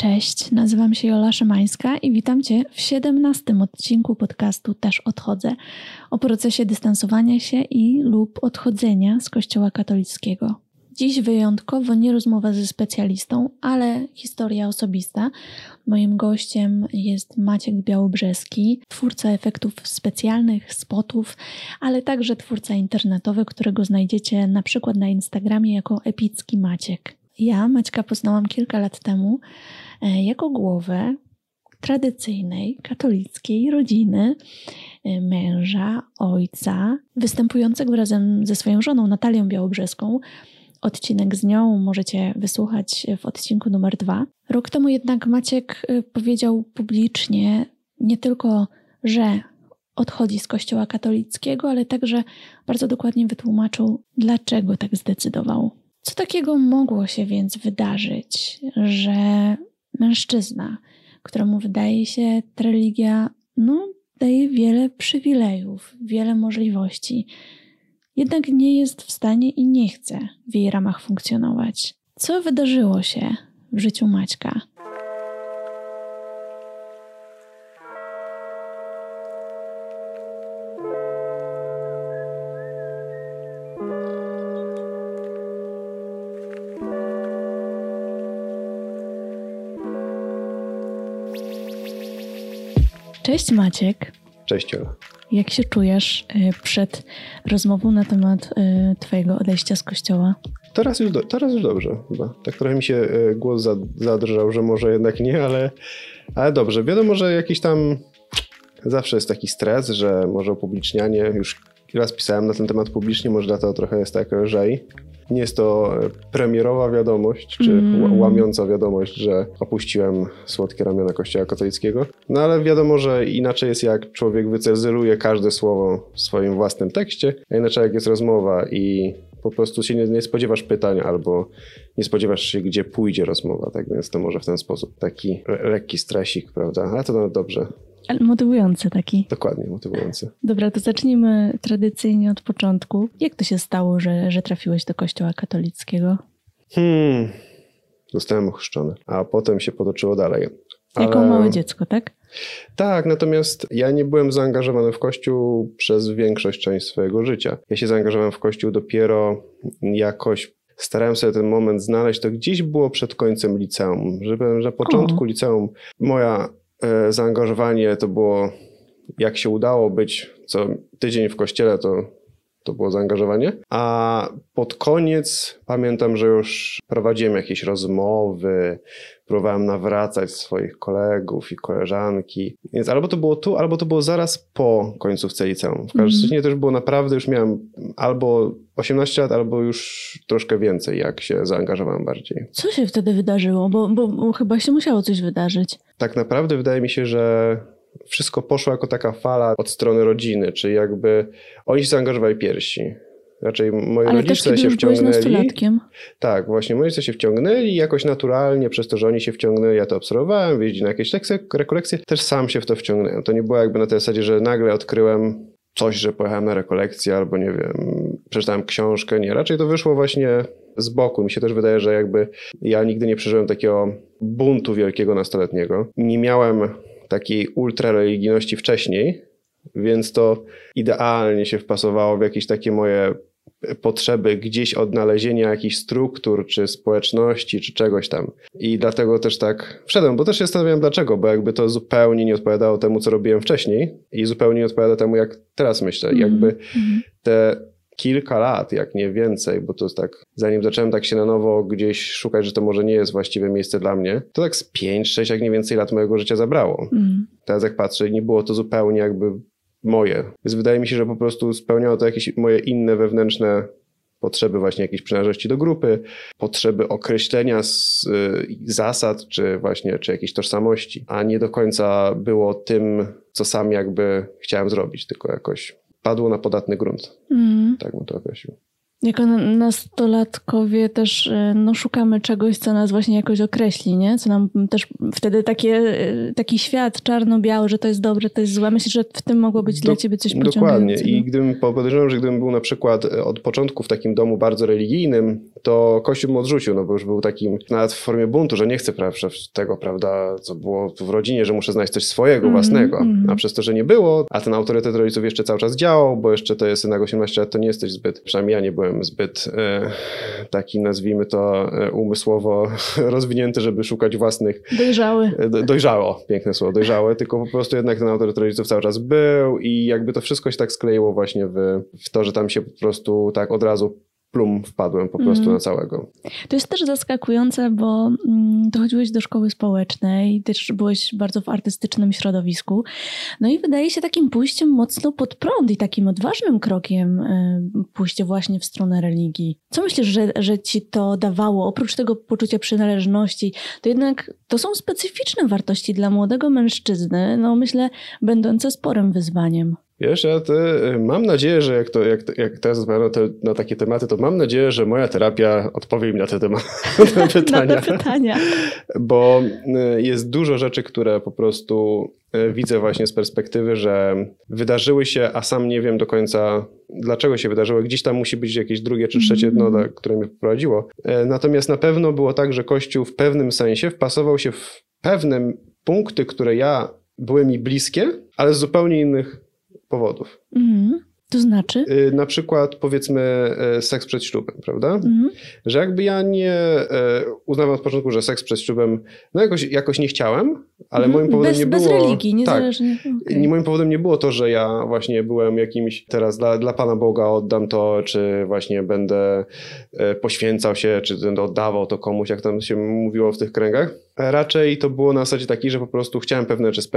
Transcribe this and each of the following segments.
Cześć, nazywam się Jola Szymańska i witam Cię w 17 odcinku podcastu Też Odchodzę o procesie dystansowania się i lub odchodzenia z Kościoła katolickiego. Dziś wyjątkowo nie rozmowa ze specjalistą, ale historia osobista. Moim gościem jest Maciek Białobrzeski, twórca efektów specjalnych, spotów, ale także twórca internetowy, którego znajdziecie na przykład na Instagramie jako Epicki Maciek. Ja Maćka poznałam kilka lat temu e, jako głowę tradycyjnej katolickiej rodziny e, męża, ojca, występującego razem ze swoją żoną Natalią Białobrzeską. Odcinek z nią możecie wysłuchać w odcinku numer dwa. Rok temu jednak Maciek e, powiedział publicznie nie tylko, że odchodzi z Kościoła katolickiego, ale także bardzo dokładnie wytłumaczył, dlaczego tak zdecydował. Co takiego mogło się więc wydarzyć, że mężczyzna, któremu wydaje się ta religia, no, daje wiele przywilejów, wiele możliwości, jednak nie jest w stanie i nie chce w jej ramach funkcjonować. Co wydarzyło się w życiu Maćka? Cześć Maciek. Cześć Ola. Jak się czujesz y, przed rozmową na temat y, Twojego odejścia z kościoła? Teraz już, do, teraz już dobrze chyba. Tak trochę mi się y, głos zadrżał, że może jednak nie, ale, ale dobrze. Wiadomo, że jakiś tam zawsze jest taki stres, że może upublicznianie, już raz pisałem na ten temat publicznie, może dlatego trochę jest tak lżej. Nie jest to premierowa wiadomość, czy mm. łamiąca wiadomość, że opuściłem słodkie ramiona Kościoła katolickiego. No ale wiadomo, że inaczej jest jak człowiek wycezyluje każde słowo w swoim własnym tekście, a inaczej jak jest rozmowa i po prostu się nie, nie, spodziewasz pytań albo nie spodziewasz się, gdzie pójdzie rozmowa, tak więc to może w ten sposób taki lekki stresik, prawda? Ale to dobrze. Ale motywujący taki. Dokładnie, motywujący. Dobra, to zacznijmy tradycyjnie od początku. Jak to się stało, że, że trafiłeś do kościoła katolickiego? Hmm, zostałem ochrzczony, a potem się potoczyło dalej. Ale... Jako małe dziecko, tak? Tak, natomiast ja nie byłem zaangażowany w Kościół przez większość część swojego życia. Ja się zaangażowałem w Kościół dopiero jakoś starałem sobie ten moment znaleźć, to gdzieś było przed końcem liceum. Żeby na początku o. liceum moja E, zaangażowanie to było, jak się udało być co tydzień w kościele, to, to było zaangażowanie. A pod koniec pamiętam, że już prowadziłem jakieś rozmowy, próbowałem nawracać swoich kolegów i koleżanki. Więc albo to było tu, albo to było zaraz po końcówce liceum. W każdym razie mm. to już było naprawdę, już miałem albo 18 lat, albo już troszkę więcej, jak się zaangażowałem bardziej. Co się wtedy wydarzyło? Bo, bo, bo chyba się musiało coś wydarzyć. Tak naprawdę wydaje mi się, że wszystko poszło jako taka fala od strony rodziny, czyli jakby oni się zaangażowali pierwsi. Raczej moi Ale rodzice też, się wciągnęli. Tak, właśnie moi rodzice się wciągnęli jakoś naturalnie, przez to, że oni się wciągnęli, ja to obserwowałem, wyjeździli na jakieś lekcje, rekolekcje, też sam się w to wciągnąłem. To nie było jakby na tej zasadzie, że nagle odkryłem coś, że pojechałem na rekolekcję albo nie wiem, przeczytałem książkę. Nie, raczej to wyszło właśnie z boku. Mi się też wydaje, że jakby ja nigdy nie przeżyłem takiego buntu wielkiego nastoletniego. Nie miałem takiej ultrareligijności wcześniej, więc to idealnie się wpasowało w jakieś takie moje potrzeby gdzieś odnalezienia jakichś struktur, czy społeczności, czy czegoś tam. I dlatego też tak wszedłem, bo też się zastanawiałem dlaczego, bo jakby to zupełnie nie odpowiadało temu, co robiłem wcześniej i zupełnie nie odpowiada temu, jak teraz myślę. Mm. Jakby mhm. te kilka lat, jak nie więcej, bo to jest tak, zanim zacząłem tak się na nowo gdzieś szukać, że to może nie jest właściwe miejsce dla mnie, to tak z 5, 6, jak nie więcej lat mojego życia zabrało. Mm. Teraz jak patrzę, nie było to zupełnie jakby moje. Więc wydaje mi się, że po prostu spełniało to jakieś moje inne wewnętrzne potrzeby właśnie jakiejś przynależności do grupy, potrzeby określenia z, y, zasad, czy właśnie, czy jakiejś tożsamości, a nie do końca było tym, co sam jakby chciałem zrobić, tylko jakoś padło na podatny grunt. Mm. Tak bym to określił. Jako nastolatkowie też e, no, szukamy czegoś, co nas właśnie jakoś określi, nie? Co nam też wtedy takie, e, taki świat czarno-biały, że to jest dobre, to jest złe. Myślę, że w tym mogło być Do, dla ciebie coś Dokładnie. I gdybym podejrzewam, że gdybym był na przykład e, od początku w takim domu bardzo religijnym, to Kościół mnie odrzucił, no bo już był takim nawet w formie buntu, że nie chcę prawda, tego, prawda, co było w rodzinie, że muszę znaleźć coś swojego, mm, własnego. Mm. A przez to, że nie było, a ten autorytet rodziców jeszcze cały czas działał, bo jeszcze to jest synek 18 lat, to nie jesteś zbyt, przynajmniej ja nie byłem byłem zbyt e, taki, nazwijmy to, e, umysłowo rozwinięty, żeby szukać własnych. Dojrzały. E, dojrzało, piękne słowo, dojrzały, tylko po prostu jednak ten autorytet rodziców cały czas był i jakby to wszystko się tak skleiło właśnie w, w to, że tam się po prostu tak od razu plum wpadłem po prostu mm. na całego. To jest też zaskakujące, bo mm, chodziłeś do szkoły społecznej, też byłeś bardzo w artystycznym środowisku. No i wydaje się takim pójściem mocno pod prąd i takim odważnym krokiem y, pójście właśnie w stronę religii. Co myślisz, że, że ci to dawało? Oprócz tego poczucia przynależności, to jednak to są specyficzne wartości dla młodego mężczyzny, no myślę, będące sporym wyzwaniem. Wiesz, ja te, y, mam nadzieję, że jak, to, jak, jak teraz rozmawiam na, te, na, takie tematy, to mam nadzieję, że moja terapia odpowie mi na te, tematy, na pytania. na te pytania. Bo y, jest dużo rzeczy, które po prostu y, widzę właśnie z perspektywy, że wydarzyły się, a sam nie wiem do końca, dlaczego się wydarzyły. Gdzieś tam musi być jakieś drugie czy trzecie mm -hmm. dno, które mnie poprowadziło. Natomiast na pewno było tak, że Kościół w pewnym sensie wpasował się w pewne punkty, które ja były mi bliskie, ale z zupełnie innych powodów. Mhm. To znaczy? Y, na przykład powiedzmy y, seks przed ślubem, prawda? Mhm. Że jakby ja nie y, uznawam od początku, że seks przed ślubem, no jakoś, jakoś nie chciałem, ale mhm. moim powodem bez, nie bez było... Bez religii, niezależnie. Tak, okay. Moim powodem nie było to, że ja właśnie byłem jakimś, teraz dla, dla Pana Boga oddam to, czy właśnie będę poświęcał się, czy będę oddawał to komuś, jak tam się mówiło w tych kręgach Raczej to było na zasadzie takiej, że po prostu chciałem pewne rzeczy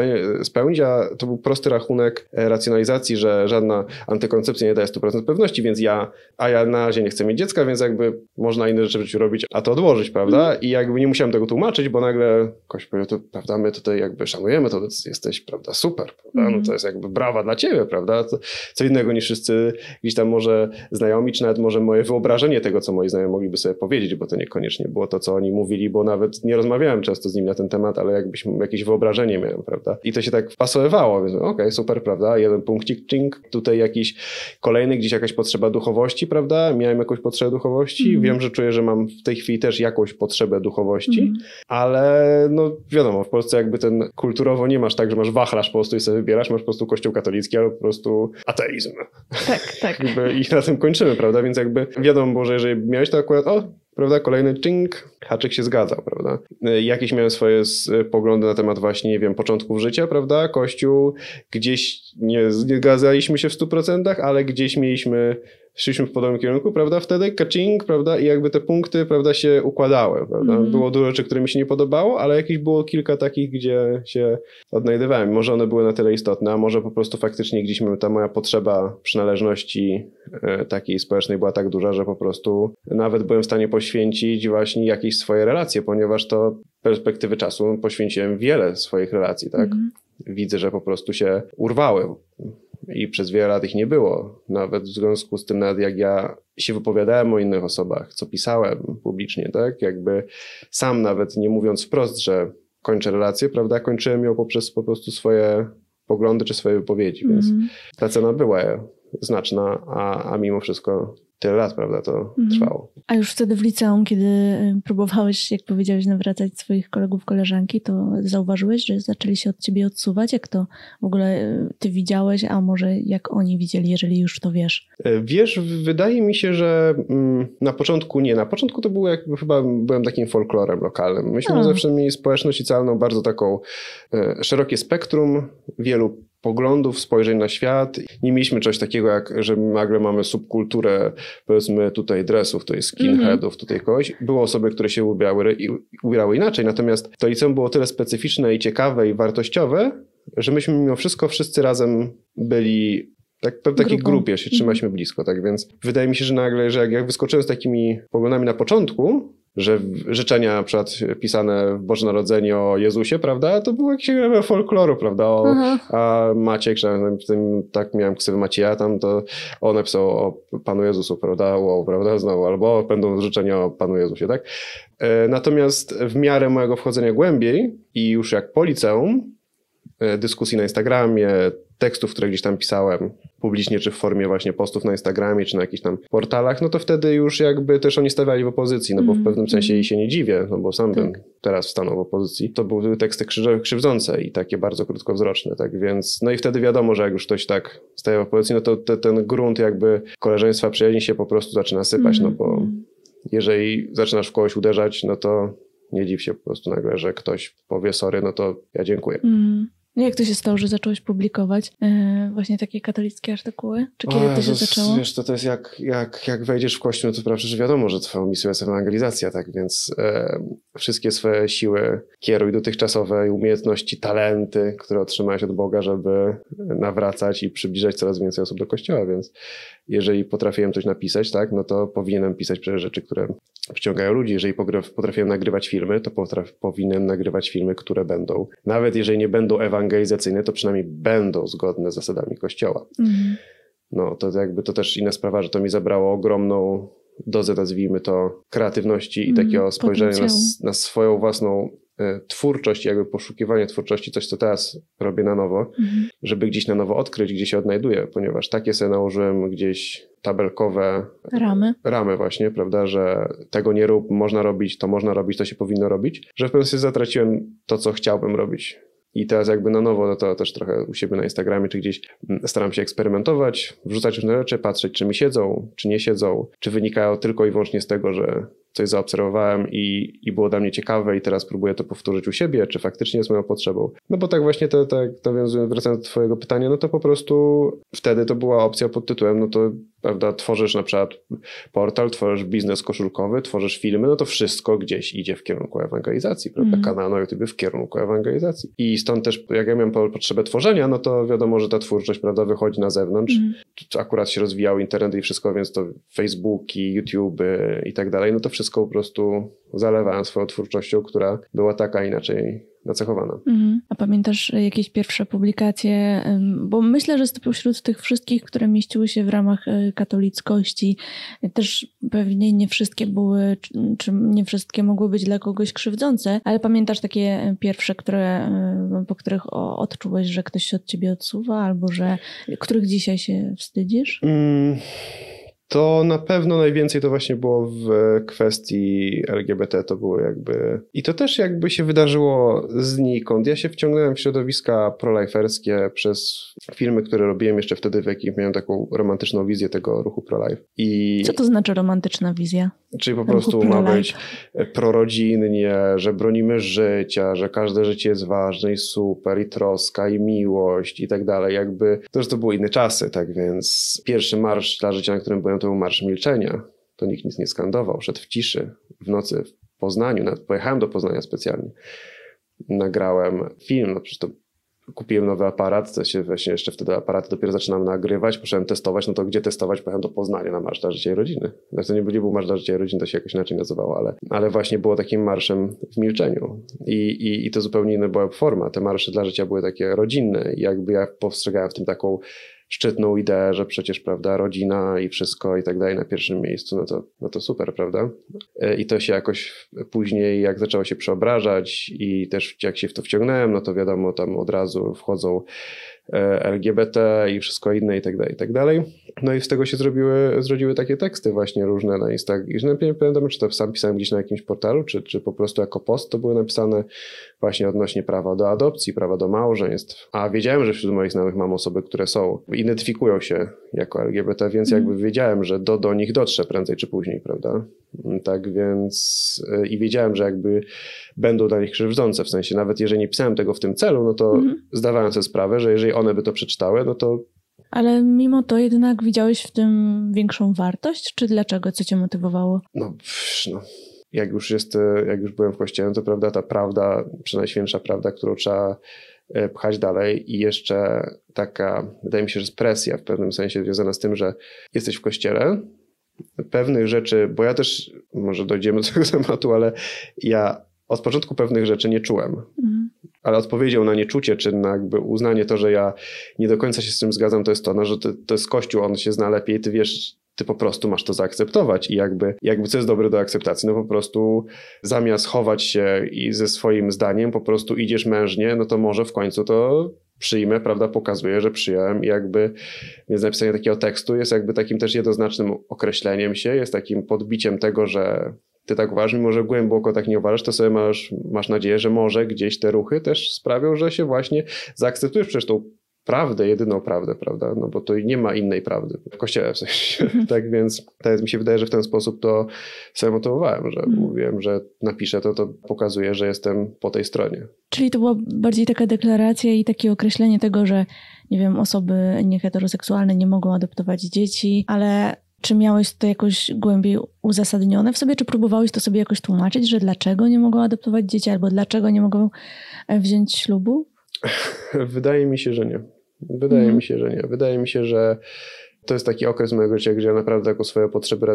spełnić, a to był prosty rachunek e, racjonalizacji, że żadna antykoncepcja nie daje 100% pewności, więc ja, a ja na razie nie chcę mieć dziecka, więc jakby można inne rzeczy w życiu robić, a to odłożyć, prawda? Mm. I jakby nie musiałem tego tłumaczyć, bo nagle ktoś powie, to, prawda, my tutaj jakby szanujemy to, jesteś, prawda, super, prawda? No mhm. to jest jakby brawa dla ciebie, prawda? To, co innego niż wszyscy gdzieś tam może znajomi, czy nawet może moje wyobrażenie tego, co moi znajomi mogliby sobie powiedzieć, bo to niekoniecznie było to, co oni mówili, bo nawet nie rozmawiałem często z nim na ten temat, ale jakbyś jakieś wyobrażenie miałem, prawda? I to się tak wpasowywało, więc okej, okay, super, prawda? Jeden punkcik, ching, tutaj jakiś kolejny, gdzieś jakaś potrzeba duchowości, prawda? Miałem jakąś potrzebę duchowości, mm. wiem, że czuję, że mam w tej chwili też jakąś potrzebę duchowości, mm. ale no wiadomo, w Polsce jakby ten kulturowo nie masz tak, że masz wachlarz po prostu i sobie wybierasz, masz po prostu kościół katolicki albo po prostu ateizm. Tak, tak. I na tym kończymy, prawda? Więc jakby wiadomo że jeżeli miałeś to akurat, o, prawda? Kolejny ching, haczyk się zgadzał, prawda? Y, jakieś miałem swoje y, poglądy na temat właśnie, nie wiem, początków życia, prawda? Kościół, gdzieś nie zgadzaliśmy się w 100%, ale gdzieś mieliśmy szliśmy w podobnym kierunku, prawda? Wtedy kaczing, prawda? I jakby te punkty, prawda, się układały, prawda? Mm. Było dużo rzeczy, które mi się nie podobało, ale jakieś było kilka takich, gdzie się odnajdywałem. Może one były na tyle istotne, a może po prostu faktycznie gdzieś ta moja potrzeba przynależności e, takiej społecznej była tak duża, że po prostu nawet byłem w stanie poświęcić właśnie jakieś swoje relacje, ponieważ to perspektywy czasu poświęciłem wiele swoich relacji, tak? Mm. Widzę, że po prostu się urwały i przez wiele lat ich nie było. Nawet w związku z tym, nawet jak ja się wypowiadałem o innych osobach, co pisałem publicznie, tak? Jakby sam nawet nie mówiąc wprost, że kończę relację, prawda? Kończyłem ją poprzez po prostu swoje poglądy czy swoje wypowiedzi, mm. więc mhm. ta cena była znaczna, a, a mimo wszystko tyle lat, prawda, to mhm. trwało. A już wtedy w liceum, kiedy próbowałeś, jak powiedziałeś, nawracać swoich kolegów, koleżanki, to zauważyłeś, że zaczęli się od ciebie odsuwać? Jak to w ogóle y, ty widziałeś, a może jak oni widzieli, jeżeli już to wiesz? E, wiesz, wydaje mi się, że mm, na początku nie. Na początku to było jakby chyba byłem takim folklorem lokalnym. Myśmy a. zawsze mieli społeczność socjalną bardzo taką e, szerokie spektrum, wielu poglądów, spojrzeń na świat. Nie mieliśmy czegoś takiego, jak że nagle mamy subkulturę, powiedzmy tutaj dresów, to jest skinheadów, tutaj kogoś. Były osoby, które się ubierały, ubierały inaczej, natomiast to liceum było tyle specyficzne i ciekawe i wartościowe, że myśmy mimo wszystko wszyscy razem byli tak, w takiej Grupą. grupie się trzymaliśmy blisko, tak więc wydaje mi się, że nagle, że jak, jak wyskoczyłem z takimi poglądami na początku, że życzenia na przykład pisane w Boże Narodzenie o Jezusie, prawda, to było jakieś element folkloru, prawda, o, a Maciek, że tym, tak miałem ksywę Macieja tam, to on napisał o Panu Jezusu, prawda, wow, prawda, znowu, albo będą życzenia o Panu Jezusie, tak. E, natomiast w miarę mojego wchodzenia głębiej i już jak po liceum, dyskusji na Instagramie, tekstów, które gdzieś tam pisałem publicznie, czy w formie właśnie postów na Instagramie, czy na jakichś tam portalach, no to wtedy już jakby też oni stawiali w opozycji, no bo w mhm. pewnym sensie i się nie dziwię, no bo sam tak. bym teraz stanął w opozycji. To były teksty krzywdzące i takie bardzo krótkowzroczne, tak więc, no i wtedy wiadomo, że jak już ktoś tak staje w opozycji, no to te, ten grunt jakby koleżeństwa, przyjaźni się po prostu zaczyna sypać, no bo mhm. jeżeli zaczynasz w kogoś uderzać, no to nie dziw się po prostu nagle, że ktoś powie sorry, no to ja dziękuję. Mm. No jak to się stało, że zacząłeś publikować e, właśnie takie katolickie artykuły? Czy kiedy o, to się zaczęło? Wiesz, to, to jest jak, jak, jak wejdziesz w kościół, to prawda, że wiadomo, że twoją misją jest ewangelizacja, tak więc e, wszystkie swoje siły kieruj dotychczasowe umiejętności, talenty, które otrzymałeś od Boga, żeby nawracać i przybliżać coraz więcej osób do kościoła, więc jeżeli potrafiłem coś napisać, tak, no to powinienem pisać przecież rzeczy, które przyciągają ludzi. Jeżeli potrafiłem nagrywać filmy, to potraf, powinienem nagrywać filmy, które będą, nawet jeżeli nie będą ewangelizacyjne, to przynajmniej będą zgodne z zasadami Kościoła. Mhm. No to jakby to też inna sprawa, że to mi zabrało ogromną dozę, nazwijmy to, kreatywności i mm, takiego spojrzenia na, na, swoją własną twórczość, jakby poszukiwanie twórczości, coś co teraz robię na nowo, mhm. żeby gdzieś na nowo odkryć, gdzie się odnajduję, ponieważ takie sobie nałożyłem gdzieś tabelkowe ramy. ramy właśnie, prawda, że tego nie rób, można robić, to można robić, to się powinno robić, że w pewnym sensie zatraciłem to, co chciałbym robić. I teraz jakby na nowo, no to też trochę u siebie na Instagramie czy gdzieś mm, staram się eksperymentować, wrzucać różne rzeczy, patrzeć, czy mi siedzą, czy nie siedzą, czy wynikają tylko i wyłącznie z tego, że coś zaobserwowałem i, i było dla mnie ciekawe i teraz próbuję to powtórzyć u siebie, czy faktycznie jest moją potrzebą. No bo tak właśnie to, tak nawiązując, wracając do twojego pytania, no to po prostu wtedy to była opcja pod tytułem, no to prawda, tworzysz na przykład portal, tworzysz biznes koszulkowy, tworzysz filmy, no to wszystko gdzieś idzie w kierunku ewangelizacji, prawda, mm. kanał na YouTube w kierunku ewangelizacji. I stąd też, jak ja miałem potrzebę tworzenia, no to wiadomo, że ta twórczość, prawda, wychodzi na zewnątrz. Mm. Akurat się rozwijał internet i wszystko, więc to Facebooki, YouTube i tak dalej, no to wszystko po prostu zalewałem swoją twórczością, która była taka inaczej nacechowana. Mhm. A pamiętasz jakieś pierwsze publikacje? Bo myślę, że spośród tych wszystkich, które mieściły się w ramach e, katolickości, też pewnie nie wszystkie były, czy nie wszystkie mogły być dla kogoś krzywdzące, ale pamiętasz takie pierwsze, które, e, po których odczułeś, że ktoś się od ciebie odsuwa, albo że których dzisiaj się wstydzisz? Mm to na pewno najwięcej to właśnie było w kwestii LGBT, to było jakby... I to też jakby się wydarzyło znikąd. Ja się wciągnąłem w środowiska proliferskie przez filmy, które robiłem jeszcze wtedy, w jakich miałem taką romantyczną wizję tego ruchu prolife. I... Co to znaczy romantyczna wizja? Czyli po prostu ma być prorodzinnie, że bronimy życia, że każde życie jest ważne i super, i troska, i miłość i tak dalej. Jakby to już to były inne czasy, tak więc pierwszy marsz dla życia, na którym byłem, był marsz milczenia. To nikt nic nie skandował, szedł w ciszy, w nocy w Poznaniu, nawet pojechałem do Poznania specjalnie. Nagrałem film, no przecież to kupiłem nowy aparat, to się właśnie jeszcze wtedy aparaty dopiero zaczynam nagrywać, poszedłem testować, no to gdzie testować? Pojechałem do Poznania na Marsz dla Życia i Rodziny. Znaczy to nie, nie był Marsz dla Życia i Rodziny, to się jakoś inaczej nazywało, ale, ale właśnie było takim marszem w milczeniu I, i, i to zupełnie inna była forma. Te marsze dla życia były takie rodzinne i jakby ja postrzegałem w tym taką szczytną ideę, że przecież, prawda, rodzina i wszystko i tak dalej na pierwszym miejscu, no to, no to super, prawda? E, I to się jakoś później, jak zaczęło się przeobrażać i też jak się w to wciągnąłem, no to wiadomo, tam od razu wchodzą LGBT i wszystko inne i tak dalej, i tak dalej. No i z tego się zrobiły, zrodziły takie teksty właśnie różne na Instagramie. Nie pamiętam, czy to sam pisałem gdzieś na jakimś portalu, czy, czy po prostu jako post to były napisane właśnie odnośnie prawa do adopcji, prawa do małżeństw. A wiedziałem, że wśród moich znajomych mam osoby, które są, identyfikują się jako LGBT, więc jakby mhm. wiedziałem, że do, do nich dotrze prędzej czy później, prawda? Tak więc e, i wiedziałem, że jakby będą dla nich krzywdzące, w sensie nawet jeżeli nie pisałem tego w tym celu, no to mhm. zdawałem sobie sprawę, że jeżeli one by to przeczytały, no to ale mimo to jednak widziałeś w tym większą wartość, czy dlaczego? Co cię motywowało? No, no jak już jest, e, jak już byłem w kościele, to prawda, ta prawda, przynajświętsza prawda, którą trzeba e, pchać dalej i jeszcze taka, wydaje mi się, że jest presja w pewnym sensie związana z tym, że jesteś w kościele, pewnych rzeczy, bo ja też, może dojdziemy do tego tematu, ale ja od początku pewnych rzeczy nie czułem. Mhm. Ale odpowiedzią na nieczucie, czy na jakby uznanie to, że ja nie do końca się z tym zgadzam, to jest to, no, że to, to jest Kościół, on się zna lepiej, ty wiesz, ty po prostu masz to zaakceptować i jakby, jakby co jest dobre do akceptacji, no po prostu zamiast chować się i ze swoim zdaniem po prostu idziesz mężnie, no to może w końcu to przyjmę, prawda, pokazuje, że przyjąłem i jakby, więc napisanie takiego tekstu jest jakby takim też jednoznacznym określeniem się, jest takim podbiciem tego, że ty tak uważasz, mimo że głęboko tak nie uważasz, to sobie masz, masz nadzieję, że może gdzieś te ruchy też sprawią, że się właśnie zaakceptujesz przecież tą prawdę, jedyną prawdę, prawda? No bo to nie ma innej prawdy w kościele w sensie. Mhm. tak więc tak mi się wydaje, że w ten sposób to sobie motywowałem, że mm. mówiłem, że napiszę to, to pokazuje, że jestem po tej stronie. Czyli to była bardziej taka deklaracja i takie określenie tego, że nie wiem, osoby nieheteroseksualne nie mogą adoptować dzieci, ale czy miałeś to jakoś głębiej uzasadnione w sobie, czy próbowałeś to sobie jakoś tłumaczyć, że dlaczego nie mogą adoptować dzieci, albo dlaczego nie mogą e, wziąć ślubu? Wydaje mi się, że nie. Wydaje mhm. mi się, że nie. Wydaje mi się, że to jest taki okres mojego życia, gdzie ja naprawdę jako swoje potrzeby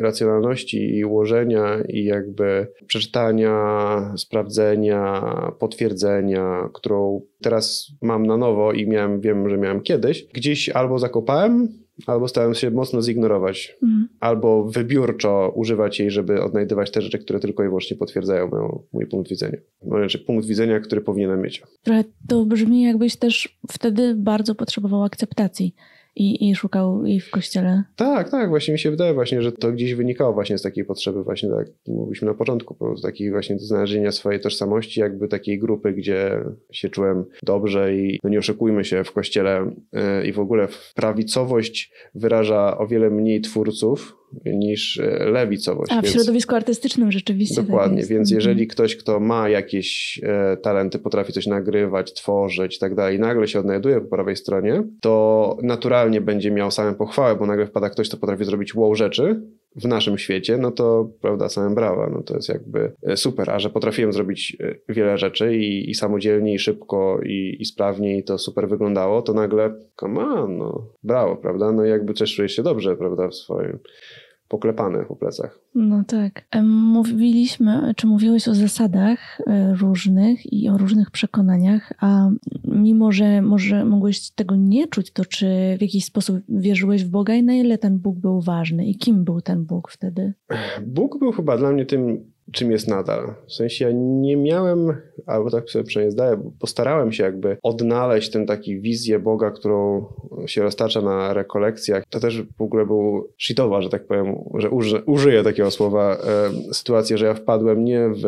racjonalności i ułożenia i jakby przeczytania, sprawdzenia, potwierdzenia, którą teraz mam na nowo i miałem, wiem, że miałem kiedyś, gdzieś albo zakopałem, albo starałem się mocno zignorować, mhm. albo wybiórczo używać jej, żeby odnajdywać te rzeczy, które tylko i wyłącznie potwierdzają mój, mój punkt widzenia. Znaczy punkt widzenia, który powinienem mieć. Trochę to brzmi jakbyś też wtedy bardzo potrzebował akceptacji i, i szukał jej w kościele. Tak, tak, właśnie mi się wydaje właśnie, że to gdzieś wynikało właśnie z takiej potrzeby właśnie, tak mówiliśmy na początku, z takiej właśnie znalezienia swojej tożsamości, jakby takiej grupy, gdzie się czułem dobrze i no nie oszukujmy się, w kościele yy, i w ogóle prawicowość wyraża o wiele mniej twórców, niż e, lewicowość. A w więc, środowisku artystycznym rzeczywiście. Tak dokładnie, tak więc jeżeli mhm. ktoś, kto ma jakieś e, talenty, potrafi coś nagrywać, tworzyć i tak dalej, nagle się odnajduje po prawej stronie, to naturalnie będzie miał samą pochwałę, bo nagle wpada ktoś, kto potrafi zrobić wow rzeczy, w naszym świecie, no to prawda, samym brawa, no to jest jakby e, super, a że potrafiłem zrobić wiele rzeczy i, i samodzielnie, i szybko, i, i sprawnie, i to super wyglądało, to nagle, come on, no brawo, prawda, no jakby też czujesz się dobrze, prawda, w swoim poklepane po plecach. No tak. Mówiliśmy, czy mówiłeś o zasadach e, różnych i o różnych przekonaniach, a mimo, że może mogłeś tego nie czuć, to czy w jakiś sposób wierzyłeś w Boga i na ile ten Bóg był ważny i kim był ten Bóg wtedy? Bóg był chyba dla mnie tym czym jest nadal. W sensie ja nie miałem, albo tak sobie przynajmniej zdaję, postarałem się jakby odnaleźć ten taki wizję Boga, którą się roztacza na rekolekcjach. To też w ogóle był shitowa, że tak powiem, że uży, użyję takiego słowa, e, sytuacja, że ja wpadłem nie w,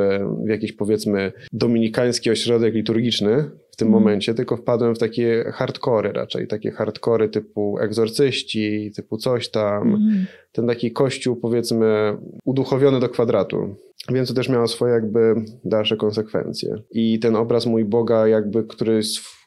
w jakiś powiedzmy dominikański ośrodek liturgiczny, w tym mm. momencie, tylko wpadłem w takie hardkory raczej, takie hardkory typu egzorcyści, typu coś tam, mm. ten taki kościół powiedzmy uduchowiony do kwadratu. Więc to też miało swoje jakby dalsze konsekwencje. I ten obraz mój Boga, jakby, który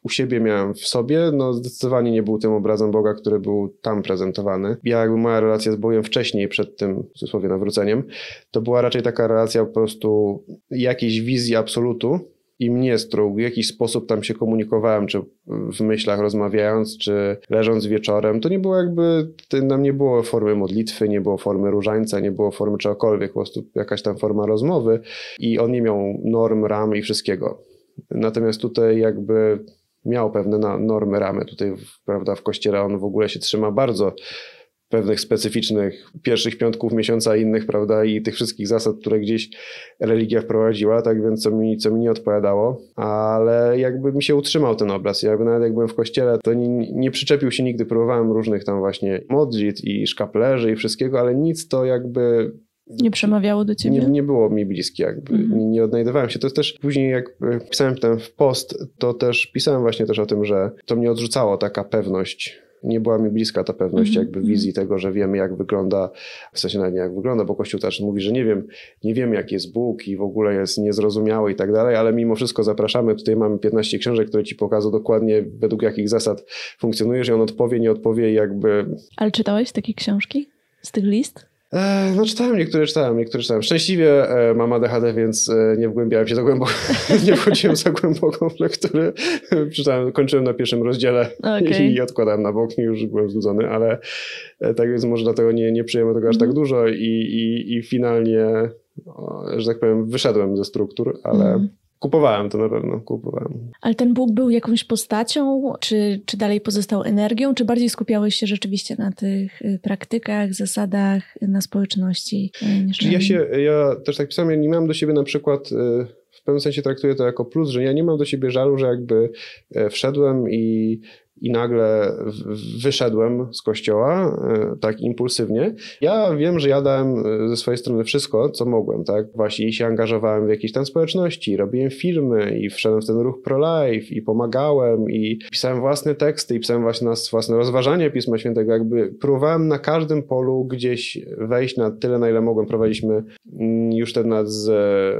u siebie miałem w sobie, no zdecydowanie nie był tym obrazem Boga, który był tam prezentowany. Ja jakby moja relacja z Bogiem wcześniej, przed tym w cudzysłowie nawróceniem, to była raczej taka relacja po prostu jakiejś wizji absolutu, i mnie, którą w jakiś sposób tam się komunikowałem, czy w myślach rozmawiając, czy leżąc wieczorem, to nie było jakby, tam nie było formy modlitwy, nie było formy różańca, nie było formy czegokolwiek, po prostu jakaś tam forma rozmowy i on nie miał norm, ram i wszystkiego. Natomiast tutaj jakby miał pewne normy, ramy. Tutaj, prawda, w kościele on w ogóle się trzyma bardzo pewnych specyficznych pierwszych piątków miesiąca innych, prawda, i tych wszystkich zasad, które gdzieś religia wprowadziła, tak więc co mi, co mi nie odpowiadało, ale jakby mi się utrzymał ten obraz. Ja jakby nawet jak byłem w kościele, to nie, nie przyczepił się nigdy, próbowałem różnych tam właśnie modlitw i szkaplerzy i wszystkiego, ale nic to jakby nie przemawiało do ciebie? Nie, nie było mi bliskie, jakby mhm. nie, nie, odnajdywałem się. To jest też później, jak pisałem ten w post, to też pisałem właśnie też o tym, że to mnie odrzucało taka pewność nie była mi bliska ta pewność -hmm. jakby wizji mhm. tego, że wiemy jak wygląda, w sensie nawet nie jak wygląda, bo Kościół też mówi, że nie wiem, nie wiem jak jest Bóg i w ogóle jest niezrozumiały i tak dalej, ale mimo wszystko zapraszamy, tutaj mamy 15 książek, które ci pokazują dokładnie według jakich zasad funkcjonujesz i on odpowie, nie odpowie jakby... Ale czytałeś takie książki z tych list? E, no czytałem, niektóre czytałem, niektóre czytałem. Szczęśliwie e, mam ADHD, więc e, nie wgłębiałem się za głęboko, nie wchodziłem za głęboko w lektury. Czytałem, kończyłem na pierwszym rozdziale okay. i odkładałem na bok, już byłem znudzony, ale tak więc może dlatego nie, nie przyjęłem tego aż tak mhm. dużo i, i, i finalnie, że tak powiem, wyszedłem ze struktur, ale mm. Kupowałem to na pewno, kupowałem. Ale ten Bóg był jakąś postacią, czy, czy dalej pozostał energią, czy bardziej skupiałeś się rzeczywiście na tych y, praktykach, zasadach, na społeczności? Y, niż ja się, ja też tak pisałem, ja nie miałem do siebie na przykład, y, w pewnym sensie traktuję to jako plus, że ja nie mam do siebie żalu, że jakby e, wszedłem i i nagle wyszedłem z kościoła e, tak impulsywnie. Ja wiem, że ja dałem e, ze swojej strony wszystko, co mogłem, tak? Właśnie się angażowałem w jakieś tam społeczności, robiłem filmy i wszedłem w ten ruch pro-life i pomagałem i pisałem własne teksty i pisałem właśnie własne rozważanie Pisma Świętego. Jakby próbowałem na każdym polu gdzieś wejść na tyle, na ile mogłem. Prowadziliśmy mm, już wtedy z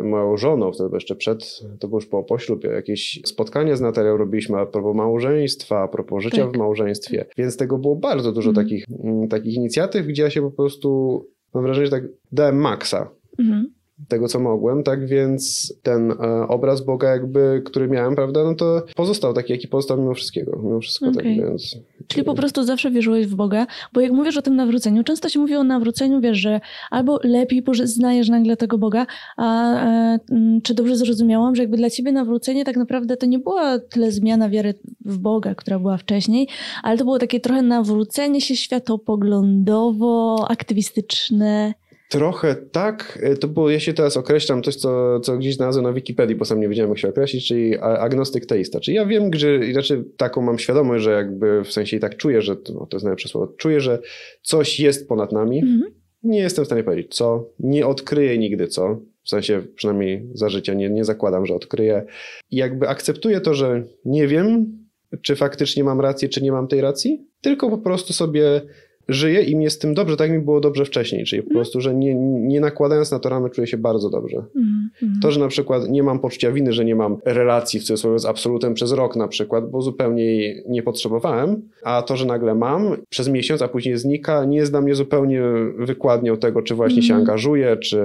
moją żoną, wtedy jeszcze przed, to było już po poślubie, jakieś spotkanie z Natalią robiliśmy a propos małżeństwa, a propos życia tak. w małżeństwie. Więc tego było bardzo dużo mm. takich, mm, takich inicjatyw, gdzie ja się po prostu, mam wrażenie, że tak dałem maksa. Mm tego, co mogłem, tak więc ten e, obraz Boga jakby, który miałem, prawda, no to pozostał taki, jaki pozostał mimo wszystkiego, mimo wszystko, okay. tak więc... Czyli po prostu zawsze wierzyłeś w Boga, bo jak mówisz o tym nawróceniu, często się mówi o nawróceniu, wiesz, że albo lepiej znajesz nagle tego Boga, a, a mm, czy dobrze zrozumiałam, że jakby dla ciebie nawrócenie tak naprawdę to nie była tyle zmiana wiary w Boga, która była wcześniej, ale to było takie trochę nawrócenie się światopoglądowo, aktywistyczne, Trochę tak. E, to było, ja się teraz określam coś, co, co gdzieś znalazłem na Wikipedii, bo sam nie wiedziałem, jak się określić, czyli agnostyk teista. Czyli ja wiem, że, znaczy taką mam świadomość, że jakby w sensie i tak czuję, że no, to jest najlepsze słowo, czuję, że coś jest ponad nami. Mhm. Nie jestem w stanie powiedzieć co, nie odkryję nigdy co. W sensie przynajmniej za życia nie, nie zakładam, że odkryję. I jakby akceptuję to, że nie wiem, czy faktycznie mam rację, czy nie mam tej racji, tylko po prostu sobie żyję i mi jest z tym dobrze, tak mi było dobrze wcześniej, czyli po mm. prostu, że nie, nie nakładając na to ramy czuję się bardzo dobrze. Mm, mm. To, że na przykład nie mam poczucia winy, że nie mam relacji w cudzysłowie z absolutem przez rok na przykład, bo zupełnie jej nie potrzebowałem, a to, że nagle mam przez miesiąc, a później znika, nie jest dla mnie zupełnie wykładnią tego, czy właśnie się mhm. angażuję, czy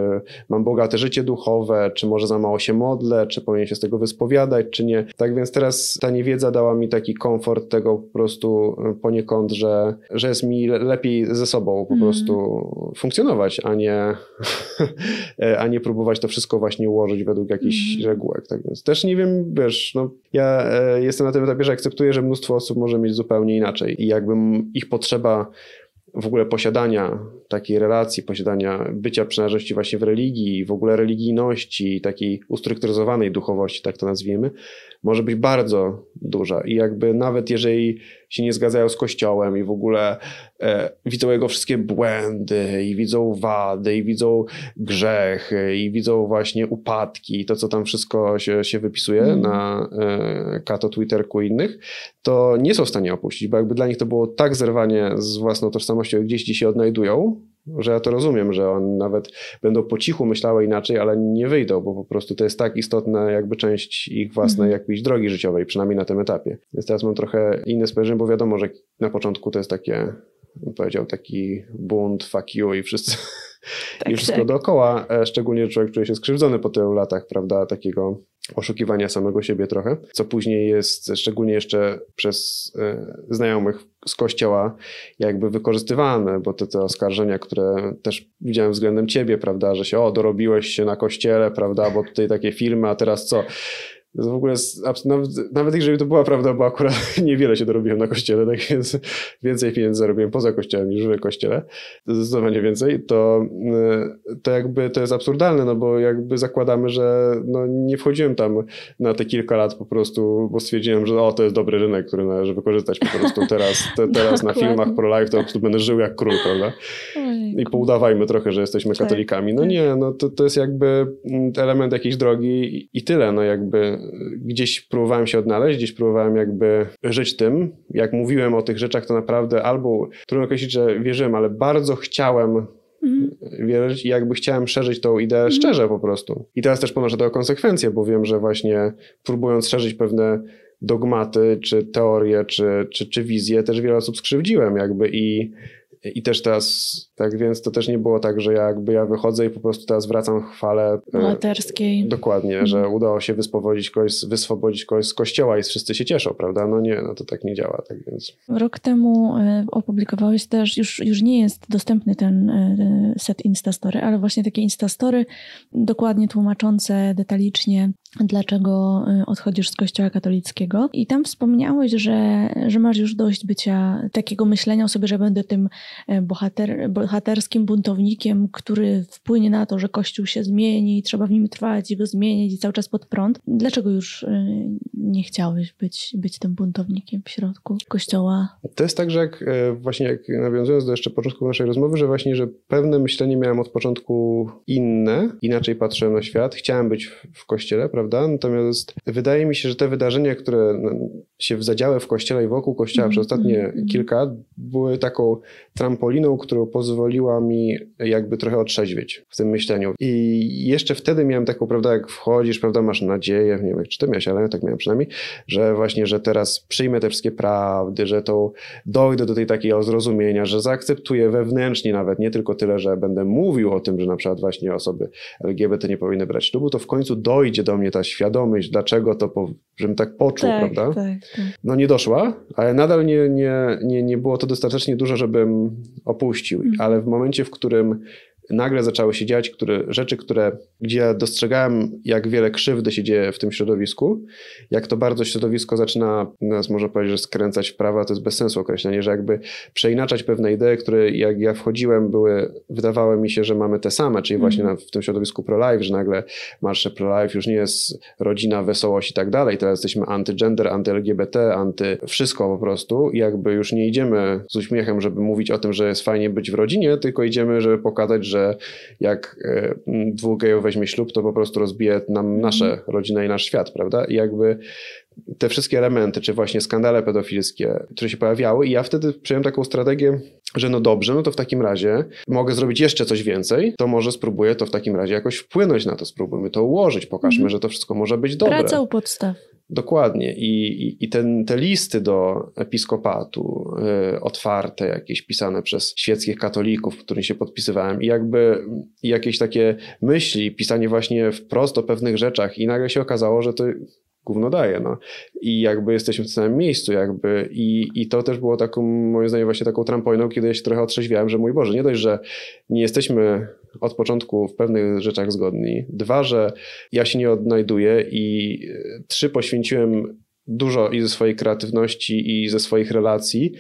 mam bogate życie duchowe, czy może za mało się modlę, czy powinien się z tego wyspowiadać, czy nie. Tak więc teraz ta niewiedza dała mi taki komfort tego po prostu poniekąd, że, że jest mi lepiej ze sobą po mm. prostu funkcjonować, a nie, a nie próbować to wszystko właśnie ułożyć według jakichś mm. regułek. Tak więc też nie wiem, wiesz, no, ja e, jestem na tym etapie, że akceptuję, że mnóstwo osób może mieć zupełnie inaczej i jakby ich potrzeba w ogóle posiadania takiej relacji, posiadania bycia przynależności właśnie w religii, w ogóle religijności, takiej ustrukturyzowanej duchowości, tak to nazwijmy, może być bardzo duża. I jakby nawet jeżeli się nie zgadzają z Kościołem i w ogóle e, widzą jego wszystkie błędy i widzą wady i widzą grzechy i widzą właśnie upadki i to, co tam wszystko się, się wypisuje mm. na e, Kato, Twitterku i innych, to nie są w stanie opuścić, bo jakby dla nich to było tak zerwanie z własną tożsamością, gdzieś ci się odnajdują, że ja to rozumiem, że on nawet będą po cichu myślały inaczej, ale nie wyjdą, bo po prostu to jest tak istotna jakby część ich własnej mm. jakiejś drogi życiowej, przynajmniej na tym etapie. Więc teraz mam trochę inne spojrzenie, bo wiadomo, że na początku to jest takie, powiedział, taki bunt, fuck you i wszyscy tak, i wszystko tak. dookoła, e, szczególnie, człowiek czuje się skrzywdzony po tylu latach, prawda, takiego oszukiwania samego siebie trochę, co później jest szczególnie jeszcze przez e, znajomych z kościoła jakby wykorzystywane, bo te, te oskarżenia, które też widziałem względem ciebie, prawda, że się o, dorobiłeś się na kościele, prawda, bo tutaj takie filmy, a teraz co? W ogóle nawet, nawet jeżeli to była prawda, bo akurat niewiele się dorobiłem na kościele, tak więc więcej pieniędzy zarobiłem poza kościołem niż w kościele, zdecydowanie więcej, to, e, to jakby to jest absurdalne, no bo jakby zakładamy, że no nie wchodziłem tam na te kilka lat po prostu, bo stwierdziłem, że o, to jest dobry rynek, który należy wykorzystać po prostu teraz, te, teraz na filmach pro life to po prostu będę żył jak król, prawda? I poudawajmy trochę, że jesteśmy tak, katolikami. No tak. nie, no to, to jest jakby element jakiejś drogi i tyle, no jakby gdzieś próbowałem się odnaleźć, gdzieś próbowałem jakby żyć tym. Jak mówiłem o tych rzeczach, to naprawdę albo trudno określić, że wierzyłem, ale bardzo chciałem Mhm. wierzyć i jakby chciałem szerzyć tą ideę mhm. szczerze po prostu. I teraz też ponoszę tego konsekwencje, bo wiem, że właśnie próbując szerzyć pewne dogmaty, czy teorie, czy, czy, czy wizje, też wiele osób skrzywdziłem jakby i I też teraz, tak więc to też nie było tak, że jakby ja wychodzę i po prostu teraz wracam chwale e, bohaterskiej. Dokładnie, mhm. że udało się wyswobodzić kogoś, wyswobodzić kogoś z kościoła i wszyscy się cieszą, prawda? No nie, no to tak nie działa, tak więc. Rok temu e, opublikowałeś też, już, już nie jest dostępny ten e, set Instastory, ale właśnie takie Instastory dokładnie tłumaczące detalicznie dlaczego y, odchodzisz z kościoła katolickiego. I tam wspomniałeś, że, że masz już dość bycia takiego myślenia o sobie, że będę tym y, bohater, bohaterskim buntownikiem, który wpłynie na to, że kościół się zmieni, trzeba w nim trwać i go zmienić i cały czas pod prąd. Dlaczego już y, nie chciałeś być, być tym buntownikiem w środku kościoła? To jest tak, że jak właśnie jak nawiązując do jeszcze początku naszej rozmowy, że właśnie, że pewne myślenie miałem od początku inne, inaczej patrzyłem na świat, chciałem być w kościele, prawda? Natomiast wydaje mi się, że te wydarzenia, które się zadziały w kościele i wokół kościoła mm, przez ostatnie mm, kilka, były taką trampoliną, którą pozwoliła mi jakby trochę otrzeźwieć w tym myśleniu. I jeszcze wtedy miałem taką, prawda, jak wchodzisz, prawda, masz nadzieję, nie wiem, czy ty miałeś, ale ja tak miałem przynajmniej, że właśnie, że teraz przyjmę te wszystkie prawdy, że to dojdę do tej takiego zrozumienia, że zaakceptuję wewnętrznie nawet, nie tylko tyle, że będę mówił o tym, że na przykład właśnie osoby LGBT nie powinny brać ślubu, to w końcu dojdzie do mnie ta świadomość, dlaczego to, żebym tak poczuł, tak, prawda? Tak, tak. No nie doszła, ale nadal nie, nie, nie, nie było to dostatecznie dużo, żebym opuścił. Mhm. Ale w momencie, w którym nagle zaczęły się dziać które, rzeczy, które, gdzie ja dostrzegałem, jak wiele krzywdy się dzieje w tym środowisku, jak to bardzo środowisko zaczyna nas, można powiedzieć, że skręcać w prawo, to jest bez sensu określenie, że jakby przeinaczać pewne idee, które jak ja wchodziłem, były, wydawało mi się, że mamy te same, czyli właśnie mm. na, w tym środowisku pro-life, że nagle marsze pro-life już nie jest rodzina, wesołość i tak dalej, teraz jesteśmy anty-gender, anty-LGBT, anty wszystko po prostu i jakby już nie idziemy z uśmiechem, żeby mówić o tym, że jest fajnie być w rodzinie, tylko idziemy, żeby pokazać, że że jak e, dwóch gejów weźmie ślub, to po prostu rozbije nam nasze mhm. rodziny i nasz świat, prawda? I jakby te wszystkie elementy, czy właśnie skandale pedofilskie, które się pojawiały, i ja wtedy przyjąłem taką strategię, że no dobrze, no to w takim razie mogę zrobić jeszcze coś więcej, to może spróbuję to w takim razie jakoś wpłynąć na to, spróbujmy to ułożyć, pokażmy, mm. że to wszystko może być dobre. Praca u podstaw. Dokładnie. I, i, ten, te listy do episkopatu, y, otwarte, jakieś pisane przez świeckich katolików, w którym się podpisywałem, i jakby jakieś takie myśli, pisanie właśnie wprost o pewnych rzeczach, i nagle się okazało, że to gówno daje, no. I jakby jesteśmy w tym samym miejscu, jakby. I, I to też było taką, moim zdaniem, właśnie taką trampoliną, kiedy ja się trochę otrzeźwiałem, że mój Boże, nie dość, że nie jesteśmy od początku w pewnych rzeczach zgodni. Dwa, że ja się nie odnajduję i trzy, poświęciłem dużo i ze swojej kreatywności i ze swoich relacji.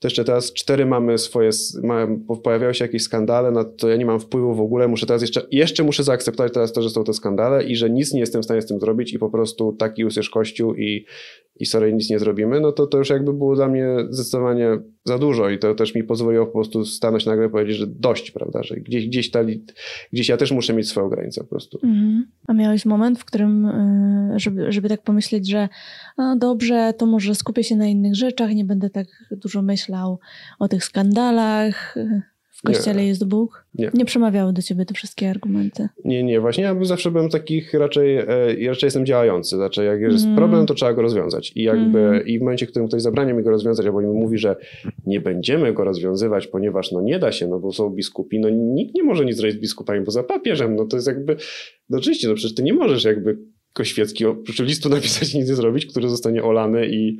To jeszcze teraz cztery mamy swoje, mamy, pojawiały się jakieś skandale, na to ja nie mam wpływu w ogóle, muszę teraz jeszcze, jeszcze muszę zaakceptować teraz to, że są te skandale i że nic nie jestem w stanie z tym zrobić i po prostu taki już jest Kościół i i sorry, nic nie zrobimy, no to to już jakby było dla mnie zdecydowanie za dużo i to też mi pozwoliło po prostu stanąć nagle i powiedzieć, że dość, prawda, że gdzieś, gdzieś, ta, gdzieś ja też muszę mieć swoją granicę po prostu. Mm. A miałeś moment, w którym, y, żeby, żeby tak pomyśleć, że no dobrze, to może skupię się na innych rzeczach, nie będę tak dużo myślał o tych skandalach, w kościele nie. jest Bóg? Nie. nie przemawiały do ciebie te wszystkie argumenty? Nie, nie, właśnie ja zawsze byłem takich raczej, e, raczej jestem działający, znaczy jak jest mm. problem, to trzeba go rozwiązać i jakby mm. i w momencie, w którym ktoś zabrania mi go rozwiązać, albo mi mówi, że nie będziemy go rozwiązywać, ponieważ no nie da się, no bo są biskupi, no nikt nie może nic zrobić z biskupami poza papieżem, no to jest jakby, no oczywiście, no przecież ty nie możesz jakby Koświecki oprócz listu napisać nic nie zrobić, który zostanie olany i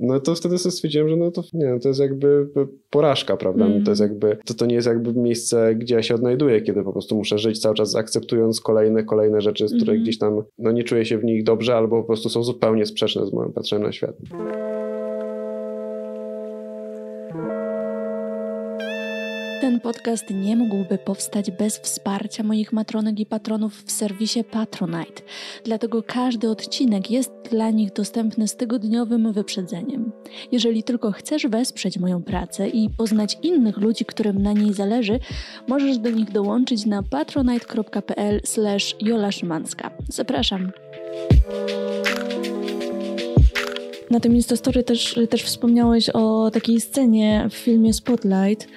no to wtedy sobie stwierdziłem, że no to nie, to jest jakby porażka, prawda? Mm. To jest jakby, to, to nie jest jakby miejsce, gdzie ja się odnajduję, kiedy po prostu muszę żyć cały czas akceptując kolejne, kolejne rzeczy, z których mm. gdzieś tam no nie czuję się w nich dobrze, albo po prostu są zupełnie sprzeczne z moim patrzeniem na świat. Ten podcast nie mógłby powstać bez wsparcia moich matronek i patronów w serwisie Patronite, dlatego każdy odcinek jest dla nich dostępny z tygodniowym wyprzedzeniem. Jeżeli tylko chcesz wesprzeć moją pracę i poznać innych ludzi, którym na niej zależy, możesz do nich dołączyć na patronite.pl/jola Szymanska. Zapraszam. Na tym Instastory też, też wspomniałeś o takiej scenie w filmie Spotlight,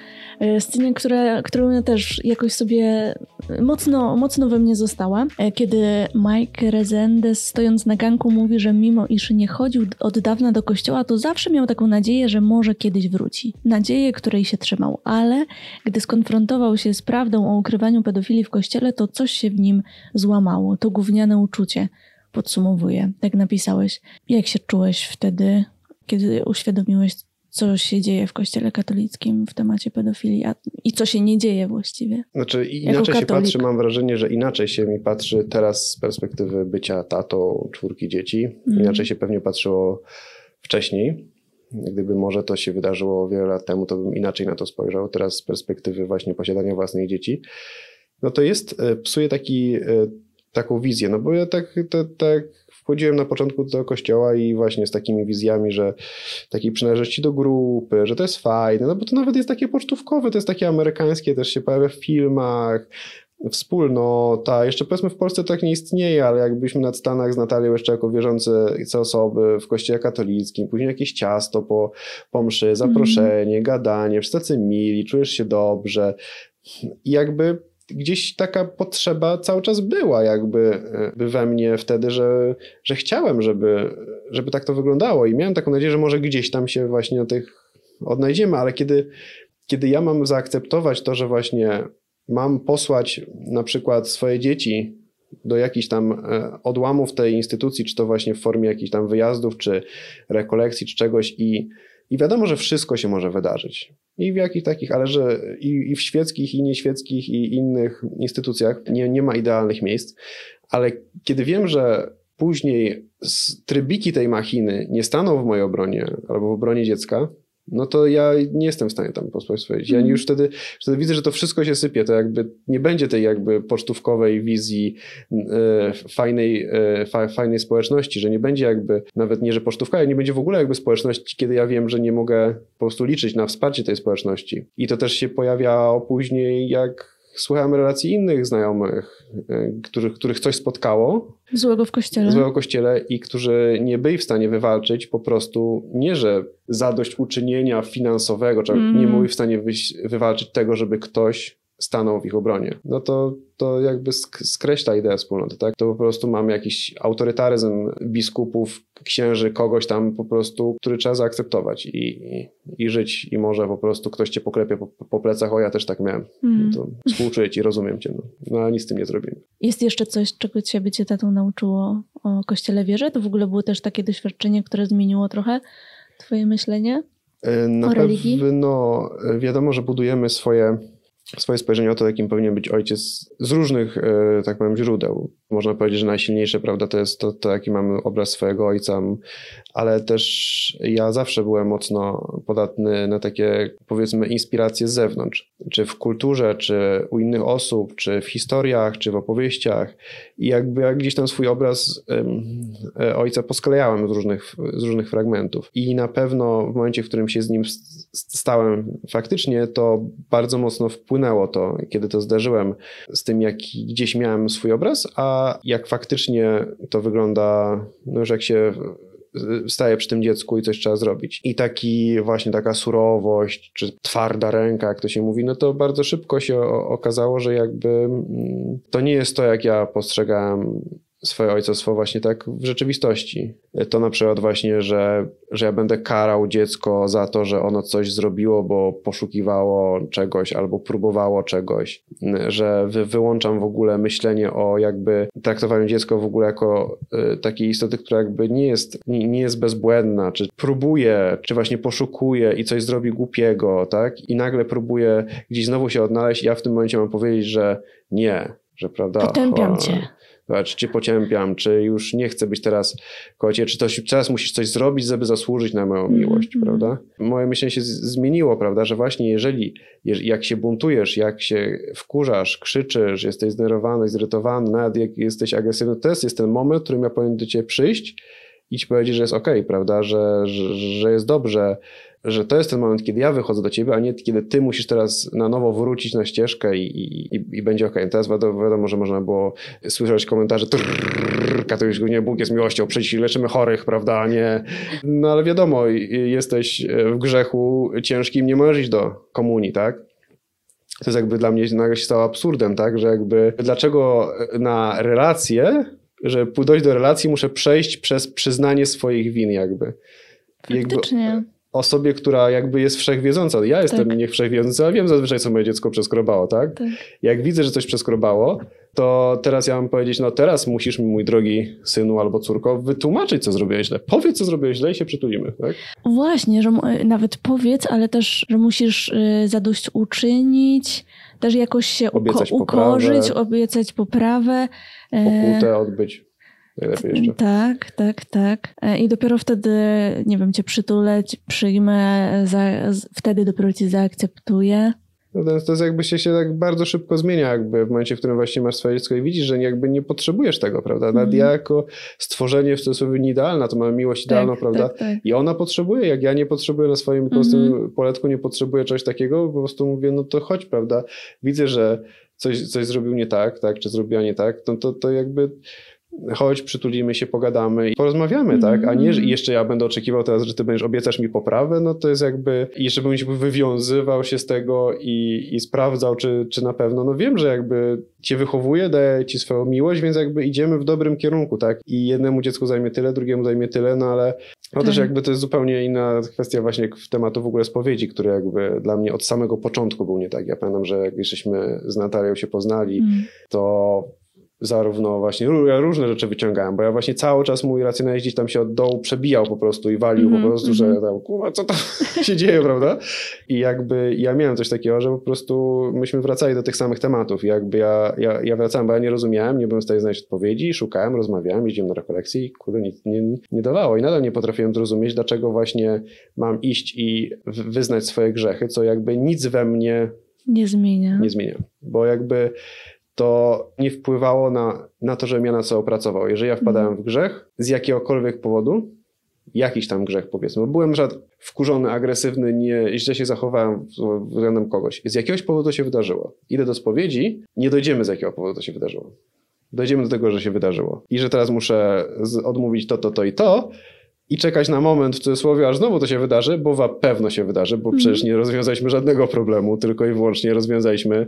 scenie, które, którą ja też jakoś sobie mocno, mocno we mnie została, e, kiedy Mike Rezendez stojąc na ganku mówi, że mimo iż nie chodził od dawna do kościoła, to zawsze miał taką nadzieję, że może kiedyś wróci. Nadzieję, której się trzymał, ale gdy skonfrontował się z prawdą o ukrywaniu pedofilii w kościele, to coś się w nim złamało. To gówniane uczucie, podsumowuje. Tak napisałeś. Jak się czułeś wtedy, kiedy uświadomiłeś co się dzieje w kościele katolickim w temacie pedofilii a, i co się nie dzieje właściwie. Znaczy inaczej się patrzy, mam wrażenie, że inaczej się mi patrzy teraz z perspektywy bycia tatą czwórki dzieci. Mm. Inaczej się pewnie patrzyło wcześniej. Gdyby może to się wydarzyło wiele lat temu, to bym inaczej na to spojrzał. Teraz z perspektywy właśnie posiadania własnych dzieci, no to jest, e, psuje taki, e, taką wizję, no bo ja tak, tak, tak wchodziłem na początku do kościoła i właśnie z takimi wizjami, że takiej przynależności do grupy, że to jest fajne, no bo to nawet jest takie pocztówkowe, to jest takie amerykańskie, też się pojawia w filmach, wspólnota. Jeszcze powiedzmy w Polsce tak nie istnieje, ale jakbyśmy nad Stanach z Natalią jeszcze jako wierzące osoby w kościele katolickim, później jakieś ciasto po, po mszy, zaproszenie, mm. gadanie, wszyscy mili, czujesz się dobrze. I jakby gdzieś taka potrzeba cały czas była jakby by we mnie wtedy, że, że chciałem, żeby, żeby tak to wyglądało. I miałem taką nadzieję, że może gdzieś tam się właśnie na tych odnajdziemy, ale kiedy, kiedy ja mam zaakceptować to, że właśnie mam posłać na przykład swoje dzieci do jakichś tam e, odłamów tej instytucji, czy to właśnie w formie jakichś tam wyjazdów, czy rekolekcji, czy czegoś i i wiadomo, że wszystko się może wydarzyć. I w jakich takich, ale że i, i w świeckich, i nieświeckich, i innych instytucjach nie, nie ma idealnych miejsc. Ale kiedy wiem, że później trybiki tej machiny nie staną w mojej obronie albo w obronie dziecka, no to ja nie jestem w stanie tam posłać. Ja mm. już wtedy, wtedy widzę, że to wszystko się sypie, to jakby nie będzie tej jakby pocztówkowej wizji e, fajnej, e, fa, fajnej społeczności, że nie będzie jakby, nawet nie, że pocztówka, ale nie będzie w ogóle jakby społeczności, kiedy ja wiem, że nie mogę po prostu liczyć na wsparcie tej społeczności. I to też się pojawia później, jak słuchałem relacji innych znajomych, e, których, których coś spotkało. Złego w kościele. Złego w kościele i którzy nie byli w stanie wywalczyć po prostu, nie że zadośćuczynienia finansowego, czy mm. nie byli w stanie wywalczyć tego, żeby ktoś stanął w ich obronie. No to, to jakby skreśla ideę wspólnoty, tak? To po prostu mamy jakiś autorytaryzm biskupów, księży, kogoś tam po prostu, który trzeba zaakceptować i, i, i żyć i może po prostu ktoś cię poklepie po, po plecach, o ja też tak miałem. Mm. To współczuję ci, rozumiem cię, no. no ale nic z tym nie zrobimy. Jest jeszcze coś, czego cię bycie tatą nauczyło o Kościele wierze? To w ogóle było też takie doświadczenie, które zmieniło trochę twoje myślenie e, Na o religii? pewno wiadomo, że budujemy swoje swoje spojrzenie o to, jakim powinien być ojciec z różnych, e, tak powiem, źródeł. Można powiedzieć, że najsilniejsze, prawda, to jest to, to, jaki mamy obraz swojego ojca, ale też ja zawsze byłem mocno podatny na takie, powiedzmy, inspiracje z zewnątrz. Czy w kulturze, czy u innych osób, czy w historiach, czy w opowieściach. I jakby ja gdzieś tam swój obraz e, ojca posklejałem z różnych, z różnych fragmentów. I na pewno w momencie, w którym się z nim stałem faktycznie, to bardzo mocno wpłynęło to, kiedy to zdarzyłem z tym, jaki gdzieś miałem swój obraz, a jak faktycznie to wygląda, no jak się staje przy tym dziecku i coś trzeba zrobić. I taki właśnie taka surowość, czy twarda ręka, jak to się mówi, no to bardzo szybko się okazało, że jakby mm, to nie jest to, jak ja postrzegałem swoje ojcostwo właśnie tak w rzeczywistości. To na przykład właśnie, że, że ja będę karał dziecko za to, że ono coś zrobiło, bo poszukiwało czegoś albo próbowało czegoś, że wy, wyłączam w ogóle myślenie o jakby traktowaniu dziecka w ogóle jako y, takiej istoty, która jakby nie jest, nie, nie jest bezbłędna, czy próbuje, czy właśnie poszukuje i coś zrobi głupiego, tak? I nagle próbuje gdzieś znowu się odnaleźć i ja w tym momencie mam powiedzieć, że nie, że prawda. Potępiam cię czy cię pociępiam, czy już nie chcę być teraz kocie, czy to, teraz musisz coś zrobić, żeby zasłużyć na moją miłość, mm -hmm. prawda? Moje myślenie się zmieniło, prawda, że właśnie jeżeli, jak się buntujesz, jak się wkurzasz, krzyczysz, jesteś zdenerwowany, zirytowany, nawet jak jesteś agresywny, to jest, jest ten moment, w którym ja powinien do ciebie przyjść i ci powiedzieć, że jest okej, okay, prawda, że, że, że jest dobrze, że to jest ten moment, kiedy ja wychodzę do ciebie, a nie kiedy ty musisz teraz na nowo wrócić na ścieżkę i, i, i będzie ok. Teraz wiadomo, że można było słyszeć komentarze katolicki, nie, Bóg jest miłością, przecież leczymy chorych, prawda, nie. No ale wiadomo, jesteś w grzechu ciężkim, nie możesz iść do komunii, tak? to jest jakby dla mnie nagle się stało absurdem, tak, że jakby dlaczego na relacje, że dojść do relacji muszę przejść przez przyznanie swoich win jakby. Faktycznie. Jakby osobie, która jakby jest wszechwiedząca. Ja jestem tak. nie wszechwiedzący, ale wiem zazwyczaj, co moje dziecko przeskrobało, tak? tak? Jak widzę, że coś przeskrobało, to teraz ja mam powiedzieć, no teraz musisz mi, mój drogi synu albo córko, wytłumaczyć, co zrobiłeś źle. Powiedz, co zrobiłeś źle i się przytulimy, tak? Właśnie, że nawet powiedz, ale też, że musisz y, zadośćuczynić, też jakoś się uko- ukorzyć, obiecać poprawę. Pokutę odbyć. Najlepiej jeszcze. Tak, tak, tak. E, I dopiero wtedy, nie wiem, cię przytuleć, przyjmę, za, wtedy dopiero cię zaakceptuję. No to, to jest jakby się, się tak bardzo szybko zmienia, jakby w momencie, w którym właśnie masz swoje dziecko i widzisz, że jakby nie potrzebujesz tego, prawda? Nawet mm. ja jako stworzenie w cudzysłowie idealna, to mamy miłość tak, idealną, prawda? Tak, tak. I ona potrzebuje, jak ja nie potrzebuję na swoim po prostu mm. poletku, nie potrzebuję czegoś takiego, po prostu mówię, no to chodź, prawda? Widzę, że coś, coś zrobił nie tak, tak, czy zrobiła nie tak, no to, to jakby chodź, przytulimy się, pogadamy i porozmawiamy, mm. tak? A nie, że jeszcze ja będę oczekiwał teraz, że ty będziesz, obiecasz mi poprawę, no to jest jakby, i jeszcze bym się wywiązywał się z tego i, i sprawdzał, czy, czy na pewno, no wiem, że jakby cię wychowuje, daje ci swoją miłość, więc jakby idziemy w dobrym kierunku, tak? I jednemu dziecku zajmie tyle, drugiemu zajmie tyle, no ale no też tak. jakby to jest zupełnie inna kwestia właśnie w tematu w ogóle spowiedzi, który jakby dla mnie od samego początku był nie tak. Ja pamiętam, że jak żeśmy z Natalią się poznali, mm. to zarówno właśnie ja różne rzeczy wyciągałem, bo ja właśnie cały czas mój racjonalizm gdzieś tam się od dołu przebijał po prostu i walił mm -hmm, po mhm, prostu, mm -hmm. że tam, kurwa, co tam się dzieje, prawda? I jakby ja miałem coś takiego, że po prostu myśmy wracali do tych samych tematów i jakby ja, ja, ja wracałem, bo ja nie rozumiałem, nie byłem w stanie znaleźć odpowiedzi, szukałem, rozmawiałem, jeździłem na rekolekcje i kurde, nic nie, nie dawało i nadal nie potrafiłem zrozumieć, dlaczego właśnie mam iść i wyznać swoje grzechy, co jakby nic we mnie nie zmienia. Nie zmienia, bo jakby to nie wpływało na, na to, żebym ja na co opracował. Jeżeli ja wpadałem mhm. w grzech z jakiegokolwiek powodu, jakiś tam grzech powiedzmy, bo byłem żad wkurzony, agresywny, nie, źle się zachowałem względem kogoś. Z jakiegoś powodu to się wydarzyło. Idę do spowiedzi, nie dojdziemy z jakiego powodu to się wydarzyło. Dojdziemy do tego, że się wydarzyło. I że teraz muszę odmówić to, to, to i to, i czekać na moment w cudzysłowie, aż znowu to się wydarzy, bo na pewno się wydarzy, bo przecież mhm. nie rozwiązaliśmy żadnego problemu, tylko i wyłącznie rozwiązaliśmy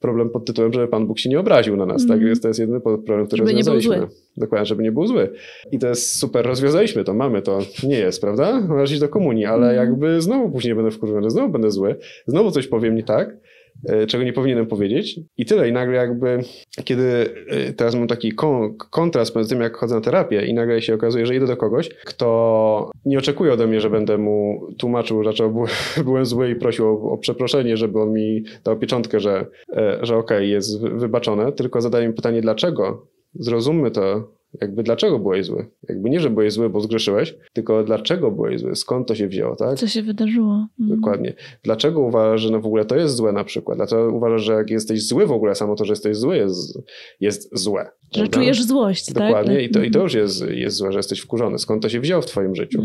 problem pod tytułem, żeby Pan Bóg się nie obraził na nas. Mm. Tak więc to jest jedyny problem, który żeby rozwiązaliśmy. Dokładnie, żeby nie był zły. I to jest super, rozwiązaliśmy to, mamy to. Nie jest, prawda? Iść do komunii, ale mm. jakby znowu później będę wkurzony, znowu będę zły, znowu coś powiem nie tak czego nie powinienem powiedzieć. I tyle. I nagle jakby, kiedy e, teraz mam taki kontrast między tym, jak chodzę na terapię i nagle się okazuje, że idę do kogoś, kto nie oczekuje ode mnie, że będę mu tłumaczył, dlaczego byłem zły i prosił o, o przeproszenie, żeby on mi dał pieczątkę, że, e, że okej, okay, jest wybaczone, tylko zadaję mi pytanie, dlaczego? Zrozummy to, jakby dlaczego byłeś zły? Jakby nie, że byłeś zły, bo zgrzeszyłeś, tylko dlaczego byłeś zły? Skąd to się wzięło, tak? Co się wydarzyło? Mhm. Dokładnie. Dlaczego uważasz, że no w ogóle to jest złe na przykład? Dlaczego uważasz, że jak jesteś zły w ogóle, samo to, że jesteś zły jest, jest złe? Że prawda? czujesz złość, Dokładnie. tak? Dokładnie. I to, i to mhm. już jest, jest złe, że jesteś wkurzony. Skąd to się wzięło w twoim życiu?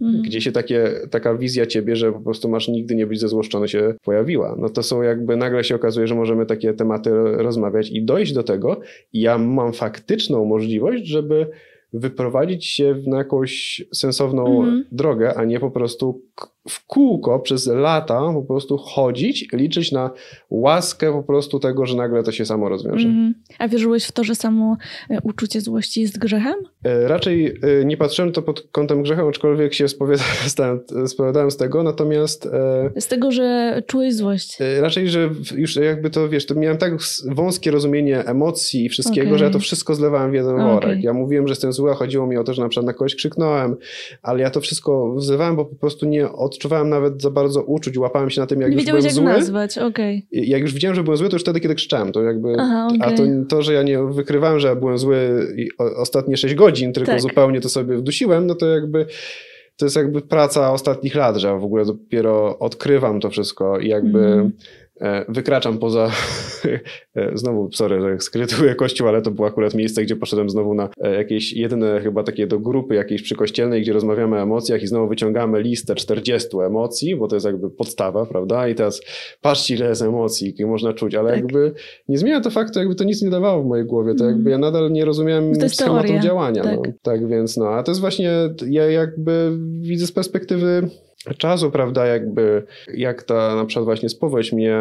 Mm. Gdzie się takie, taka wizja ciebie, że po prostu masz nigdy nie być zezłoszczony się pojawiła? No to są jakby, nagle się okazuje, że możemy takie tematy rozmawiać i dojść do tego i ja mam faktyczną możliwość, żeby wyprowadzić się na jakąś sensowną mm drogę, a nie po prostu w kółko przez lata po prostu chodzić, liczyć na łaskę po prostu tego, że nagle to się samo rozwiąże. Mm. A wierzyłeś w to, że samo e, uczucie złości jest grzechem? E, raczej e, nie patrzyłem to pod kątem grzechem, aczkolwiek się spowiadałem z tego, natomiast... Z tego, że czułeś złość? Raczej, że już jakby to, wiesz, to miałem tak wąskie rozumienie emocji i wszystkiego, okay. że ja to wszystko zlewałem w jeden worek. Okay. Ja mówiłem, że jestem zły, a chodziło mi o to, że na przykład na kogoś krzyknąłem, ale ja to wszystko zlewałem, bo po prostu nie od odczuwałem nawet za bardzo uczuć, łapałem się na tym, jak nie już byłem jak zły. nazwać, okej. Okay. Jak już widziałem, że byłem zły, to już wtedy, kiedy krzyczałem, to jakby, Aha, okay. a to, to, że ja nie wykrywałem, że byłem zły ostatnie 6 godzin, tylko tak. zupełnie to sobie wdusiłem, no to jakby to jest jakby praca ostatnich lat, że ja w ogóle dopiero odkrywam to wszystko i jakby mm. E, wykraczam poza, e, znowu, sorry, że skrytuję kościół, ale to było akurat miejsce, gdzie poszedłem znowu na e, jakieś jedyne chyba takie do grupy jakiejś przykościelnej, gdzie rozmawiamy o emocjach i znowu wyciągamy listę 40 emocji, bo to jest jakby podstawa, prawda? I teraz patrzcie ile jest emocji, jakie można czuć, ale tak. jakby nie zmienia to faktu, jakby to nic nie dawało w mojej głowie, to jakby ja nadal nie rozumiałem schematu działania. Tak. No. tak więc no, a to jest właśnie, ja jakby widzę z perspektywy czasu, prawda, jakby jak ta na przykład właśnie spowiedź mnie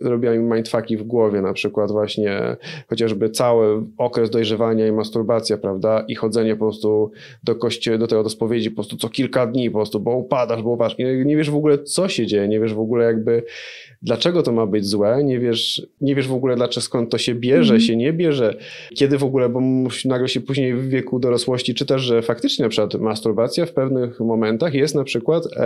robiła mi mindfucki w głowie, na przykład właśnie chociażby cały okres dojrzewania i masturbacja, prawda, i chodzenie po prostu do kościoła, do tego, do spowiedzi po prostu co kilka dni po prostu, bo upadasz, bo upadasz, nie, nie wiesz w ogóle co się dzieje, nie wiesz w ogóle jakby dlaczego to ma być złe, nie wiesz, nie wiesz w ogóle dlaczego skąd to się bierze, mm. się nie bierze, kiedy w ogóle, bo nagle się później w wieku dorosłości czytasz, że faktycznie na przykład masturbacja w pewnych momentach jest na przykład e,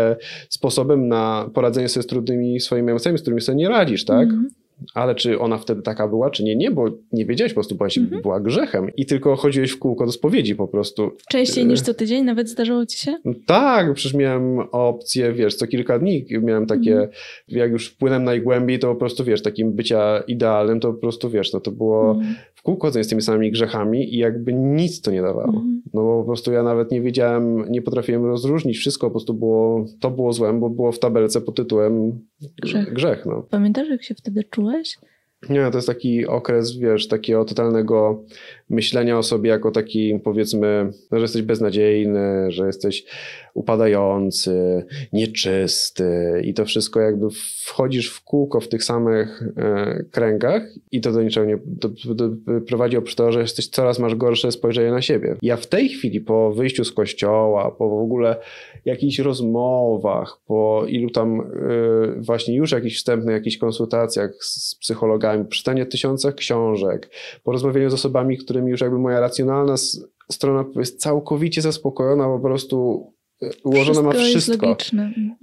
sposobem na poradzenie sobie z trudnymi swoimi emocjami, z którymi sobie nie radzisz, tak? Mm. Ale czy ona wtedy taka była, czy nie? Nie, bo nie wiedziałeś po prostu, byłaś, mhm. była grzechem i tylko chodziłeś w kółko do spowiedzi po prostu. Częściej niż co tydzień nawet zdarzało ci się? Tak, przecież miałem opcję, wiesz, co kilka dni miałem takie, mhm. jak już wpłynąłem najgłębiej, to po prostu, wiesz, takim bycia idealnym, to po prostu, wiesz, no to było mhm. w kółko z tymi samymi grzechami i jakby nic to nie dawało. Mhm. No bo po prostu ja nawet nie wiedziałem, nie potrafiłem rozróżnić, wszystko po prostu było, to było złem, bo było w tabelce pod tytułem grzech. grzech no. Pamiętasz, jak się wtedy czułeś? Nie, to jest taki okres, wiesz, takiego totalnego myślenia o sobie jako taki, powiedzmy, że jesteś beznadziejny, że jesteś upadający, nieczysty i to wszystko jakby wchodzisz w kółko w tych samych e, kręgach i to do niczego nie do, do, prowadzi oprócz tego, że jesteś coraz masz gorsze spojrzenie na siebie. Ja w tej chwili po wyjściu z kościoła, po w ogóle jakichś rozmowach, po ilu tam e, właśnie już jakichś wstępnych jakichś konsultacjach z psychologami, przeczytanie tysiącach książek, po rozmawianiu z osobami, którymi już jakby moja racjonalna strona jest całkowicie zaspokojona, po prostu ułożone ma wszystko.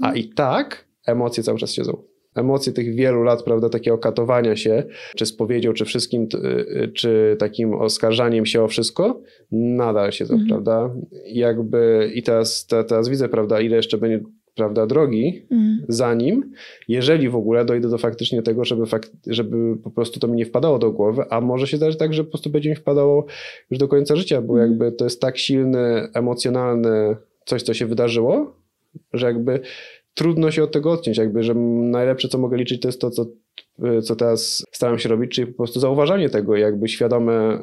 A i tak emocje cały czas siedzą. Emocje tych wielu lat, prawda, takiego katowania się, czy spowiedzią, czy wszystkim, y, czy takim oskarżaniem się o wszystko, nadal siedzą, mhm. prawda? I jakby, i teraz, teraz widzę, prawda, ile jeszcze będzie prawda, drogi, mm. zanim, jeżeli w ogóle dojdę do faktycznie tego, żeby, żeby po prostu to mi nie wpadało do głowy, a może się zdarzyć tak, że po prostu będzie mi wpadało już do końca życia, bo mm. jakby to jest tak silny, emocjonalny coś, co się wydarzyło, że jakby trudno się od tego odciąć, jakby, że najlepsze, co mogę liczyć, to jest to, co, co teraz staram się robić, czyli po prostu zauważanie tego, jakby świadome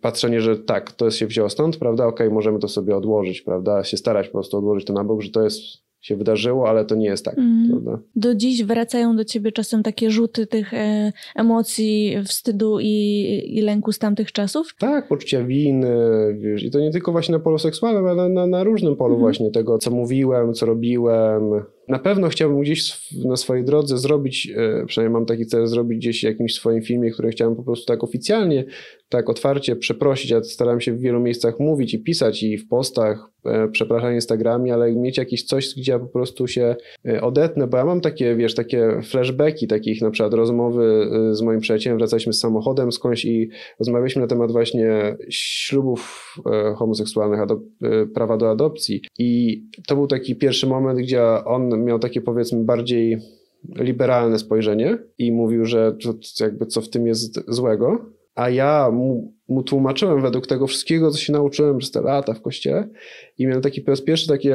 patrzenie, że tak, to się wzięło stąd, prawda, okej, okay, możemy to sobie odłożyć, prawda, się starać po prostu odłożyć to na bok, że to jest się wydarzyło, ale to nie jest tak. Mm. Do dziś wracają do ciebie czasem takie rzuty tych e, emocji, wstydu i, i lęku z tamtych czasów? Tak, poczucia winy, wiesz, i to nie tylko właśnie na polu seksualnym, ale na, na, na różnym polu mm. właśnie tego, co mówiłem, co robiłem, na pewno chciałbym gdzieś na swojej drodze zrobić, e, przynajmniej mam taki cel, zrobić gdzieś jakimś swoim filmie, który chciałem po prostu tak oficjalnie, tak otwarcie przeprosić. Ja starałem się w wielu miejscach mówić i pisać i w postach, e, przepraszam Instagramie, ale mieć jakieś coś, gdzie ja po prostu się e, odetnę, bo ja mam takie, wiesz, takie flashbacki takich na przykład rozmowy z moim przyjacielem, wracaliśmy z samochodem skądś i rozmawialiśmy na temat właśnie ślubów homoseksualnych, prawa do adopcji i to był taki pierwszy moment, gdzie on miał takie powiedzmy bardziej liberalne spojrzenie i mówił, że jakby co w tym jest złego, a ja mu, mu, tłumaczyłem według tego wszystkiego, co się nauczyłem przez te lata w kościele i miałem taki po raz pierwszy taki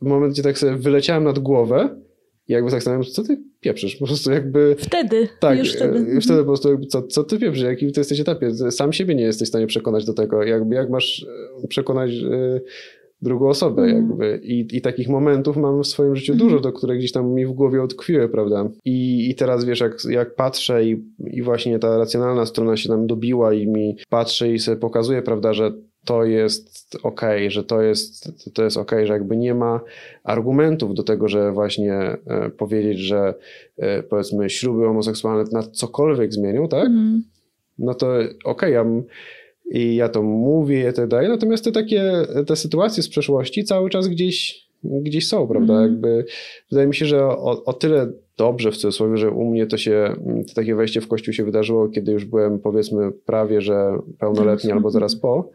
moment, gdzie tak sobie wyleciałem nad głowę i jakby tak stałem, co ty pieprzysz? Po prostu jakby... Wtedy, tak, już wtedy. Już wtedy po prostu jakby, co, co ty pieprzysz? Jakim ty jesteś etapie? Sam siebie nie jesteś w stanie przekonać do tego. Jakby jak masz e, przekonać e, drugą osobę mm. jakby. I, I takich momentów mam w swoim życiu mm. dużo, do które gdzieś tam mi w głowie utkwiły, prawda? I, i teraz wiesz, jak, jak patrzę i, i właśnie ta racjonalna strona się nam dobiła i mi patrzę i sobie pokazuje, prawda, że to jest ok, że to jest, to jest ok, że jakby nie ma argumentów do tego, że właśnie e, powiedzieć, że e, powiedzmy śluby homoseksualne na cokolwiek zmienią, tak? Mm. No to ok, okay, ja i ja to mówię i tak dalej. Natomiast te takie, te sytuacje z przeszłości cały czas gdzieś, gdzieś są, prawda? Mm. Jakby wydaje mi się, że o, o tyle dobrze w cudzysłowie, że u mnie to się, to takie wejście w kościół się wydarzyło, kiedy już byłem powiedzmy prawie, że pełnoletni albo zaraz po,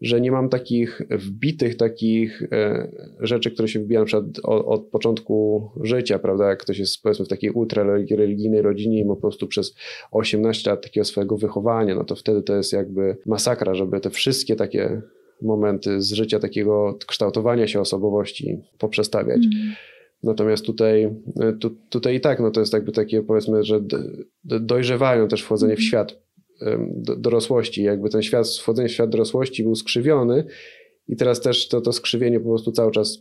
że nie mam takich wbitych takich e, rzeczy, które się wbijają na przykład od, od, początku życia, prawda, jak ktoś jest powiedzmy w takiej ultrareligijnej rodzinie i ma po prostu przez 18 lat takiego swojego wychowania, no to wtedy to jest jakby masakra, żeby te wszystkie takie momenty z życia takiego kształtowania się osobowości poprzestawiać. Mm. Natomiast tutaj, e, tu, tutaj i tak, no to jest jakby takie powiedzmy, że dojrzewają też wchodzenie w mhm. świat dorosłości, jakby ten świat, wchodzenie w świat dorosłości był skrzywiony I teraz też to, to skrzywienie po prostu cały czas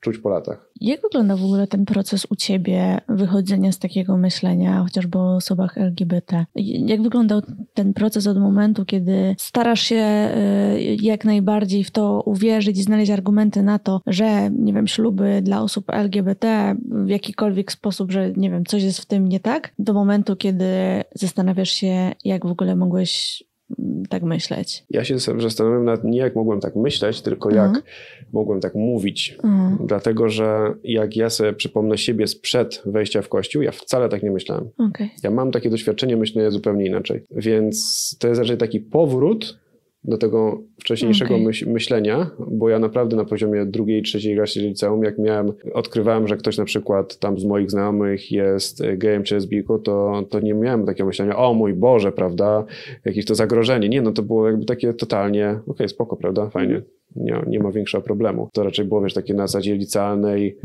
czuć po latach. Jak wygląda w ogóle ten proces u ciebie wychodzenia z takiego myślenia, chociażby o osobach LGBT? Jak wyglądał ten proces od momentu, kiedy starasz się y, jak najbardziej w to uwierzyć i znaleźć argumenty na to, że, nie wiem, śluby dla osób LGBT w jakikolwiek sposób, że, nie wiem, coś jest w tym nie tak, do momentu, kiedy zastanawiasz się, jak w ogóle mogłeś tak myśleć? Ja się zastanawiam nad nie jak mogłem tak myśleć, tylko jak mhm. mogłem tak mówić. Mhm. Dlatego, że jak ja sobie przypomnę siebie sprzed wejścia w kościół, ja wcale tak nie myślałem. Okay. Ja mam takie doświadczenie myślenia zupełnie inaczej. Więc to jest raczej taki powrót do tego wcześniejszego okay. myśl, myślenia, bo ja naprawdę na poziomie drugiej, trzeciej klasy liceum, jak miałem, odkrywałem, że ktoś na przykład tam z moich znajomych jest gejem czy lesbijką, to, to nie miałem takiego myślenia, o mój Boże, prawda, jakieś to zagrożenie. Nie, no to było jakby takie totalnie, okej, okay, spoko, prawda, fajnie nie, nie ma większego problemu. To raczej było, wiesz, takie na zasadzie licealnej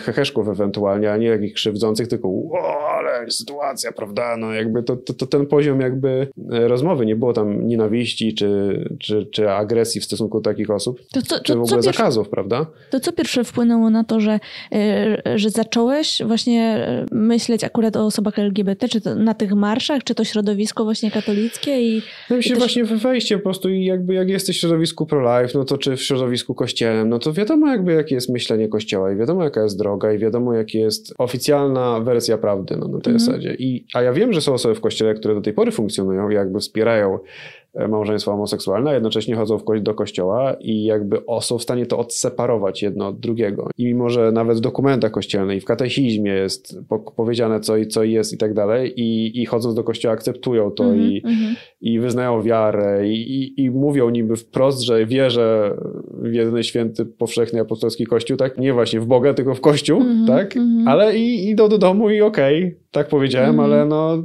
heheszków ewentualnie, a nie jakichś krzywdzących, tylko o, ale sytuacja, prawda, no jakby to, to, to, ten poziom jakby e, rozmowy, nie było tam nienawiści czy, czy, czy agresji w stosunku do takich osób, to czy w ogóle pierwsze, zakazów, prawda? To co pierwsze wpłynęło na to, że, e, że zacząłeś właśnie e, myśleć akurat o osobach LGBT, czy to na tych marszach, czy to środowisko właśnie katolickie i... No myślę, też... właśnie wejście po prostu i jakby jak jesteś w środowisku pro-life, no to czy w środowisku kościelnym, no to wiadomo jakby jakie jest myślenie kościoła i wiadomo jaka jest droga i wiadomo jaka jest oficjalna wersja prawdy no, na tej mm. zasadzie. I, a ja wiem, że są osoby w kościele, które do tej pory funkcjonują i jakby wspierają E, małżeństwo homoseksualne, a jednocześnie chodzą do kościoła i jakby są w stanie to odseparować jedno od drugiego. I mimo, że nawet w dokumentach kościelnych i w katechizmie jest powiedziane co i co jest i tak dalej i, i chodząc do kościoła akceptują to mm -hmm, i, mm -hmm. i wyznają wiarę i, i, i mówią niby wprost, że wierzę w jedyny święty, powszechny apostolski kościół, tak? Nie właśnie w Boga, tylko w kościół, mm -hmm, tak? Ale i idą do domu i okej, okay, tak powiedziałem, mhm. ale no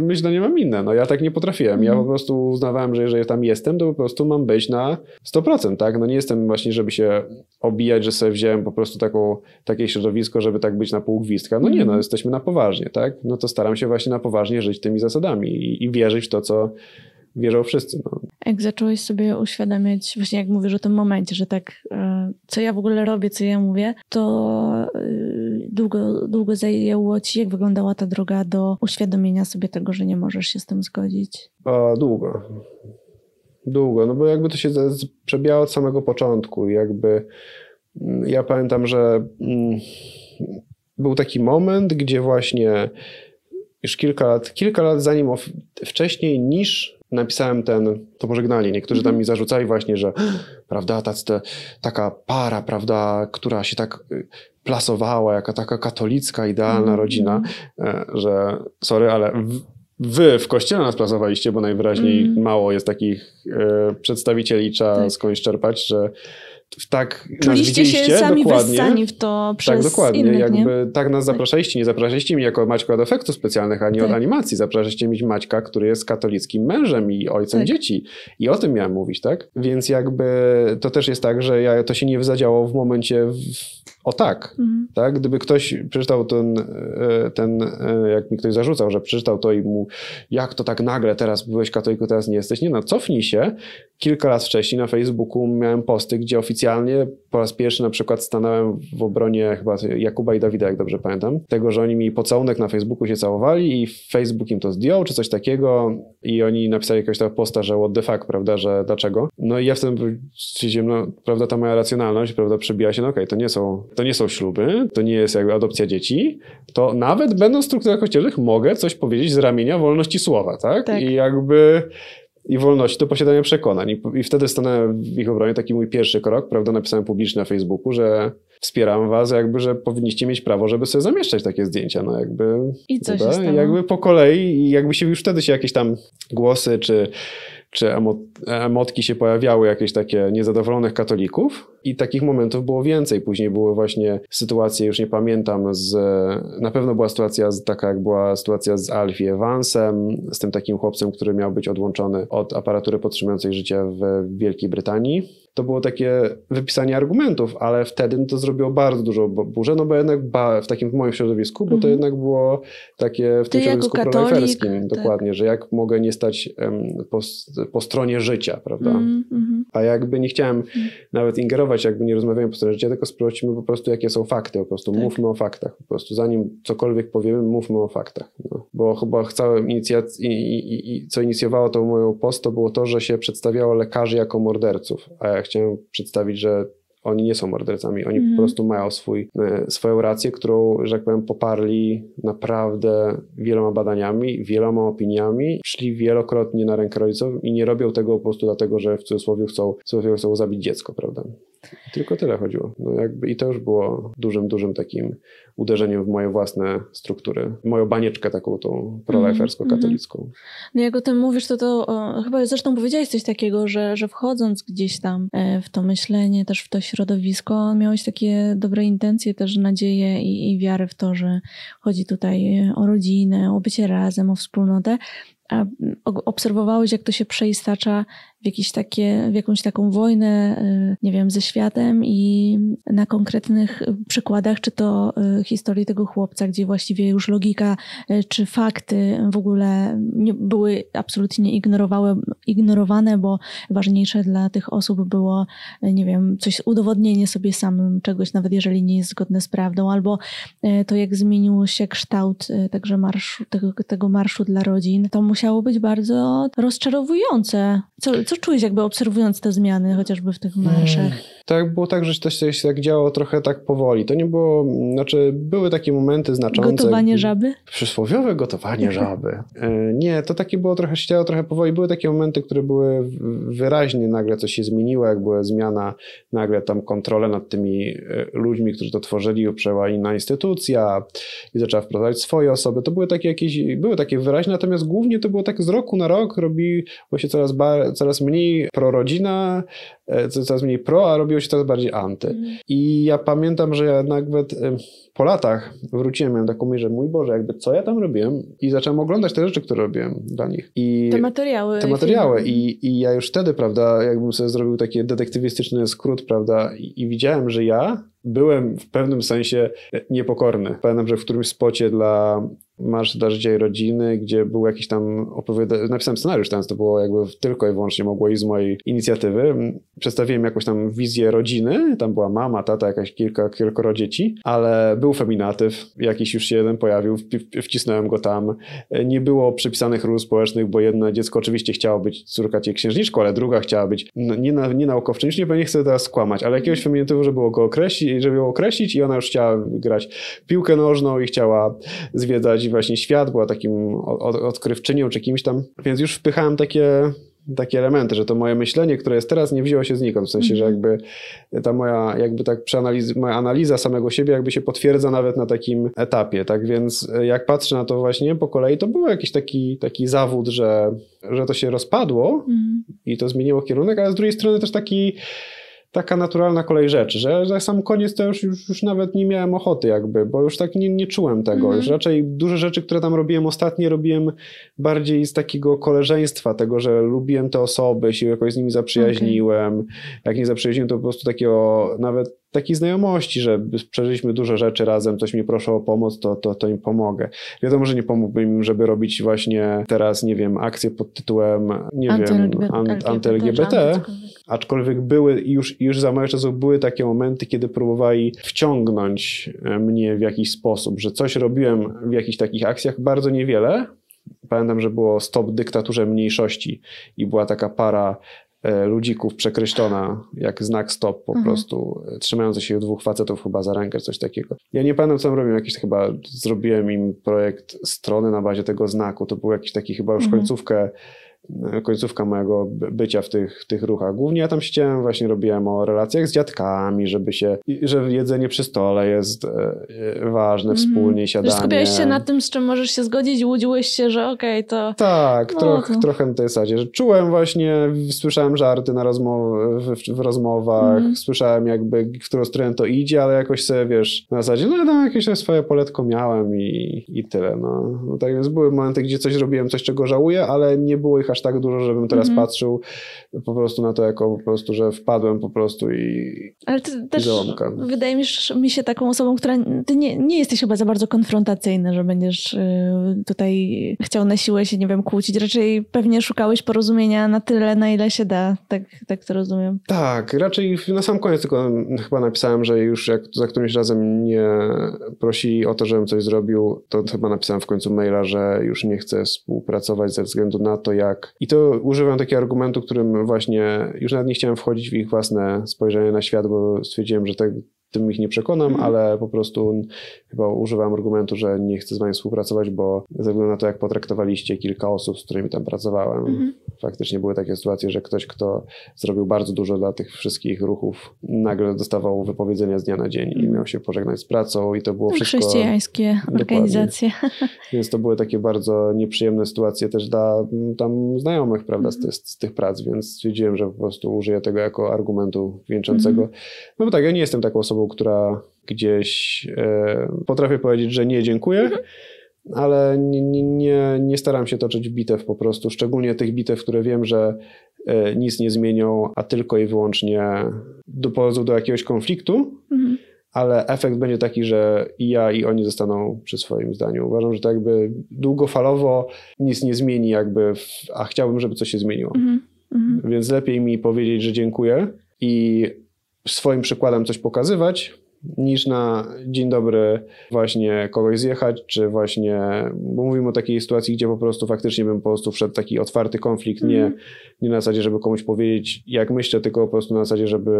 myślę, nie mam inne. No ja tak nie potrafiłem. Ja po prostu uznawałem, że jeżeli tam jestem, to po prostu mam być na 100%, tak? No nie jestem właśnie, żeby się obijać, że sobie wziąłem po prostu taką, takie środowisko, żeby tak być na pół gwizdka. No nie, no mhm. jesteśmy na poważnie, tak? No to staram się właśnie na poważnie żyć tymi zasadami i, i wierzyć w to, co wierzą wszyscy. No. Jak zacząłeś sobie uświadamiać, właśnie jak mówisz o tym momencie, że tak, e, co ja w ogóle robię, co ja mówię, to e, długo, długo zajęło ci, jak wyglądała ta droga do uświadomienia sobie tego, że nie możesz się z tym zgodzić? A, długo. Długo, no bo jakby to się przebijało od samego początku. Jakby mm, ja pamiętam, że mm, był taki moment, gdzie właśnie już kilka lat, kilka lat zanim wcześniej niż napisałem ten, to pożegnanie. Niektórzy tam mhm. mi zarzucali właśnie, że prawda, tacy te, taka para, prawda, która się tak y, plasowała, jaka taka katolicka, idealna mm. rodzina, e, że sorry, ale wy w kościele nas plasowaliście, bo najwyraźniej mm. mało jest takich e, przedstawicieli, trzeba tak. skądś czerpać, że tak Czuliście się sami dokładnie. w to tak, przez Tak, dokładnie. Innych, jakby nie? tak nas tak. zapraszaliście. Nie zapraszaliście mnie jako Maćka od efektów specjalnych, ani tak. od animacji. Zapraszaliście mi Maćka, który jest katolickim mężem i ojcem tak. dzieci. I o tym miałem mówić, tak? Więc jakby to też jest tak, że ja, to się nie zadziałało w momencie w, o tak, mhm. tak? Gdyby ktoś przeczytał ten, e, ten, e, jak mi ktoś zarzucał, że przeczytał to i mu, jak to tak nagle teraz byłeś katoliką, teraz nie jesteś. Nie no, cofnij się. Kilka lat wcześniej na Facebooku miałem posty, gdzie oficjalnie po raz pierwszy na przykład stanąłem w obronie chyba Jakuba i Dawida, jak dobrze pamiętam, tego, że oni mi pocałunek na Facebooku się całowali i Facebook im to zdjął, czy coś takiego i oni napisali jakiegoś tam posta, że what the fuck, prawda, że dlaczego. No i ja wtedy stwierdziłem, no prawda, ta moja racjonalność, prawda, przebija się, no okej, okay, to nie są to nie są śluby, to nie jest jakby adopcja dzieci, to nawet będąc w strukturach kościelnych mogę coś powiedzieć z ramienia wolności słowa, tak? tak. I jakby i wolności do posiadania przekonań. I, I, wtedy stanąłem w ich obronie, taki mój pierwszy krok, prawda, napisałem publicznie na Facebooku, że wspieram was, jakby, że powinniście mieć prawo, żeby sobie zamieszczać takie zdjęcia, no jakby... I co się stało? Jakby po kolei i jakby się już wtedy się jakieś tam głosy czy, czy emotki się pojawiały, jakieś takie niezadowolonych katolików, I takich momentów było więcej. Później były właśnie sytuacje, już nie pamiętam, z, na pewno była sytuacja z, taka, jak była sytuacja z Alfie Evansem, z tym takim chłopcem, który miał być odłączony od aparatury podtrzymującej życie w Wielkiej Brytanii to było takie wypisanie argumentów, ale wtedy to zrobiło bardzo dużo burzę, no bo jednak ba, w takim w moim środowisku, bo to mhm. jednak było takie w tym Ty środowisku proliferskim, tak. dokładnie, że jak mogę nie stać um, po, po, stronie życia, prawda? Mm -hmm. A jakby nie chciałem mm. nawet ingerować, jakby nie rozmawiałem po stronie życia, tylko sprawdźmy po prostu, jakie są fakty, po prostu tak. mówmy o faktach, po prostu zanim cokolwiek powiemy, mówmy o faktach. No. Bo chyba całe inicjac- i, i, i, co inicjowało tą moją post, to było to, że się przedstawiało lekarzy jako morderców, a ja chciałem przedstawić, że oni nie są mordercami, oni mm. po mhm. prostu mają swój, e, swoją rację, którą, że tak powiem, poparli naprawdę wieloma badaniami, wieloma opiniami, szli wielokrotnie na rękę rodzicom i nie robią tego po prostu dlatego, że w cudzysłowie chcą, w cudzysłowie chcą zabić dziecko, prawda? Tylko tyle chodziło. No jakby, I to już było dużym, dużym takim uderzeniem w moje własne struktury, moją banieczkę taką tą prolifersko-katolicką. Mm, no jak o tym mówisz, to to o, chyba zresztą powiedziałeś coś takiego, że, że wchodząc gdzieś tam e, w to myślenie, też w to środowisko, miałeś takie dobre intencje, też nadzieję i, i wiarę w to, że chodzi tutaj o rodzinę, o bycie razem, o wspólnotę, obserwowałeś, jak to się przeistacza w, jakieś takie, w jakąś taką wojnę, y, nie wiem, ze światem i na konkretnych przykładach, czy to y, historii tego chłopca, gdzie właściwie już logika y, czy fakty w ogóle były absolutnie ignorowały, ignorowane, bo ważniejsze dla tych osób było, nie wiem, coś udowodnienie sobie samym czegoś, nawet jeżeli nie jest zgodne z prawdą, albo to, jak zmienił się kształt także marszu, tego, tego marszu dla rodzin, to musiało być bardzo rozczarowujące. Co, co czułeś jakby obserwując te zmiany, chociażby w tych marszach? Hmm. Tak, było tak, że to się tak działo trochę tak powoli. To nie było, znaczy były takie momenty znaczące. Gotowanie żaby? Przysłowiowe gotowanie żaby. E, nie, to takie było trochę, się działo trochę powoli. Były takie momenty, które były wyraźnie, nagle coś się zmieniło, jak była zmiana, nagle tam kontrolę nad tymi e, ludźmi, którzy to tworzyli, przejęła inna instytucja i zaczęła wprowadzać swoje osoby. To były takie jakieś, były takie wyraźne, natomiast głównie to było tak z roku na rok robiło się coraz, coraz mniej prorodzina, e, coraz mniej pro, a robiło się coraz bardziej anty. Mhm. I ja pamiętam, że ja nawet po latach wróciłem, miałem taką myśl, że mój Boże, jakby co ja tam robiłem i zacząłem oglądać te rzeczy, które robiłem dla nich. I te materiały. Te materiały I, i ja już wtedy, prawda, jakbym sobie zrobił taki detektywistyczny skrót, prawda, i, i widziałem, że ja byłem w pewnym sensie niepokorny. Pamiętam, że w którymś spocie dla Marsz dla Życia i Rodziny, gdzie był jakiś tam opowiadany, napisałem scenariusz, teraz to było jakby tylko i wyłącznie mogło i z mojej inicjatywy. Przedstawiłem jakąś tam wizję rodziny, tam była mama, tata, jakaś kilka, kilkoro dzieci, ale był feminatyw, jakiś już się jeden pojawił, wcisnąłem go tam. Nie było przypisanych ról społecznych, bo jedno dziecko oczywiście chciało być córka cię księżniczką, ale druga chciała być nie, na, nie naukowczynią, nie, nie chcę teraz skłamać, ale jakiegoś feminatywu, żeby go określić, żeby ją określić i ona już chciała grać piłkę nożną i chciała zwiedzać właśnie świat, była takim odkrywczynią czy kimś tam, więc już wpychałem takie takie elementy, że to moje myślenie, które jest teraz, nie wzięło się znikąd. W sensie, że mhm. jakby ta moja, jakby tak przeanaliz, moja analiza samego siebie jakby się potwierdza nawet na takim etapie. Tak więc e, jak patrzę na to właśnie po kolei, to był jakiś taki, taki zawód, że, że to się rozpadło mm. i to zmieniło kierunek, ale z drugiej strony też taki taka naturalna kolej rzeczy, że, że sam koniec to już, już, już nawet nie miałem ochoty jakby, bo już tak nie, nie czułem tego. Mm -hmm. Już raczej duże rzeczy, które tam robiłem ostatnie, robiłem bardziej z takiego koleżeństwa, tego, że lubiłem te osoby, się jakoś z nimi zaprzyjaźniłem. Okay. Jak nie zaprzyjaźniłem, to po prostu takiego nawet takiej znajomości, że przeżyliśmy dużo rzeczy razem, coś mnie proszą o pomoc, to, to, to im pomogę. Wiadomo, że nie pomógłbym im, żeby robić właśnie teraz, nie wiem, akcję pod tytułem, nie wiem, anty-LGBT, aczkolwiek były już, już za mojego czasu były takie momenty, kiedy próbowali wciągnąć e, mnie w jakiś sposób, że coś robiłem w jakichś takich akcjach, bardzo niewiele, Pamiętam, że było stop dyktaturze mniejszości i była taka para ludzików przekreślona jak znak stop po mhm. prostu, e, trzymający się dwóch facetów chyba za rękę, coś takiego. Ja nie pamiętam, co tam robiłem, jakiś chyba zrobiłem im projekt strony na bazie tego znaku, to był jakiś taki chyba już mhm. końcówkę końcówka mojego bycia w tych, w tych ruchach. Głównie ja tam siedziałem, właśnie robiłem o relacjach z dziadkami, żeby się, że jedzenie przy stole jest e, ważne, mm. wspólnie siadanie. Że skupiałeś się na tym, z czym możesz się zgodzić i łudziłeś się, że okej, okay, to... Tak, no, troch, to... trochę na tej zasadzie, że czułem właśnie, słyszałem żarty na rozmow w, w rozmowach, mm. słyszałem jakby, w którą stronę to idzie, ale jakoś sobie, wiesz, na zasadzie, no ja tam jakieś swoje poletko miałem i, i tyle, no. no. Tak więc były momenty, gdzie coś robiłem, coś czego żałuję, ale nie było ich aż tak dużo, żebym teraz mm. patrzył po prostu na to jako po prostu, że wpadłem po prostu i Ale ty też wydaje mi się taką osobą, która ty nie, nie jesteś chyba za bardzo konfrontacyjny, że będziesz y, tutaj chciał na siłę się, nie wiem, kłócić. Raczej pewnie szukałeś porozumienia na tyle, na ile się da. Tak, tak to rozumiem. Tak, raczej na sam koniec tylko chyba napisałem, że już jak za którymś razem nie prosili o to, żebym coś zrobił, to chyba napisałem w końcu maila, że już nie chcę współpracować ze względu na to, jak... I to używam takiego argumentu, którym właśnie już nawet nie chciałem wchodzić w ich własne spojrzenie na świat, bo stwierdziłem, że tak tym ich nie przekonam, mm. ale po prostu chyba używam argumentu, że nie chcę z wami współpracować, bo ze względu na to, jak potraktowaliście kilka osób, z którymi tam pracowałem, mm. Faktycznie były takie sytuacje, że ktoś, kto zrobił bardzo dużo dla tych wszystkich ruchów, nagle dostawał wypowiedzenia z dnia na dzień i mhm. miał się pożegnać z pracą i to było wszystko... Chrześcijańskie organizacje. Więc to były takie bardzo nieprzyjemne sytuacje też dla tam znajomych, prawda, mm. z, tych, z, tych prac, więc stwierdziłem, że po prostu użyję tego jako argumentu wieńczącego. Mm. No bo tak, ja nie jestem taką osobą, która gdzieś e, potrafię powiedzieć, że nie, dziękuję. Mhm. Ale nie, nie, nie staram się toczyć bitew po prostu, szczególnie tych bitew, które wiem, że e, nic nie zmienią, a tylko i wyłącznie doprowadzą do jakiegoś konfliktu. Mhm ale efekt będzie taki, że i ja, i oni zostaną przy swoim zdaniu. Uważam, że to jakby długofalowo nic nie zmieni, jakby, w, a chciałbym, żeby coś się zmieniło. Mm -hmm. Więc lepiej mi powiedzieć, że dziękuję i swoim przykładem coś pokazywać, niż na dzień dobry właśnie kogoś zjechać, czy właśnie, bo mówimy o takiej sytuacji, gdzie po prostu faktycznie bym po prostu wszedł taki otwarty konflikt, mm. nie, mhm. nie na zasadzie, żeby komuś powiedzieć, jak myślę, tylko po prostu na zasadzie, żeby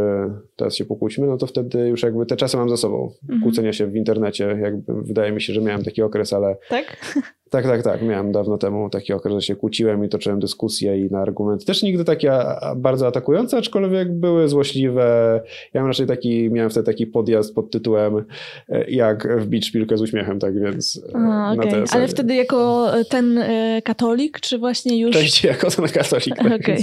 teraz się pokłóćmy, no to wtedy już jakby te czasy mam za sobą. Mm. Kłócenia się w internecie, jakby wydaje mi się, że miałem taki okres, ale... Tak? Tak, tak, tak. Miałem dawno temu taki okres, że się kłóciłem i toczyłem dyskusje i na argumenty. Też nigdy takie bardzo atakujące, aczkolwiek były złośliwe. Ja miałem raczej taki, miałem wtedy taki podjazd pod tytułem e, jak wbić szpilkę z uśmiechem, tak więc e, A, okay. Ale wtedy jako ten e, katolik, czy właśnie już... Częściej jako ten katolik. Tak okay.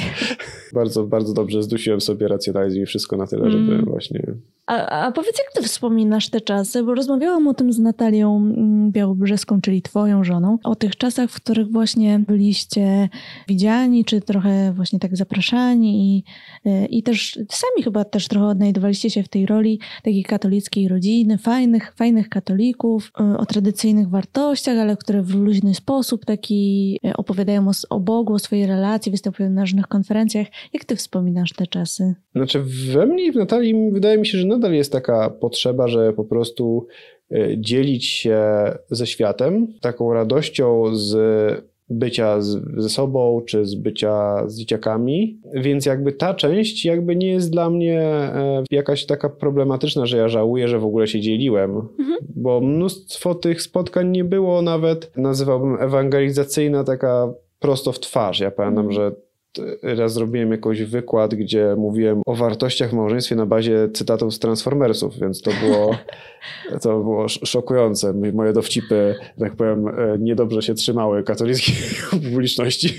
Bardzo, bardzo dobrze zdusiłem sobie racjonalizm i wszystko na tyle, żeby mm. właśnie... A, a powiedz, jak ty wspominasz te czasy? Bo rozmawiałam o tym z Natalią mm, Białobrzeską, czyli twoją żoną o tych czasach, w których właśnie byliście widziani, czy trochę właśnie tak zapraszani i, e, i też sami chyba też trochę odnajdowaliście się w tej roli takiej katolickiej rodziny, fajnych, fajnych katolików, e, o tradycyjnych wartościach, ale które w luźny sposób taki e, opowiadają o, o Bogu, o swojej relacji, występują na różnych konferencjach. Jak ty wspominasz te czasy? Znaczy we mnie i w Natalii wydaje mi się, że nadal jest taka potrzeba, że po prostu Y, dzielić się ze światem, taką radością z bycia z, ze sobą, czy z bycia z dzieciakami, więc jakby ta część jakby nie jest dla mnie e, jakaś taka problematyczna, że ja żałuję, że w ogóle się dzieliłem, mhm. bo mnóstwo tych spotkań nie było nawet, nazywałbym ewangelizacyjna, taka prosto w twarz. Ja pamiętam, mhm. że raz zrobiłem jakiś wykład, gdzie mówiłem o wartościach w małżeństwie na bazie cytatów z Transformersów, więc to było, to było szokujące. Moje dowcipy, tak powiem, e, niedobrze się trzymały katolickiej publiczności.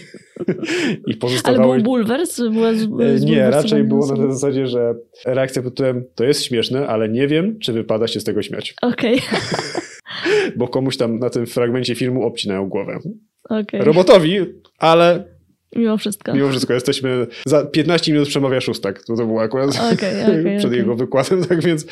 I pozostawały... Ale był bulwers? Była z, e, z Nie, raczej było na tej zasadzie, że reakcja pod tytułem to jest śmieszne, ale nie wiem, czy wypada się z tego śmiać. Okej. Okay. Bo komuś tam na tym fragmencie filmu obcinają głowę. Okay. Robotowi, ale Mimo wszystko. Mimo wszystko, jesteśmy. Za 15 minut przemawia szóstak. To, to było akurat okay, okay, przed okay. jego wykładem, tak więc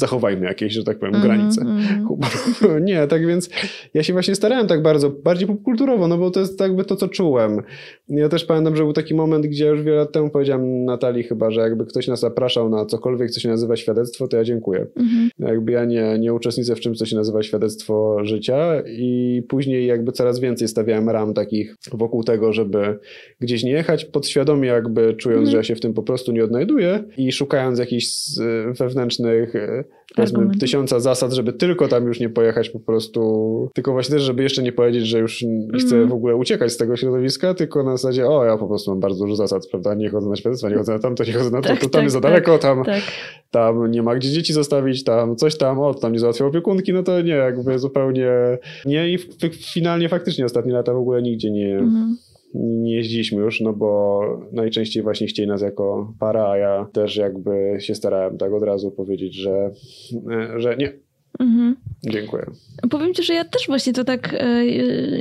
zachowajmy jakieś, że tak powiem, mm -hmm, granice. Mm -hmm. Nie, tak więc ja się właśnie starałem tak bardzo, bardziej popkulturowo, no bo to jest jakby to, co czułem. Ja też pamiętam, że był taki moment, gdzie już wiele lat temu powiedziałem Natalii chyba, że jakby ktoś nas zapraszał na cokolwiek, co się nazywa świadectwo, to ja dziękuję. Mm -hmm. Jakby ja nie, nie uczestniczę w czymś, co się nazywa świadectwo życia i później jakby coraz więcej stawiałem ram takich wokół tego, żeby gdzieś nie jechać, podświadomie jakby czując, mhm. że ja się w tym po prostu nie odnajduję i szukając jakichś wewnętrznych powiedzmy tysiąca zasad, żeby tylko tam już nie pojechać po prostu, tylko właśnie też, żeby jeszcze nie powiedzieć, że już nie chcę mm. w ogóle uciekać z tego środowiska, tylko na zasadzie, o ja po prostu mam bardzo dużo zasad, prawda, nie chodzę na świadectwa, nie chodzę na tamto, nie chodzę na to, tak, to tam tak, jest za tak, daleko, tam, tak. tam nie ma gdzie dzieci zostawić, tam coś tam, o, tam nie załatwiał opiekunki, no to nie, jakby zupełnie nie i finalnie faktycznie ostatnie lata w ogóle nigdzie nie... Mm nie jeździliśmy już, no bo najczęściej właśnie chcieli nas jako para, a ja też jakby się starałem tak od razu powiedzieć, że, że nie. Mhm. Dziękuję. Powiem Ci, że ja też właśnie to tak, e,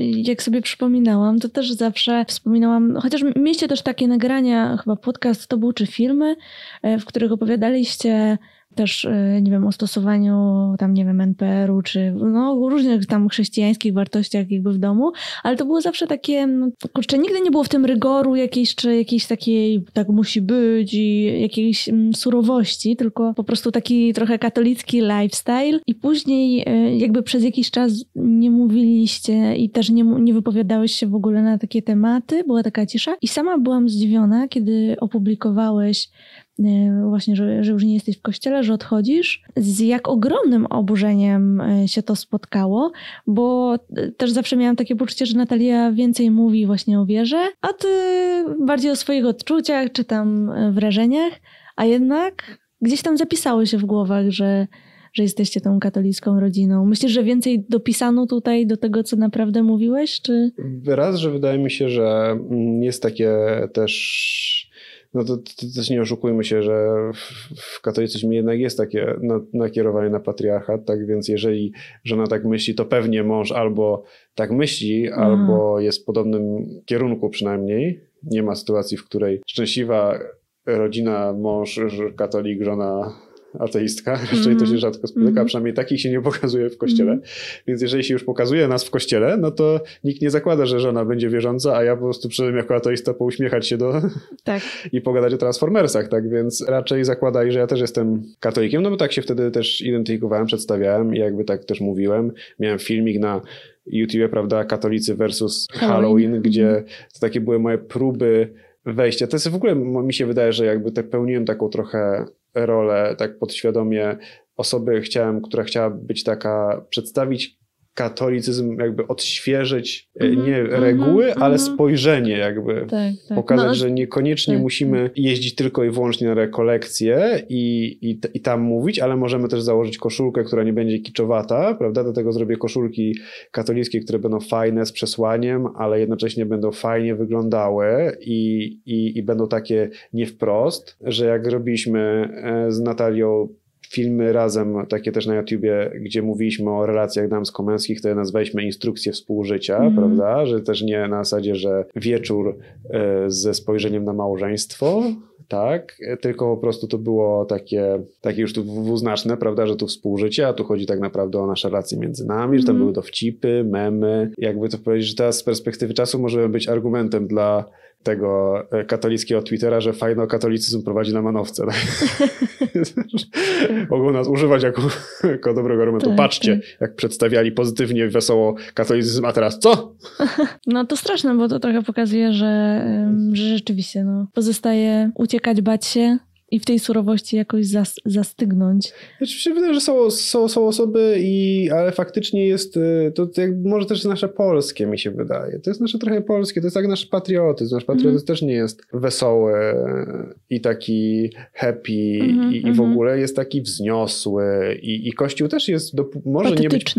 jak sobie przypominałam, to też zawsze wspominałam, chociaż mieliście też takie nagrania, chyba podcast to był, czy filmy, e, w których opowiadaliście też, e, nie wiem, o stosowaniu tam, nie wiem, NPR-u, czy no, różnych tam chrześcijańskich wartościach jakby w domu, ale to było zawsze takie, no, kurczę, nigdy nie było w tym rygoru jakiejś, czy jakiejś takiej, tak musi być i jakiejś mm, surowości, tylko po prostu taki trochę katolicki lifestyle. I później e, jakby przez jakiś czas nie mówiliście i też nie, nie wypowiadałeś się w ogóle na takie tematy, była taka cisza. I sama byłam zdziwiona, kiedy opublikowałeś właśnie, że, że już nie jesteś w kościele, że odchodzisz. Z jak ogromnym oburzeniem e, się to spotkało, bo e, też zawsze miałam takie poczucie, że Natalia więcej mówi właśnie o wierze, a ty bardziej o swoich odczuciach czy tam wrażeniach, a jednak gdzieś tam zapisało się w głowach, że że jesteście tą katolicką rodziną. Myślisz, że więcej dopisano tutaj do tego, co naprawdę mówiłeś, czy? Raz, że wydaje mi się, że mm, jest takie też no to, to, też nie oszukujmy się, że w, w katolicyzmie jednak jest takie nakierowanie na patriarchat, tak więc jeżeli żona tak myśli, to pewnie mąż albo tak myśli, mhm. albo jest w podobnym kierunku przynajmniej. Nie ma sytuacji, w której szczęśliwa rodzina, mąż, katolik, żona ateistka, raczej mm. to się mhm. rzadko spotyka, mm. przynajmniej takich się nie pokazuje w kościele. Mm. Więc jeżeli się już pokazuje nas w kościele, no to nikt nie zakłada, że żona będzie wierząca, a ja po prostu przyszedłem jako ateista pouśmiechać się do tak. i pogadać o Transformersach, tak? Więc raczej zakładaj, że ja też jestem katolikiem, no bo tak się wtedy też identyfikowałem, przedstawiałem i jakby tak też mówiłem. Miałem filmik na YouTube, prawda, katolicy versus Halloween, Halloween gdzie mhm. to takie były moje próby wejścia. To jest w ogóle, mi się wydaje, że jakby tak pełniłem taką trochę rolę, tak podświadomie osoby chciałem, która chciała być taka, przedstawić katolicyzm jakby odświeżyć mm nie reguły, mm ale mhm. spojrzenie jakby. Tak, tak. Pokazać, no, że niekoniecznie tak, musimy jeździć tylko i wyłącznie na rekolekcje i, i, i tam mówić, ale możemy też założyć koszulkę, która nie będzie kiczowata, prawda? Do tego zrobię koszulki katolickie, które będą fajne z przesłaniem, ale jednocześnie będą fajnie wyglądały i, i, i będą takie nie wprost, że jak robiliśmy e, z Natalią filmy razem, takie też na YouTubie, gdzie mówiliśmy o relacjach damsko-męskich, to nazwaliśmy instrukcje współżycia, mm. prawda? Że też nie na zasadzie, że wieczór e, ze spojrzeniem na małżeństwo, tak, tylko po prostu to było takie, takie już tu dwuznaczne, prawda, że tu współżycie, a tu chodzi tak naprawdę o nasze relacje między nami, mm. że tam mhm. były dowcipy, memy, jakby to powiedzieć, że teraz z perspektywy czasu możemy być argumentem dla tego e, katolickiego Twittera, że fajno katolicyzm prowadzi na manowce. Mogą nas używać jako, jako dobrego argumentu. Tak, Patrzcie, tak. jak przedstawiali pozytywnie, wesoło katolicyzm, a teraz co? No to straszne, bo to trochę pokazuje, że, że rzeczywiście no, pozostaje uciekać, bać się, i w tej surowości jakoś zas, zastygnąć. Znaczy, się wydaje, że są, są, są osoby, i, ale faktycznie jest, y, to, to może też nasze polskie, mi się wydaje. To jest nasze trochę polskie, to jest jak nasz patriotyzm. Nasz patriotyzm mm. też nie jest wesoły i taki happy mm -hmm, i, i, w mhm. ogóle jest taki wzniosły i, i Kościół też jest, do, może nie być,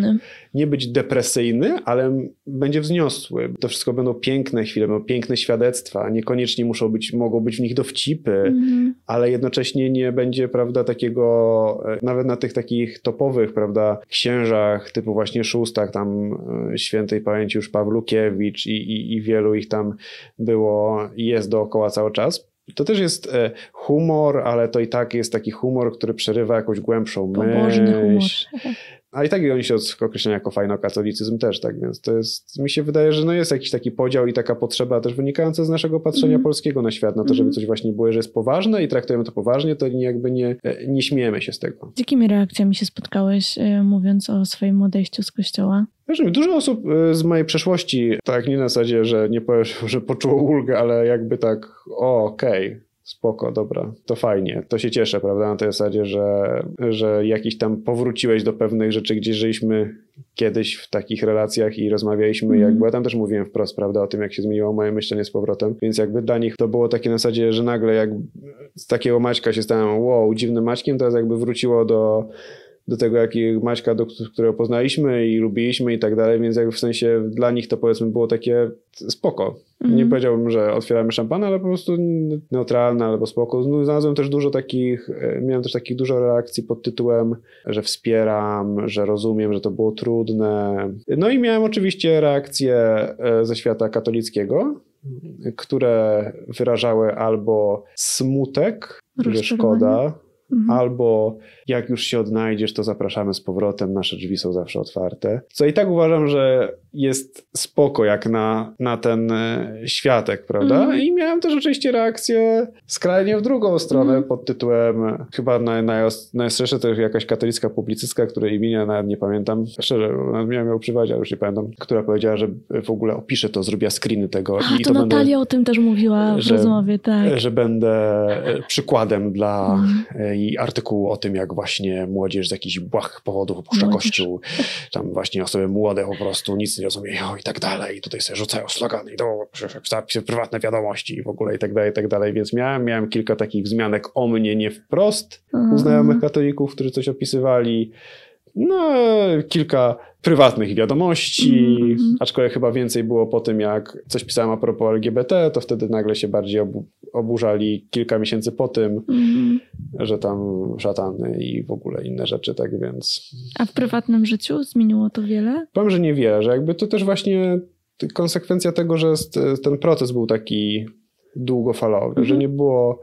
nie być depresyjny, ale będzie wzniosły. To wszystko będą piękne chwile, będą piękne świadectwa, niekoniecznie muszą być, mogą być w nich dowcipy, mm. ale jednocześnie nie będzie, prawda, takiego, e, nawet na tych takich topowych, prawda, księżach typu właśnie szóstak, tam e, świętej pamięci już Pawlukiewicz i, i, i wielu ich tam było i jest dookoła cały czas. To też jest e, humor, ale to i tak jest taki humor, który przerywa jakąś głębszą myśl. Pobożny humor. A i tak oni się określają jako fajno-katolicyzm też, tak więc to jest, mi się wydaje, że no jest jakiś taki podział i taka potrzeba też wynikająca z naszego patrzenia mm. polskiego na świat, na to, żeby mhm. coś właśnie było, że jest poważne i traktujemy to poważnie, to jakby nie, nie śmiejemy się z tego. Z jakimi reakcjami się spotkałeś, e, mówiąc o swoim odejściu z kościoła? Dużo osób e, z mojej przeszłości, tak nie na zasadzie, że nie powiem, że poczuło ulgę, ale jakby tak, o okej, okay spoko, dobra, to fajnie, to się cieszę, prawda, na tej zasadzie, że, że jakiś tam powróciłeś do pewnych rzeczy, gdzie żyliśmy kiedyś w takich relacjach i rozmawialiśmy, mm. jakby, ja tam też mówiłem wprost, prawda, o tym, jak się zmieniło moje myślenie z powrotem, więc jakby dla nich to było takie na zasadzie, że nagle jak z takiego Maćka się stałem, wow, dziwnym Maćkiem, teraz jakby wróciło do do tego, jakiego Maćka, do którego poznaliśmy i lubiliśmy i tak dalej, więc jakby w sensie dla nich to powiedzmy było takie spoko. Mm. Nie powiedziałbym, że otwieramy szampana, ale po prostu neutralne albo spoko. No, znalazłem też dużo takich, e, miałem też takich dużo reakcji pod tytułem, że wspieram, że rozumiem, że to było trudne. No i miałem oczywiście reakcje e, ze świata katolickiego, które wyrażały albo smutek, że szkoda, Mhm. Albo jak już się odnajdziesz, to zapraszamy z powrotem, nasze drzwi są zawsze otwarte. Co i tak uważam, że jest spoko jak na, na ten e, światek, prawda? Mhm. I miałem też oczywiście reakcję skrajnie w drugą stronę mhm. pod tytułem chyba naj, naj, najostrzejsze to jakaś katolicka publicystka, której imienia nawet nie pamiętam. Szczerze, miałem ją przywać, ale już nie pamiętam. Która powiedziała, że w ogóle opiszę to, zrobiła screeny tego. A, i to, to Natalia będę, o tym też mówiła w że, rozmowie, tak. Że będę e, przykładem dla mhm. I artykułu o tym, jak właśnie młodzież z jakichś błahych powodów opuszcza młodzież. kościół. Tam właśnie osoby młode po prostu nic nie rozumieją i tak dalej. I tutaj sobie rzucają slogany i to prywatne wiadomości i w ogóle i tak dalej, i tak dalej. Więc miałem, miałem kilka takich wzmianek o mnie nie wprost u znajomych katolików, którzy coś opisywali. No, kilka prywatnych wiadomości, mm -hmm. aczkolwiek chyba więcej było po tym, jak coś pisałem a propos LGBT, to wtedy nagle się bardziej obu oburzali kilka miesięcy po tym, mm -hmm. że tam szatany i w ogóle inne rzeczy, tak więc... A w prywatnym życiu zmieniło to wiele? Powiem, że niewiele, że jakby to też właśnie konsekwencja tego, że ten proces był taki długofalowy, mm -hmm. że mhm. nie było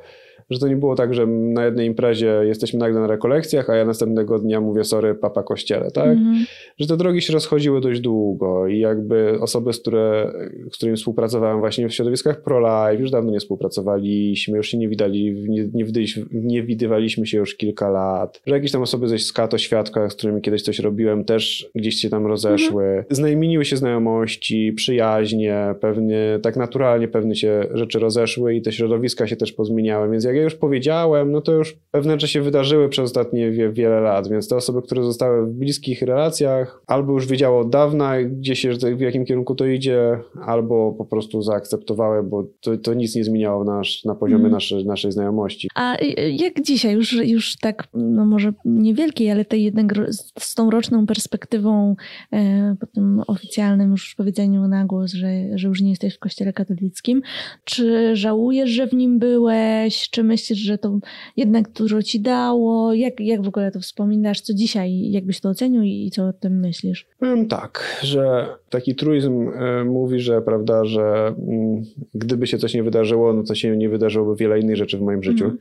że to nie było tak, że na jednej imprezie jesteśmy nagle na rekolekcjach, a ja następnego dnia mówię sorry, papa kościele, tak? -hmm. Że te drogi się rozchodziły dość długo i jakby osoby, z, które, z którymi współpracowałem właśnie w środowiskach pro-life, już dawno nie współpracowaliśmy, już się nie widali, nie, nie, nie widywaliśmy się już kilka lat, że jakieś tam osoby ze Skato Świadka, z którymi kiedyś coś robiłem, też gdzieś się tam rozeszły. -hmm. Znajmieniły się znajomości, przyjaźnie, pewnie tak naturalnie pewne się rzeczy rozeszły i te środowiska się też pozmieniały, więc jak ja już powiedziałem, no to już pewne rzeczy się wydarzyły przez ostatnie wie, wiele lat, więc te osoby, które zostały w bliskich relacjach, albo już wiedziały od dawna, gdzie się, w jakim kierunku to idzie, albo po prostu zaakceptowały, bo to, to nic nie zmieniało nasz, na poziomie mm. naszej, naszej znajomości. A jak dzisiaj, już, już tak, no może niewielkiej, ale tej jednak z tą roczną perspektywą, e, po tym oficjalnym już powiedzeniu na głos, że, że już nie jesteś w kościele katolickim, czy żałujesz, że w nim byłeś, czy myślisz, że to jednak dużo ci dało? Jak, jak w ogóle to wspominasz? Co dzisiaj, jakbyś to ocenił i co o tym myślisz? Powiem tak, że taki truizm e, mówi, że prawda, że mm, gdyby się coś nie wydarzyło, no to się nie wydarzyłoby wiele innych rzeczy w moim życiu. Mm.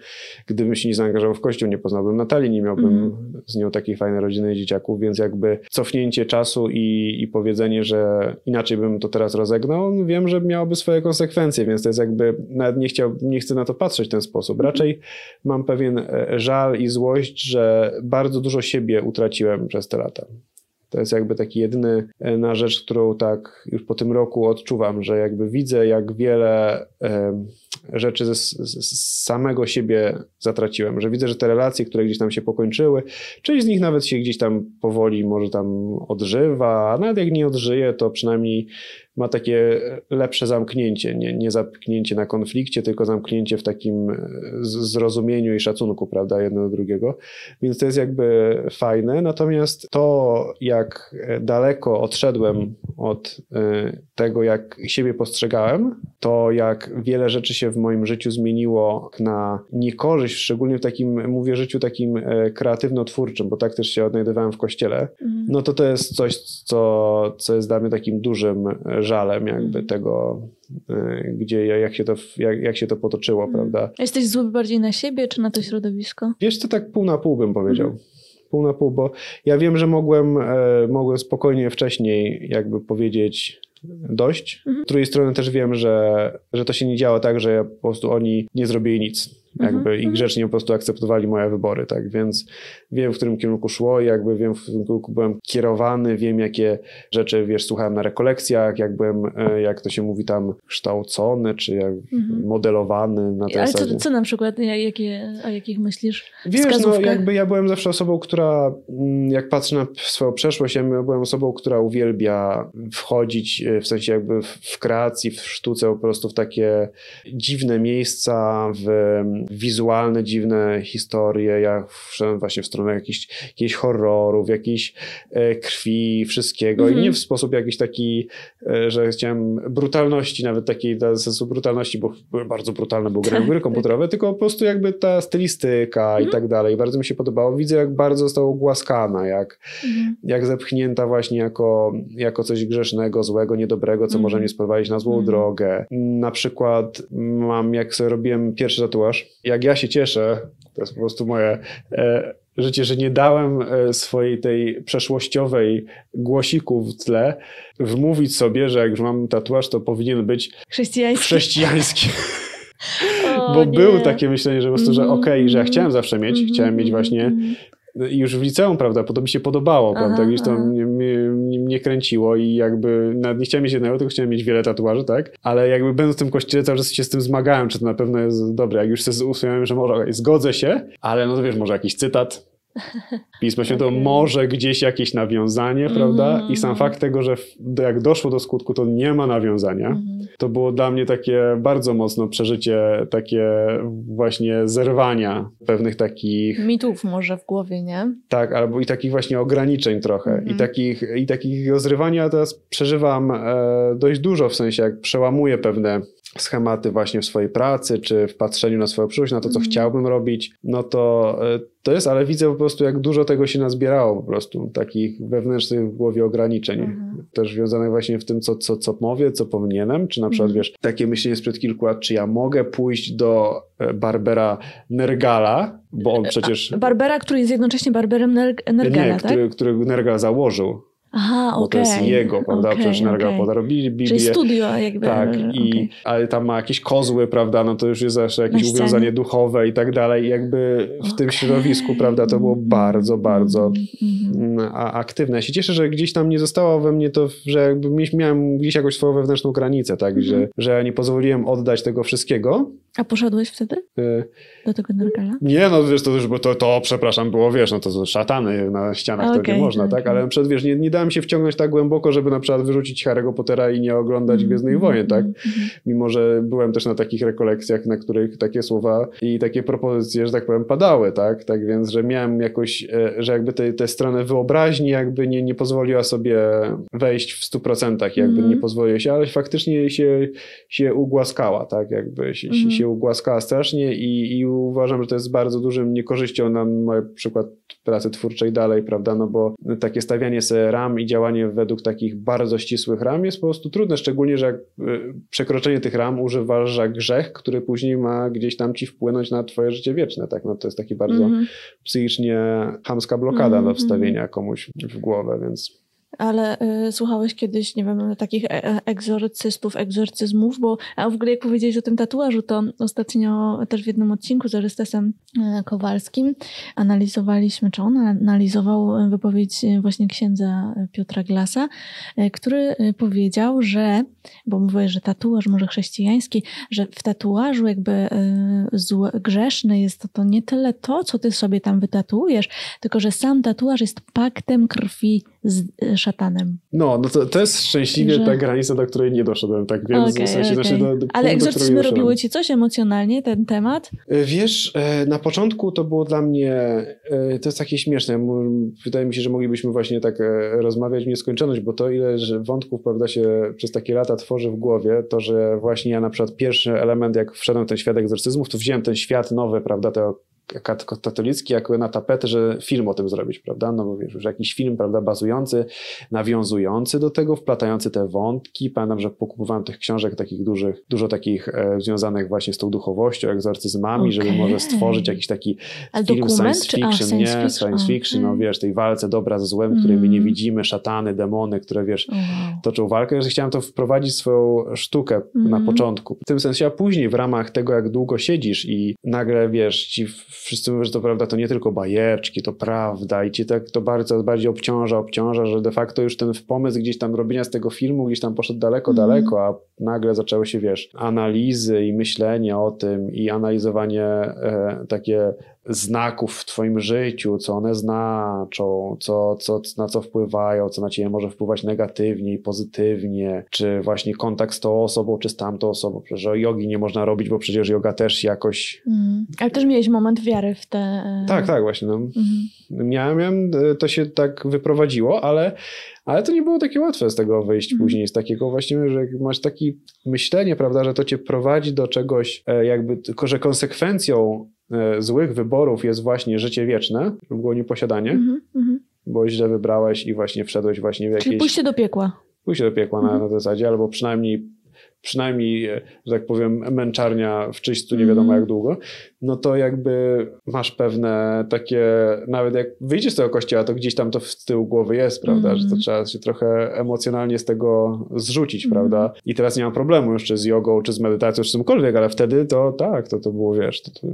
Gdybym się nie zaangażował w kościół, nie poznałbym Natalii, nie miałbym mm. z nią takiej fajnej rodziny i dzieciaków, więc jakby cofnięcie czasu i, i powiedzenie, że inaczej bym to teraz rozegnał, wiem, że miałoby swoje konsekwencje, więc to jest jakby, nawet nie, chciał, nie chcę na to patrzeć w ten sposób. Raczej mam pewien e, żal i złość, że bardzo dużo siebie utraciłem przez te lata. To jest jakby taki jedyny e, na rzecz, którą tak już po tym roku odczuwam, że jakby widzę, jak wiele rzeczy z, z, samego siebie zatraciłem, że widzę, że te relacje, które gdzieś tam się pokończyły, część z nich nawet się gdzieś tam powoli może tam odżywa, a nawet jak nie odżyje, to przynajmniej ma takie lepsze zamknięcie, nie, nie zamknięcie na konflikcie, tylko zamknięcie w takim e, zrozumieniu i szacunku, prawda, jedno do drugiego. Więc to jest jakby fajne. Natomiast to, jak daleko odszedłem od e, tego, jak siebie postrzegałem, to jak wiele rzeczy się w moim życiu zmieniło na niekorzyść, szczególnie w takim, mówię, życiu takim e, kreatywno-twórczym, bo tak też się odnajdywałem w kościele, mhm. no to to jest coś, co, co jest dla mnie takim dużym żalem jakby mhm. tego, e, gdzie, jak się to, jak, jak się to potoczyło, mhm. prawda. A jesteś zły bardziej na siebie, czy na to środowisko? Wiesz co, tak pół na pół bym powiedział. Pół na pół, bo ja wiem, że mogłem, e, mogłem spokojnie wcześniej jakby powiedzieć dość. Mhm. Z drugiej strony też wiem, że, że to się nie działa tak, że po prostu oni nie zrobili nic jakby mhm. i mhm. grzecznie po prostu akceptowali moje wybory, tak, więc wiem, w którym kierunku szło i jakby wiem, w którym kierunku byłem kierowany, wiem, jakie rzeczy, wiesz, słuchałem na rekolekcjach, jak byłem, e, jak to się mówi tam, kształcony, czy jak mhm. modelowany na tej Ale co, co na przykład, jakie, o jakich myślisz Wiesz, no jakby ja byłem zawsze osobą, która, mm, jak patrzę na swoją przeszłość, ja byłem osobą, która uwielbia wchodzić, e, w sensie jakby w kreacji, w sztuce po prostu w takie dziwne miejsca, w wizualne, dziwne historie. Ja wszedłem właśnie w stronę jakichś, jakichś horrorów, jakiejś e, krwi, wszystkiego mm -hmm. i nie w sposób jakiś taki, e, że chciałem brutalności, nawet takiej dla sensu brutalności, bo były bardzo brutalne, bo grałem gry komputerowe, tylko po prostu jakby ta stylistyka mm -hmm. i mhm. tak dalej. Bardzo mi się podobało. Widzę, jak bardzo została głaskana, jak, mm -hmm. jak zepchnięta właśnie jako, jako coś grzesznego, złego, niedobrego, co może mnie sprowadzić na złą mhm. drogę. Na przykład mam, jak sobie robiłem pierwszy tatuaż, jak ja się cieszę, to jest po prostu moje e, życie, że nie dałem e, swojej tej przeszłościowej głosiku w tle wmówić sobie, że jak już mam tatuaż, to powinien być chrześcijański. chrześcijański. O, Bo nie. było takie myślenie, że po prostu, że mhm, okej, okay, że ja mhm. chciałem zawsze mieć, chciałem mieć właśnie już w liceum, prawda, bo to mi się podobało, aha, prawda, gdzieś to mnie, kręciło i jakby nawet nie chciałem mieć jednego, tylko chciałem mieć wiele tatuaży, tak, ale jakby będąc w tym kościele cały czas się z tym zmagałem, czy to na pewno jest dobre, jak już sobie usłyszałem, że może zgodzę się, ale no to wiesz, może jakiś cytat, Pismo Święte może gdzieś jakieś nawiązanie, prawda? Mm. I sam fakt tego, że jak doszło do skutku, to nie ma nawiązania, mm. to było dla mnie takie bardzo mocno przeżycie, takie właśnie zerwania pewnych takich... Mitów może w głowie, nie? Tak, albo i takich właśnie ograniczeń trochę. Mm. I, mhm. takich, I takich zrywania teraz przeżywam e, dość dużo, w sensie jak przełamuję pewne schematy właśnie w swojej pracy, czy w patrzeniu na swoją przyszłość, na to, co mm. chciałbym robić, no to e, to jest, ale widzę po prostu, jak dużo tego się nazbierało po prostu, takich wewnętrznych w głowie ograniczeń, mhm. też związanych właśnie w tym, co, co, co mówię, co powinienem, czy na przykład, mhm. wiesz, takie myślenie sprzed kilku lat, czy ja mogę pójść do e, Barbera Nergala, bo on przecież... A, Barbera, który jest jednocześnie Barberem Nergala, Nie, tak? który, który Nergal założył. Aha, bo okay. to jest jego, prawda? Okay, Przecież Nergal okay. podarł Biblię. Czyli studio jakby. Tak, i, okay. ale tam ma jakieś kozły, prawda? No to już jest zawsze jakieś uwiązanie duchowe i tak dalej. I jakby w tym środowisku, prawda, to było bardzo, bardzo mm, aktywne. Ja się cieszę, że gdzieś tam nie zostało we mnie to, że jakby miałem gdzieś jakąś swoją wewnętrzną granicę, tak? Że, mhm. że nie pozwoliłem oddać tego wszystkiego. A poszedłeś wtedy? Y do tego Nergala? Nie, no wiesz, to już, bo to, to przepraszam, było, wiesz, no to szatany na ścianach, okay, to nie można, okay. tak? Ale przed, wiesz, nie, nie dałem się wciągnąć tak głęboko, żeby na przykład wyrzucić Harry'ego Pottera i nie oglądać mm -hmm. Gwiezdnych Wojen, tak? Mm -hmm. Mimo, że byłem też na takich rekolekcjach, na których takie słowa i takie propozycje, że tak powiem, padały, tak? Tak więc, że miałem jakoś, e, że jakby tę te, te stronę wyobraźni jakby nie, nie pozwoliła sobie wejść w stu procentach, jakby mm nie pozwoliła się, ale faktycznie się, się ugłaskała, tak? Jakby się, się, się ugłaskała strasznie i, i uważam, że to jest bardzo dużym niekorzyścią na przykład pracy twórczej dalej, prawda, no bo takie stawianie sobie ram i działanie według takich bardzo ścisłych ram jest po prostu trudne, szczególnie, że jak y, przekroczenie tych ram używasz za grzech, który później ma gdzieś tam ci wpłynąć na twoje życie wieczne, tak, no to jest taki bardzo mm -hmm. psychicznie hamska blokada mm -hmm. do wstawienia komuś w głowę, więc ale y, słuchałeś kiedyś, nie wiem, takich e, e egzorcystów, egzorcyzmów, bo a w ogóle jak powiedziałeś o tym tatuażu, to ostatnio też w jednym odcinku z Arystesem e, Kowalskim analizowaliśmy, czy on analizował wypowiedź właśnie księdza Piotra Glasa, który powiedział, że, bo mówiłeś, że tatuaż może chrześcijański, że w tatuażu jakby złe, grzeszne jest to, to nie tyle to, co ty sobie tam wytatuujesz, tylko że sam tatuaż jest paktem krwi z szatanem. No, no to, to jest szczęśliwie że... ta granica, do której nie doszedłem, tak więc okay, w sensie, okay. znaczy do, do Ale egzorcyzmy robiły ci coś emocjonalnie, ten temat? E, wiesz, e, na początku to było dla mnie, e, to jest takie śmieszne, wydaje mi się, że moglibyśmy właśnie tak rozmawiać w nieskończoność, bo to ile że wątków, prawda, się przez takie lata tworzy w głowie, to, że właśnie ja na przykład pierwszy element, jak wszedłem w ten świat egzorcyzmów, to wziąłem ten świat nowy, prawda, tego katolicki jako na tapetę, że film o tym zrobić, prawda? No bo wiesz, już jakiś film, prawda, bazujący, nawiązujący do tego, wplatający te wątki. Pamiętam, że pokupowałem tych książek takich dużych, dużo takich e, związanych właśnie z tą duchowością, egzorcyzmami, okay. żeby może stworzyć jakiś taki Ale film science czy, fiction, a, science nie, fiction. science fiction, okay. no wiesz, tej walce dobra ze złem, której my nie Mm. widzimy, szatany, demony, które wiesz, Wow. toczą walkę, że chciałem to wprowadzić w swoją sztukę na Mhm. początku. W tym sensie, a później w ramach tego, jak długo siedzisz i nagle, wiesz, ci wszyscy mówią, że to prawda, to nie tylko bajeczki, to prawda i ci tak to bardzo bardziej obciąża, obciąża, że de facto już ten pomysł gdzieś tam robienia z tego filmu gdzieś tam poszedł daleko, Mhm. daleko, a nagle zaczęły się, wiesz, analizy i myślenie o tym i analizowanie e, takie znaków w twoim życiu, co one znaczą, co, co, na co wpływają, co na ciebie może wpływać negatywnie i pozytywnie, czy właśnie kontakt z tą osobą, czy z tamtą osobą. Przecież jogi nie można robić, bo przecież yoga też jakoś... Mm. Ale też miałeś moment wiary w te... e, Tak, tak, właśnie. No. Mhm. Miałem, miałem, to się tak wyprowadziło, ale, ale to nie było takie łatwe z tego wyjść Mhm. później, z takiego właśnie, że jak masz takie myślenie, prawda, że to cię prowadzi do czegoś, e, jakby, tylko że konsekwencją złych wyborów jest właśnie życie wieczne lub nieposiadanie, Mhm. Mhm. bo źle wybrałeś i właśnie wszedłeś właśnie w jakieś... Czyli pójście do piekła. pójście do piekła na, Mhm. na zasadzie, albo przynajmniej przynajmniej, e, że tak powiem, męczarnia w czyśćcu nie wiadomo Mhm. jak długo, no to jakby masz pewne takie, nawet jak wyjdziesz z tego kościoła, to gdzieś tam to w tył głowy jest, prawda, Mhm. że to trzeba się trochę emocjonalnie z tego zrzucić, Mhm. prawda, i teraz nie mam problemu jeszcze z jogą, czy z medytacją, czy z czymkolwiek, ale wtedy to tak, to, to było, wiesz, to, to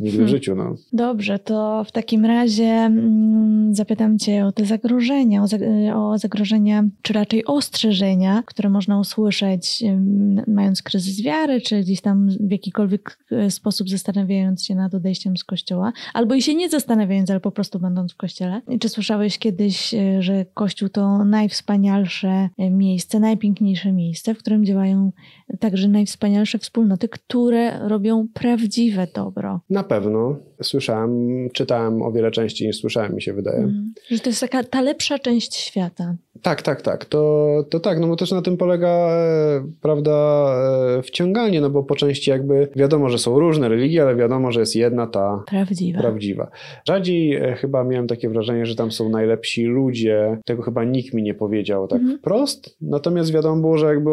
nigdy w Hmm. życiu, no. Dobrze, to w takim razie mm, zapytam Cię o te zagrożenia, o, zag- o zagrożenia, czy raczej ostrzeżenia, które można usłyszeć ym, mając kryzys wiary, czy gdzieś tam w jakikolwiek e, sposób zastanawiając się nad odejściem z kościoła, albo i się nie zastanawiając, ale po prostu będąc w kościele. Czy słyszałeś kiedyś, e, że kościół to najwspanialsze e, miejsce, najpiękniejsze miejsce, w którym działają także najwspanialsze wspólnoty, które robią prawdziwe dobro? Na pewno słyszałem, czytałem o wiele częściej niż słyszałem, mi się wydaje. Mhm. Że to jest taka ta lepsza część świata. Tak, tak, tak. To, to tak, no bo też na tym polega, e, prawda, e, wciąganie, no bo po części jakby wiadomo, że są różne religie, ale wiadomo, że jest jedna ta Prawdziwa. prawdziwa. Rzadziej e, chyba miałem takie wrażenie, że tam są najlepsi ludzie. Tego chyba nikt mi nie powiedział tak Mhm. wprost. Natomiast wiadomo było, że jakby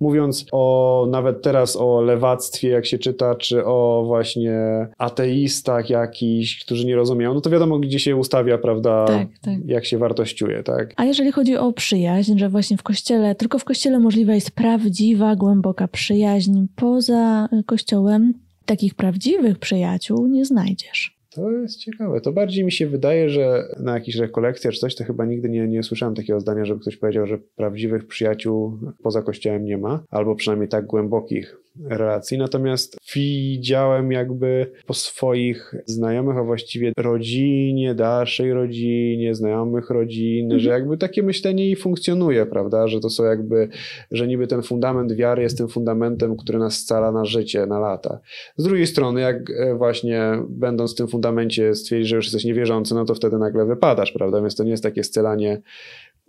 mówiąc o nawet teraz o lewactwie, jak się czyta, czy o właśnie ateistach jakichś, którzy nie rozumieją, no to wiadomo, gdzie się ustawia, prawda, Tak, tak. jak się wartościuje, tak? A jeżeli chodzi o przyjaźń, że właśnie w kościele, tylko w kościele możliwa jest prawdziwa, głęboka przyjaźń, poza kościołem takich prawdziwych przyjaciół nie znajdziesz. To jest ciekawe. To bardziej mi się wydaje, że na jakichś rekolekcjach czy coś, to chyba nigdy nie, nie słyszałem takiego zdania, żeby ktoś powiedział, że prawdziwych przyjaciół poza kościołem nie ma, albo przynajmniej tak głębokich relacji. Natomiast widziałem jakby po swoich znajomych, a właściwie rodzinie, dalszej rodzinie, znajomych rodzin, Mhm. że jakby takie myślenie i funkcjonuje, prawda? Że to są jakby, że niby ten fundament wiary jest tym fundamentem, który nas scala na życie, na lata. Z drugiej strony, jak e, właśnie będąc w tym fundamencie stwierdzisz, że już jesteś niewierzący, no to wtedy nagle wypadasz, prawda? Więc to nie jest takie scalanie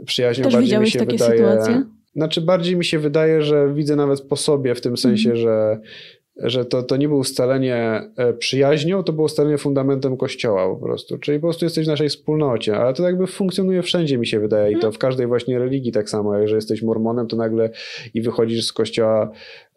przyjaźnią. Też bardziej mi się takie wydaje, sytuacje? Znaczy bardziej mi się wydaje, że widzę nawet po sobie w tym sensie, Mhm. że że to, to nie było scalenie e, przyjaźnią, to było scalenie fundamentem kościoła po prostu. Czyli po prostu jesteś w naszej wspólnocie, ale to jakby funkcjonuje wszędzie mi się wydaje i Mhm. to w każdej właśnie religii tak samo. Jak że jesteś mormonem, to nagle i wychodzisz z kościoła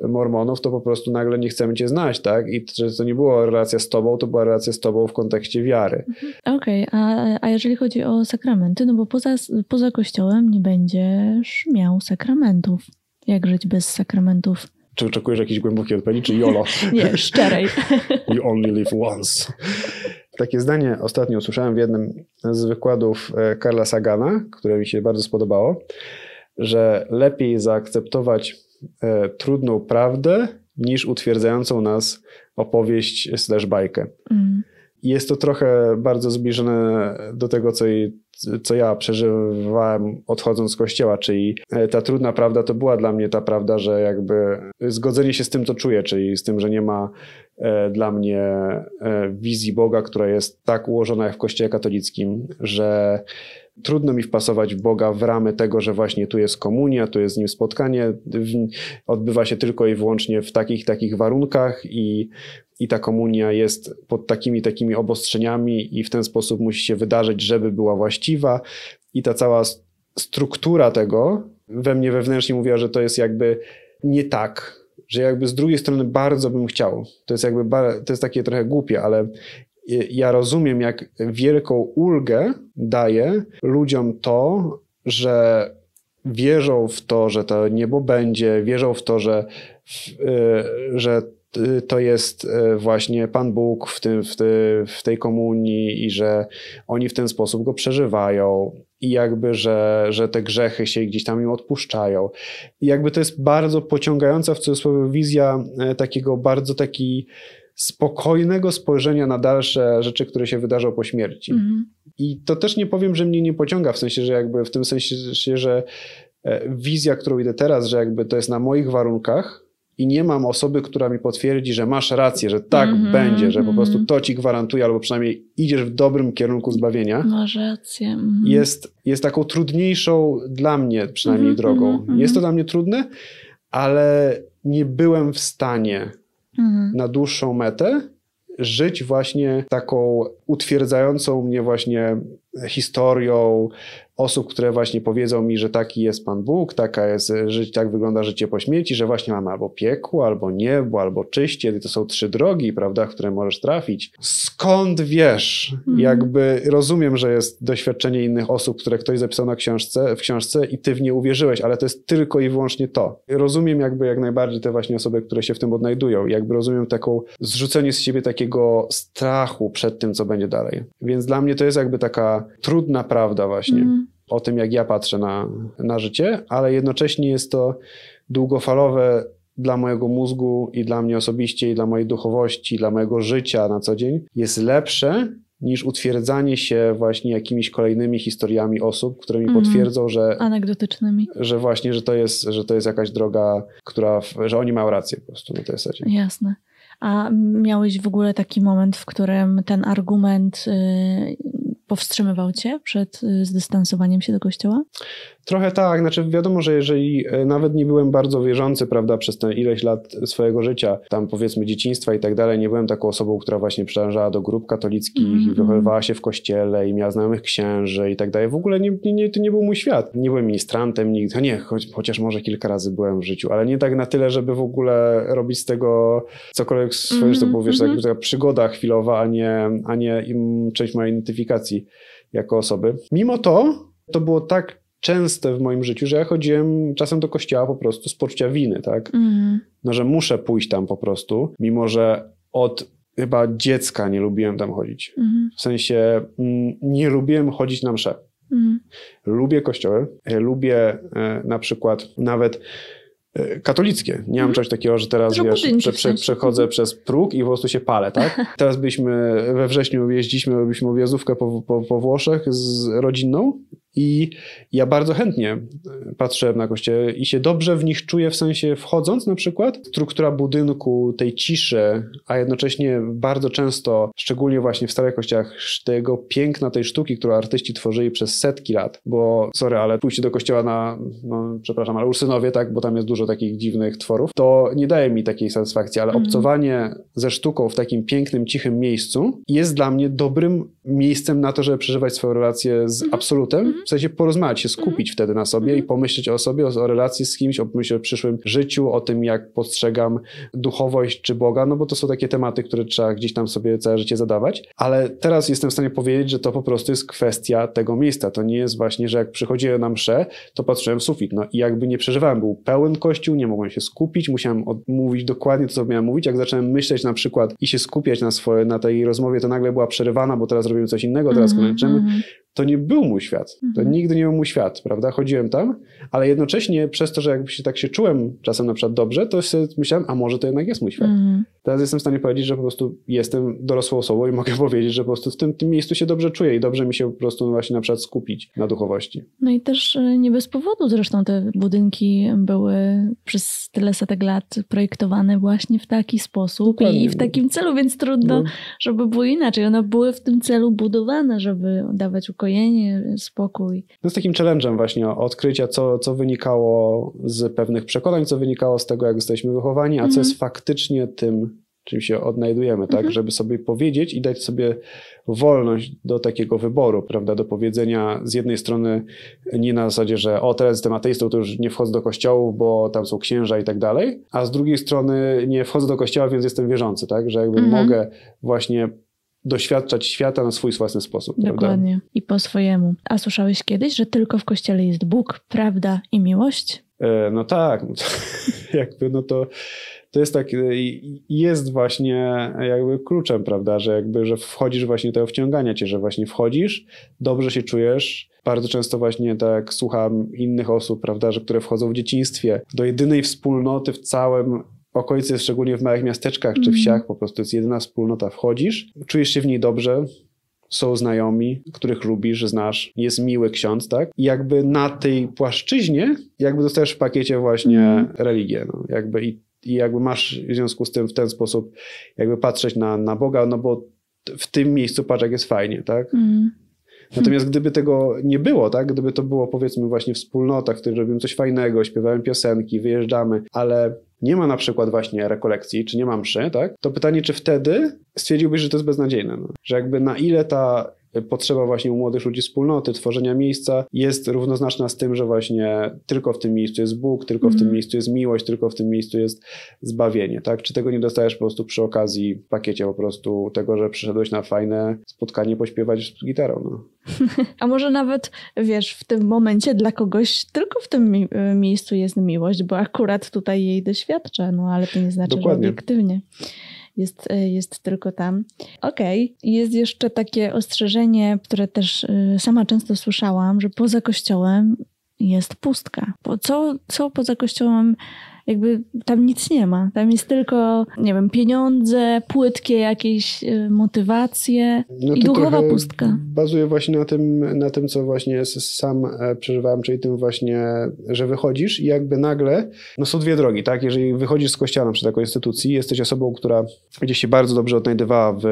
mormonów, to po prostu nagle nie chcemy cię znać, tak? I że to nie była relacja z tobą, to była relacja z tobą w kontekście wiary. Okej, a, a jeżeli chodzi o sakramenty, no bo poza, poza kościołem nie będziesz miał sakramentów. Jak żyć bez sakramentów? Czy oczekujesz jakiejś głębokiej odpowiedzi, czy YOLO? Nie, szczerej. You only live once. Takie zdanie ostatnio usłyszałem w jednym z wykładów e, Karla Sagana, które mi się bardzo spodobało, że lepiej zaakceptować e, trudną prawdę niż utwierdzającą nas opowieść slash bajkę. Mm. Jest to trochę bardzo zbliżone do tego, co, co ja przeżywałem odchodząc z kościoła, czyli e, ta trudna prawda to była dla mnie ta prawda, że jakby zgodzenie się z tym, co czuję, czyli z tym, że nie ma e, dla mnie e, wizji Boga, która jest tak ułożona jak w kościele katolickim, że trudno mi wpasować Boga w ramy tego, że właśnie tu jest komunia, tu jest z nim spotkanie, odbywa się tylko i wyłącznie w takich, takich warunkach i, i ta komunia jest pod takimi, takimi obostrzeniami i w ten sposób musi się wydarzyć, żeby była właściwa i ta cała struktura tego we mnie wewnętrznie mówiła, że to jest jakby nie tak, że jakby z drugiej strony bardzo bym chciał. To jest jakby, to jest takie trochę głupie, ale ja rozumiem, jak wielką ulgę daje ludziom to, że wierzą w to, że to niebo będzie, wierzą w to, że, y, że to jest y, właśnie Pan Bóg w, tym, w, w tej komunii i że oni w ten sposób go przeżywają i jakby, że, że te grzechy się gdzieś tam im odpuszczają. I jakby to jest bardzo pociągająca w cudzysłowie wizja e, takiego bardzo taki spokojnego spojrzenia na dalsze rzeczy, które się wydarzą po śmierci. Mhm. I to też nie powiem, że mnie nie pociąga, w sensie, że jakby w tym sensie, że e, wizja, którą idę teraz, że jakby to jest na moich warunkach, i nie mam osoby, która mi potwierdzi, że masz rację, że tak mm -hmm, będzie, że po prostu mhm. to ci gwarantuje, albo przynajmniej idziesz w dobrym kierunku zbawienia. Masz rację. Mm. Jest, jest taką trudniejszą dla mnie przynajmniej mm -hmm, drogą. -hmm. Jest to dla mnie trudne, ale nie byłem w stanie mhm. na dłuższą metę żyć właśnie taką utwierdzającą mnie właśnie historią, osób, które właśnie powiedzą mi, że taki jest Pan Bóg, taka jest, że tak wygląda życie po śmierci, że właśnie mamy albo piekło, albo niebo, albo czyście. I to są trzy drogi, prawda, które możesz trafić. Skąd wiesz? Mm. Jakby rozumiem, że jest doświadczenie innych osób, które ktoś zapisał na książce, w książce i ty w nie uwierzyłeś, ale to jest tylko i wyłącznie to. Rozumiem jakby jak najbardziej te właśnie osoby, które się w tym odnajdują. Jakby rozumiem taką zrzucenie z siebie takiego strachu przed tym, co będzie dalej. Więc dla mnie to jest jakby taka trudna prawda właśnie. Mm o tym, jak ja patrzę na, na życie, ale jednocześnie jest to długofalowe dla mojego mózgu i dla mnie osobiście, i dla mojej duchowości, i dla mojego życia na co dzień, jest lepsze niż utwierdzanie się właśnie jakimiś kolejnymi historiami osób, które mi mm. potwierdzą, że anegdotycznymi. Że właśnie, że to jest, że to jest jakaś droga, która, że oni mają rację po prostu na tej zasadzie. Jasne. A miałeś w ogóle taki moment, w którym ten argument y, powstrzymywał cię przed y, zdystansowaniem się do kościoła? Trochę tak, znaczy wiadomo, że jeżeli e, nawet nie byłem bardzo wierzący, prawda, przez te ileś lat swojego życia, tam powiedzmy dzieciństwa i tak dalej, nie byłem taką osobą, która właśnie przynależała do grup katolickich mm -hmm. i mhm. wychowywała się w kościele i miała znajomych księży i tak dalej. W ogóle nie, nie, to nie był mój świat. Nie byłem ministrantem nigdy, no nie, choć, chociaż może kilka razy byłem w życiu, ale nie tak na tyle, żeby w ogóle robić z tego cokolwiek swoje, mm -hmm. to było, wiesz, mm -hmm. taka przygoda chwilowa, a nie, a nie część mojej identyfikacji jako osoby. Mimo to, to było tak częste w moim życiu, że ja chodziłem czasem do kościoła po prostu z poczucia winy, tak? Mm. No, że muszę pójść tam po prostu, mimo że od chyba dziecka nie lubiłem tam chodzić. Mm. W sensie mm, nie lubiłem chodzić na msze. Mm. Lubię kościoły, e, lubię e, na przykład nawet katolickie. Nie mam mhm. czegoś takiego, że teraz wiesz, prze, prze, przechodzę przez próg i po prostu się palę, tak? Teraz byliśmy we wrześniu jeździliśmy, robiliśmy objazdówkę po, po, po Włoszech z rodzinną i ja bardzo chętnie e, patrzę na kościele i się dobrze w nich czuję, w sensie wchodząc na przykład, struktura budynku, tej ciszy, a jednocześnie bardzo często, szczególnie właśnie w starych kościołach, tego piękna tej sztuki, którą artyści tworzyli przez setki lat, bo sorry, ale pójście do kościoła na, no, przepraszam, ale Ursynowie, tak, bo tam jest dużo takich dziwnych tworów, to nie daje mi takiej satysfakcji, ale mm. obcowanie ze sztuką w takim pięknym, cichym miejscu jest dla mnie dobrym miejscem na to, żeby przeżywać swoją relację z mm. absolutem, mm w sensie porozmawiać się, skupić mm. wtedy na sobie i pomyśleć o sobie, o, o, relacji z kimś, o o przyszłym życiu, o tym, jak postrzegam duchowość czy Boga, no bo to są takie tematy, które trzeba gdzieś tam sobie całe życie zadawać. Ale teraz jestem w stanie powiedzieć, że to po prostu jest kwestia tego miejsca. To nie jest właśnie, że jak przychodziłem na mszę, to patrzyłem w sufit. No i jakby nie przeżywałem, był pełen kościół, nie mogłem się skupić, musiałem mówić dokładnie to, co miałem mówić. Jak zacząłem myśleć na przykład i się skupiać na, swoje, na tej rozmowie, to nagle była przerywana, bo teraz robimy coś innego, teraz mm -hmm, kończymy. To nie był mój świat. To mhm. nigdy nie był mój świat, prawda? Chodziłem tam, ale jednocześnie przez to, że jakby się tak się czułem czasem na przykład dobrze, to sobie myślałem, a może to jednak jest mój świat. Mhm. Teraz jestem w stanie powiedzieć, że po prostu jestem dorosłą osobą i mogę powiedzieć, że po prostu w tym, tym miejscu się dobrze czuję i dobrze mi się po prostu właśnie na przykład skupić na duchowości. No i też e, nie bez powodu zresztą te budynki były przez tyle setek lat projektowane właśnie w taki sposób Dokładnie. i w takim celu, więc trudno, no. żeby było inaczej. One były w tym celu budowane, żeby dawać ukojenie ukojenie, spokój. No z takim challenge'em właśnie odkrycia, co, co wynikało z pewnych przekonań, co wynikało z tego, jak jesteśmy wychowani, a co mhm. jest faktycznie tym, czym się odnajdujemy, tak? Mhm. Żeby sobie powiedzieć i dać sobie wolność do takiego wyboru, prawda? Do powiedzenia z jednej strony nie na zasadzie, że o, teraz jestem ateistą, to już nie wchodzę do kościołów, bo tam są księża i tak dalej, a z drugiej strony nie wchodzę do kościoła, więc jestem wierzący, tak? Że jakby mhm. mogę właśnie doświadczać świata na swój własny sposób. Dokładnie. Prawda? I po swojemu. A słyszałeś kiedyś, że tylko w kościele jest Bóg, prawda i miłość? E, no tak. No to, jakby no to to jest tak, jest właśnie jakby kluczem, prawda, że jakby, że wchodzisz właśnie tego wciągania cię, że właśnie wchodzisz, dobrze się czujesz. Bardzo często właśnie tak słucham innych osób, prawda, że które wchodzą w dzieciństwie do jedynej wspólnoty w całym okolicy, szczególnie w małych miasteczkach czy mhm. wsiach, po prostu jest jedyna wspólnota, wchodzisz, czujesz się w niej dobrze, są znajomi, których lubisz, znasz, jest miły ksiądz, tak? I jakby na tej płaszczyźnie jakby dostajesz w pakiecie właśnie mm. religię, no, jakby i i jakby masz w związku z tym w ten sposób jakby patrzeć na, na Boga, no bo w tym miejscu patrz jak jest fajnie, tak? Mm. Natomiast gdyby tego nie było, tak? Gdyby to było powiedzmy właśnie wspólnota, w której robimy coś fajnego, śpiewamy piosenki, wyjeżdżamy, ale nie ma na przykład właśnie rekolekcji, czy nie ma mszy, tak? To pytanie, czy wtedy stwierdziłbyś, że to jest beznadziejne, no? że jakby na ile ta potrzeba właśnie u młodych ludzi wspólnoty, tworzenia miejsca jest równoznaczna z tym, że właśnie tylko w tym miejscu jest Bóg, tylko mm. w tym mhm. miejscu jest miłość, tylko w tym miejscu jest zbawienie, tak? Czy tego nie dostajesz po prostu przy okazji w pakiecie po prostu tego, że przyszedłeś na fajne spotkanie pośpiewać z gitarą, no. A może nawet, wiesz, w tym momencie dla kogoś tylko w tym mi miejscu jest miłość, bo akurat tutaj jej doświadcza, no ale to nie znaczy, Dokładnie. że obiektywnie jest, e, jest tylko tam. Okej, okay. jest jeszcze takie ostrzeżenie, które też e, sama często słyszałam, że poza kościołem jest pustka. Co, co poza kościołem jakby tam nic nie ma. Tam jest tylko, nie wiem, pieniądze, płytkie jakieś y, motywacje no i duchowa pustka. Bazuje właśnie na tym, na tym, co właśnie sam e, przeżywałem, czyli tym właśnie, że wychodzisz i jakby nagle, no są dwie drogi, tak? Jeżeli wychodzisz z kościoła przy takiej instytucji, jesteś osobą, która gdzieś się bardzo dobrze odnajdywała w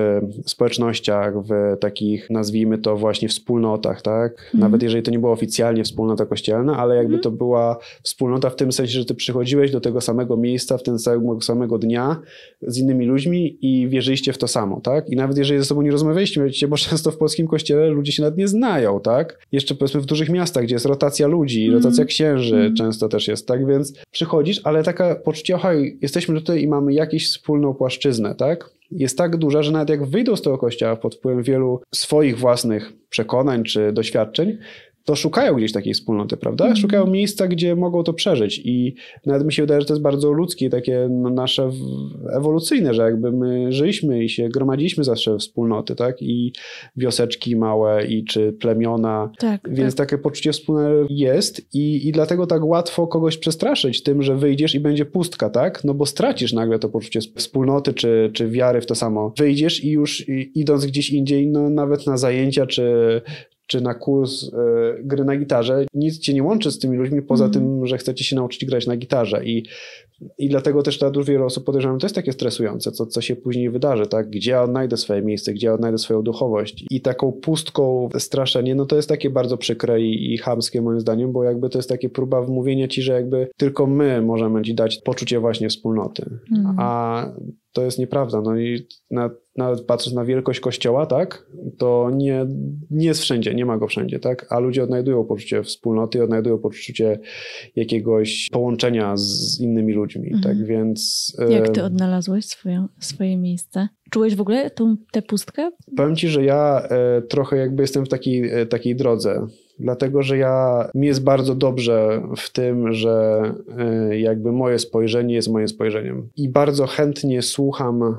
społecznościach, w takich, nazwijmy to właśnie wspólnotach, tak? Mhm. Nawet jeżeli to nie była oficjalnie wspólnota kościelna, ale jakby mhm. to była wspólnota w tym sensie, że ty przychodziłeś do tego samego miejsca, w ten samego, samego dnia z innymi ludźmi i wierzyliście w to samo, tak? I nawet jeżeli ze sobą nie rozmawialiście, bo często w polskim kościele ludzie się nawet nie znają, tak? Jeszcze powiedzmy w dużych miastach, gdzie jest rotacja ludzi, mm. rotacja księży mm. często też jest, tak? Więc przychodzisz, ale taka poczucie, oj, jesteśmy tutaj i mamy jakąś wspólną płaszczyznę, tak? jest tak duża, że nawet jak wyjdą z tego kościoła pod wpływem wielu swoich własnych przekonań czy doświadczeń, to szukają gdzieś takiej wspólnoty, prawda? Mm. Szukają miejsca, gdzie mogą to przeżyć i nawet mi się wydaje, że to jest bardzo ludzkie, takie nasze ewolucyjne, że jakby my żyliśmy i się gromadziliśmy zawsze wspólnoty, tak? I wioseczki małe i czy plemiona, tak, więc tak. takie poczucie wspólne jest i, i dlatego tak łatwo kogoś przestraszyć tym, że wyjdziesz i będzie pustka, tak? No bo stracisz nagle to poczucie wspólnoty czy, czy wiary w to samo. Wyjdziesz i już idąc gdzieś indziej, no nawet na zajęcia czy, czy na kurs y, gry na gitarze, nic cię nie łączy z tymi ludźmi, poza mm. tym, że chcecie się nauczyć grać na gitarze. I, i dlatego też dla dużo wielu osób podejrzewam, to jest takie stresujące, co, co się później wydarzy, tak? Gdzie ja odnajdę swoje miejsce, gdzie ja odnajdę swoją duchowość. I taką pustką straszenie, no to jest takie bardzo przykre i, i chamskie moim zdaniem, bo jakby to jest takie próba wmówienia ci, że jakby tylko my możemy ci dać poczucie właśnie wspólnoty. Mm. A to jest nieprawda. No i na, nawet patrząc na wielkość kościoła, tak, to nie, nie jest wszędzie, nie ma go wszędzie, tak, a ludzie odnajdują poczucie wspólnoty, odnajdują poczucie jakiegoś połączenia z innymi ludźmi, mhm. tak, więc... Jak ty odnalazłeś swoje, swoje miejsce? Czułeś w ogóle tą, tę pustkę? Powiem ci, że ja e, trochę jakby jestem w takiej, e, takiej drodze, dlatego że ja mi jest bardzo dobrze w tym, że e, jakby moje spojrzenie jest moim spojrzeniem i bardzo chętnie słucham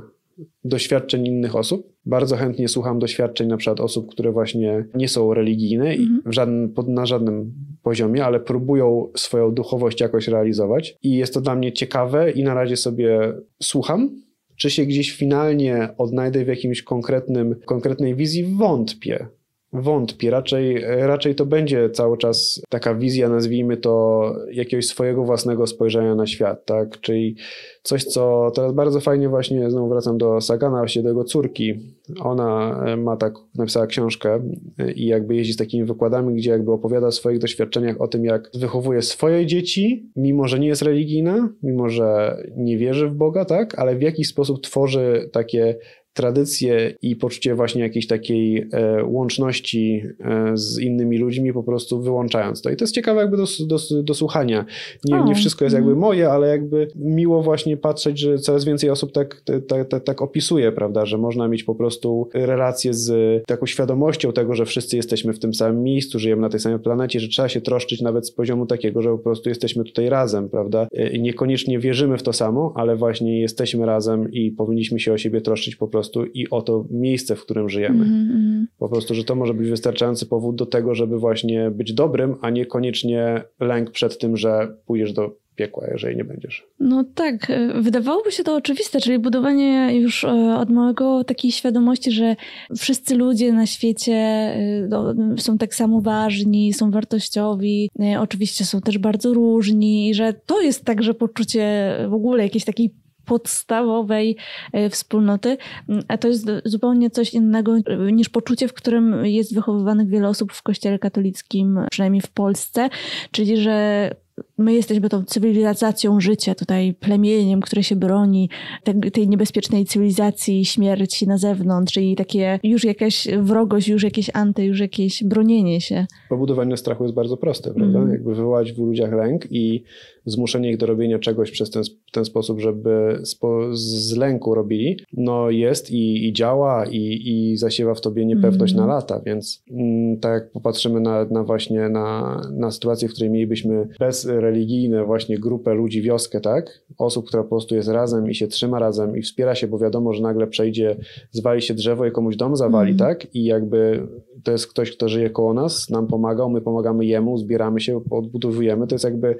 doświadczeń innych osób. Bardzo chętnie słucham doświadczeń na przykład osób, które właśnie nie są religijne mm -hmm. żadnym, na żadnym poziomie, ale próbują swoją duchowość jakoś realizować. I jest to dla mnie ciekawe i na razie sobie słucham. Czy się gdzieś finalnie odnajdę w jakimś konkretnym, konkretnej wizji? Wątpię wątpię. Raczej, raczej to będzie cały czas taka wizja, nazwijmy to, jakiegoś swojego własnego spojrzenia na świat, tak? Czyli coś, co teraz bardzo fajnie właśnie, znowu wracam do Sagana, właśnie do jego córki. Ona e, ma tak, napisała książkę e, i jakby jeździ z takimi wykładami, gdzie jakby opowiada o swoich doświadczeniach o tym, jak wychowuje swoje dzieci, mimo że nie jest religijna, mimo że nie wierzy w Boga, tak? Ale w jakiś sposób tworzy takie tradycje i poczucie właśnie jakiejś takiej e, łączności e, z innymi ludźmi, po prostu wyłączając to. I to jest ciekawe jakby do, do, do słuchania. Nie, nie wszystko jest jakby mhm. moje, ale jakby miło właśnie patrzeć, że coraz więcej osób tak, tak, tak, tak opisuje, prawda, że można mieć po prostu relacje z taką świadomością tego, że wszyscy jesteśmy w tym samym miejscu, żyjemy na tej samej planecie, że trzeba się troszczyć nawet z poziomu takiego, że po prostu jesteśmy tutaj razem, prawda. E, I niekoniecznie wierzymy w to samo, ale właśnie jesteśmy razem i powinniśmy się o siebie troszczyć po prostu prostu i o to miejsce, w którym żyjemy. Mm-hmm. Po prostu, że to może być wystarczający powód do tego, żeby właśnie być dobrym, a niekoniecznie lęk przed tym, że pójdziesz do piekła, jeżeli nie będziesz. No tak, e, wydawałoby się to oczywiste, czyli budowanie już e, od małego takiej świadomości, że wszyscy ludzie na świecie e, są tak samo ważni, są wartościowi, oczywiście są też bardzo różni i że to jest także poczucie w ogóle jakiejś takiej podstawowej e, wspólnoty, a to jest zupełnie coś innego e, niż poczucie, w którym jest wychowywanych wiele osób w kościele katolickim, przynajmniej w Polsce, czyli że my jesteśmy tą cywilizacją życia, tutaj plemieniem, które się broni tej, tej niebezpiecznej cywilizacji śmierci na zewnątrz i takie już jakaś wrogość, już jakieś anty, już jakieś bronienie się. Pobudowanie strachu jest bardzo proste, prawda? Mm. Jakby wywołać w ludziach lęk i zmuszenie ich do robienia czegoś przez ten, ten sposób, żeby spo, z lęku robili, no jest i, i działa i, i zasiewa w tobie niepewność mm. na lata, więc mm, tak jak popatrzymy na, na właśnie na, na sytuację, w której mielibyśmy bezreligijne właśnie grupę ludzi, wioskę, tak? Osób, która po prostu jest razem i się trzyma razem i wspiera się, bo wiadomo, że nagle przejdzie, zwali się drzewo i komuś dom zawali, mm. tak? I jakby to jest ktoś, kto żyje koło nas, nam pomagał, my pomagamy jemu, zbieramy się, odbudowujemy. To jest jakby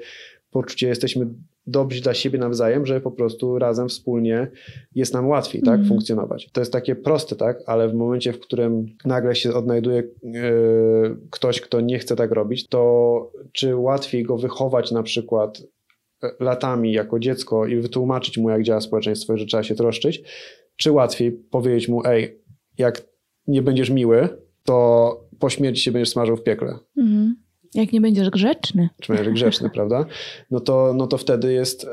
poczucie, jesteśmy dobrzy dla siebie nawzajem, że po prostu razem, wspólnie jest nam łatwiej tak, mm. funkcjonować. To jest takie proste, tak, ale w momencie, w którym nagle się odnajduje yy, ktoś, kto nie chce tak robić, to czy łatwiej go wychować na przykład e, latami jako dziecko i wytłumaczyć mu, jak działa społeczeństwo, że trzeba się troszczyć, czy łatwiej powiedzieć mu, ej, jak nie będziesz miły, to po śmierci się będziesz smażył w piekle. Mm. Jak nie będziesz grzeczny. Czy będziesz grzeczny, prawda? No to, no to wtedy jest y,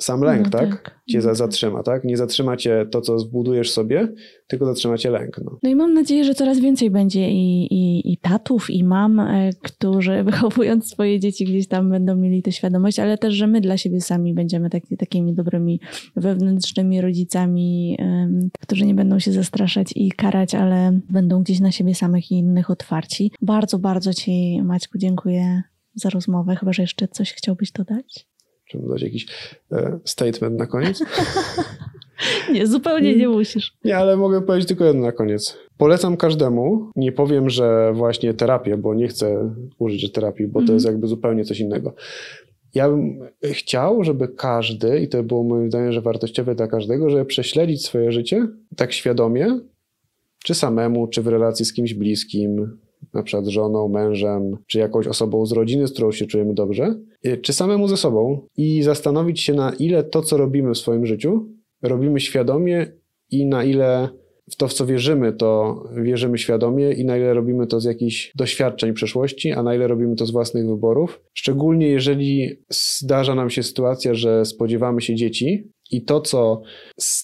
sam lęk, no, tak? tak? Cię zatrzyma, tak? Nie zatrzyma cię to, co zbudujesz sobie, tylko zatrzyma cię lęk. No. no i mam nadzieję, że coraz więcej będzie i, i, i tatów, i mam, y, którzy wychowując swoje dzieci gdzieś tam będą mieli tę świadomość, ale też, że my dla siebie sami będziemy taki, takimi dobrymi wewnętrznymi rodzicami, y, którzy nie będą się zastraszać i karać, ale będą gdzieś na siebie samych i innych otwarci. Bardzo, bardzo Ci, Maćku, dziękuję za rozmowę. Chyba, że jeszcze coś chciałbyś dodać? Czy dać jakiś e, statement na koniec? nie, zupełnie nie musisz. Nie, ale mogę powiedzieć tylko jedno na koniec. Polecam każdemu. Nie powiem, że właśnie terapię, bo nie chcę użyć terapii, bo mm. to jest mhm. jakby zupełnie coś innego. Ja bym chciał, żeby każdy, i to było moim zdaniem, że wartościowe dla każdego, żeby prześledzić swoje życie tak świadomie, czy samemu, czy w relacji z kimś bliskim, na przykład żoną, mężem, czy jakąś osobą z rodziny, z którą się czujemy dobrze, y, czy samemu ze sobą i zastanowić się, na ile to, co robimy w swoim życiu, robimy świadomie i na ile w to, w co wierzymy, to wierzymy świadomie i na ile robimy to z jakichś doświadczeń przeszłości, a na ile robimy to z własnych wyborów. Szczególnie jeżeli zdarza nam się sytuacja, że spodziewamy się dzieci i to, co,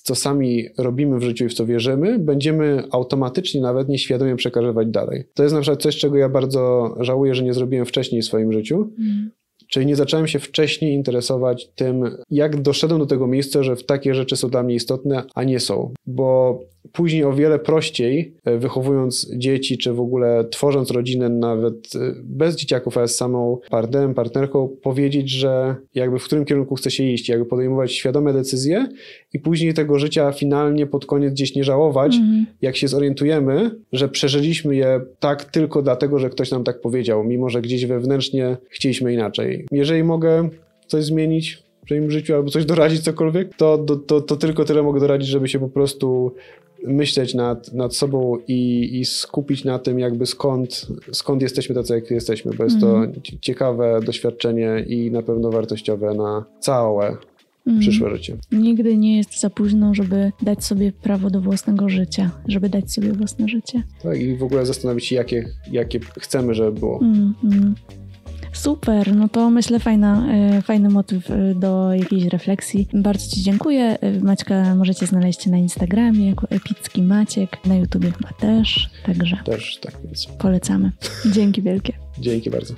co sami robimy w życiu i w co wierzymy, będziemy automatycznie, nawet nieświadomie przekazywać dalej. To jest na przykład coś, czego ja bardzo żałuję, że nie zrobiłem wcześniej w swoim życiu. Mm. Czyli nie zacząłem się wcześniej interesować tym, jak doszedłem do tego miejsca, że takie rzeczy są dla mnie istotne, a nie są. Bo później o wiele prościej, e, wychowując dzieci, czy w ogóle tworząc rodzinę nawet e, bez dzieciaków, ale z samą partnerem, partnerką, powiedzieć, że jakby w którym kierunku chce się iść, jakby podejmować świadome decyzje i później tego życia finalnie pod koniec gdzieś nie żałować, mm. jak się zorientujemy, że przeżyliśmy je tak tylko dlatego, że ktoś nam tak powiedział, mimo że gdzieś wewnętrznie chcieliśmy inaczej. Jeżeli mogę coś zmienić w swoim życiu albo coś doradzić, cokolwiek, to, to, to, to tylko tyle mogę doradzić, żeby się po prostu myśleć nad, nad sobą i, i skupić na tym jakby skąd, skąd jesteśmy tacy, jak jesteśmy, bo jest to ciekawe doświadczenie i na pewno wartościowe na całe przyszłe życie. Nigdy nie jest za późno, żeby dać sobie prawo do własnego życia, żeby dać sobie własne życie. Tak, i w ogóle zastanowić się, jakie, jakie chcemy, żeby było. Mm, mm. Super, no to myślę fajna, e, fajny motyw e, do jakiejś refleksji. Bardzo Ci dziękuję. E, Maćka możecie znaleźć na Instagramie jako Epicki Maciek, na YouTubie chyba też, także Też tak, więc polecamy. Dzięki wielkie. dzięki bardzo.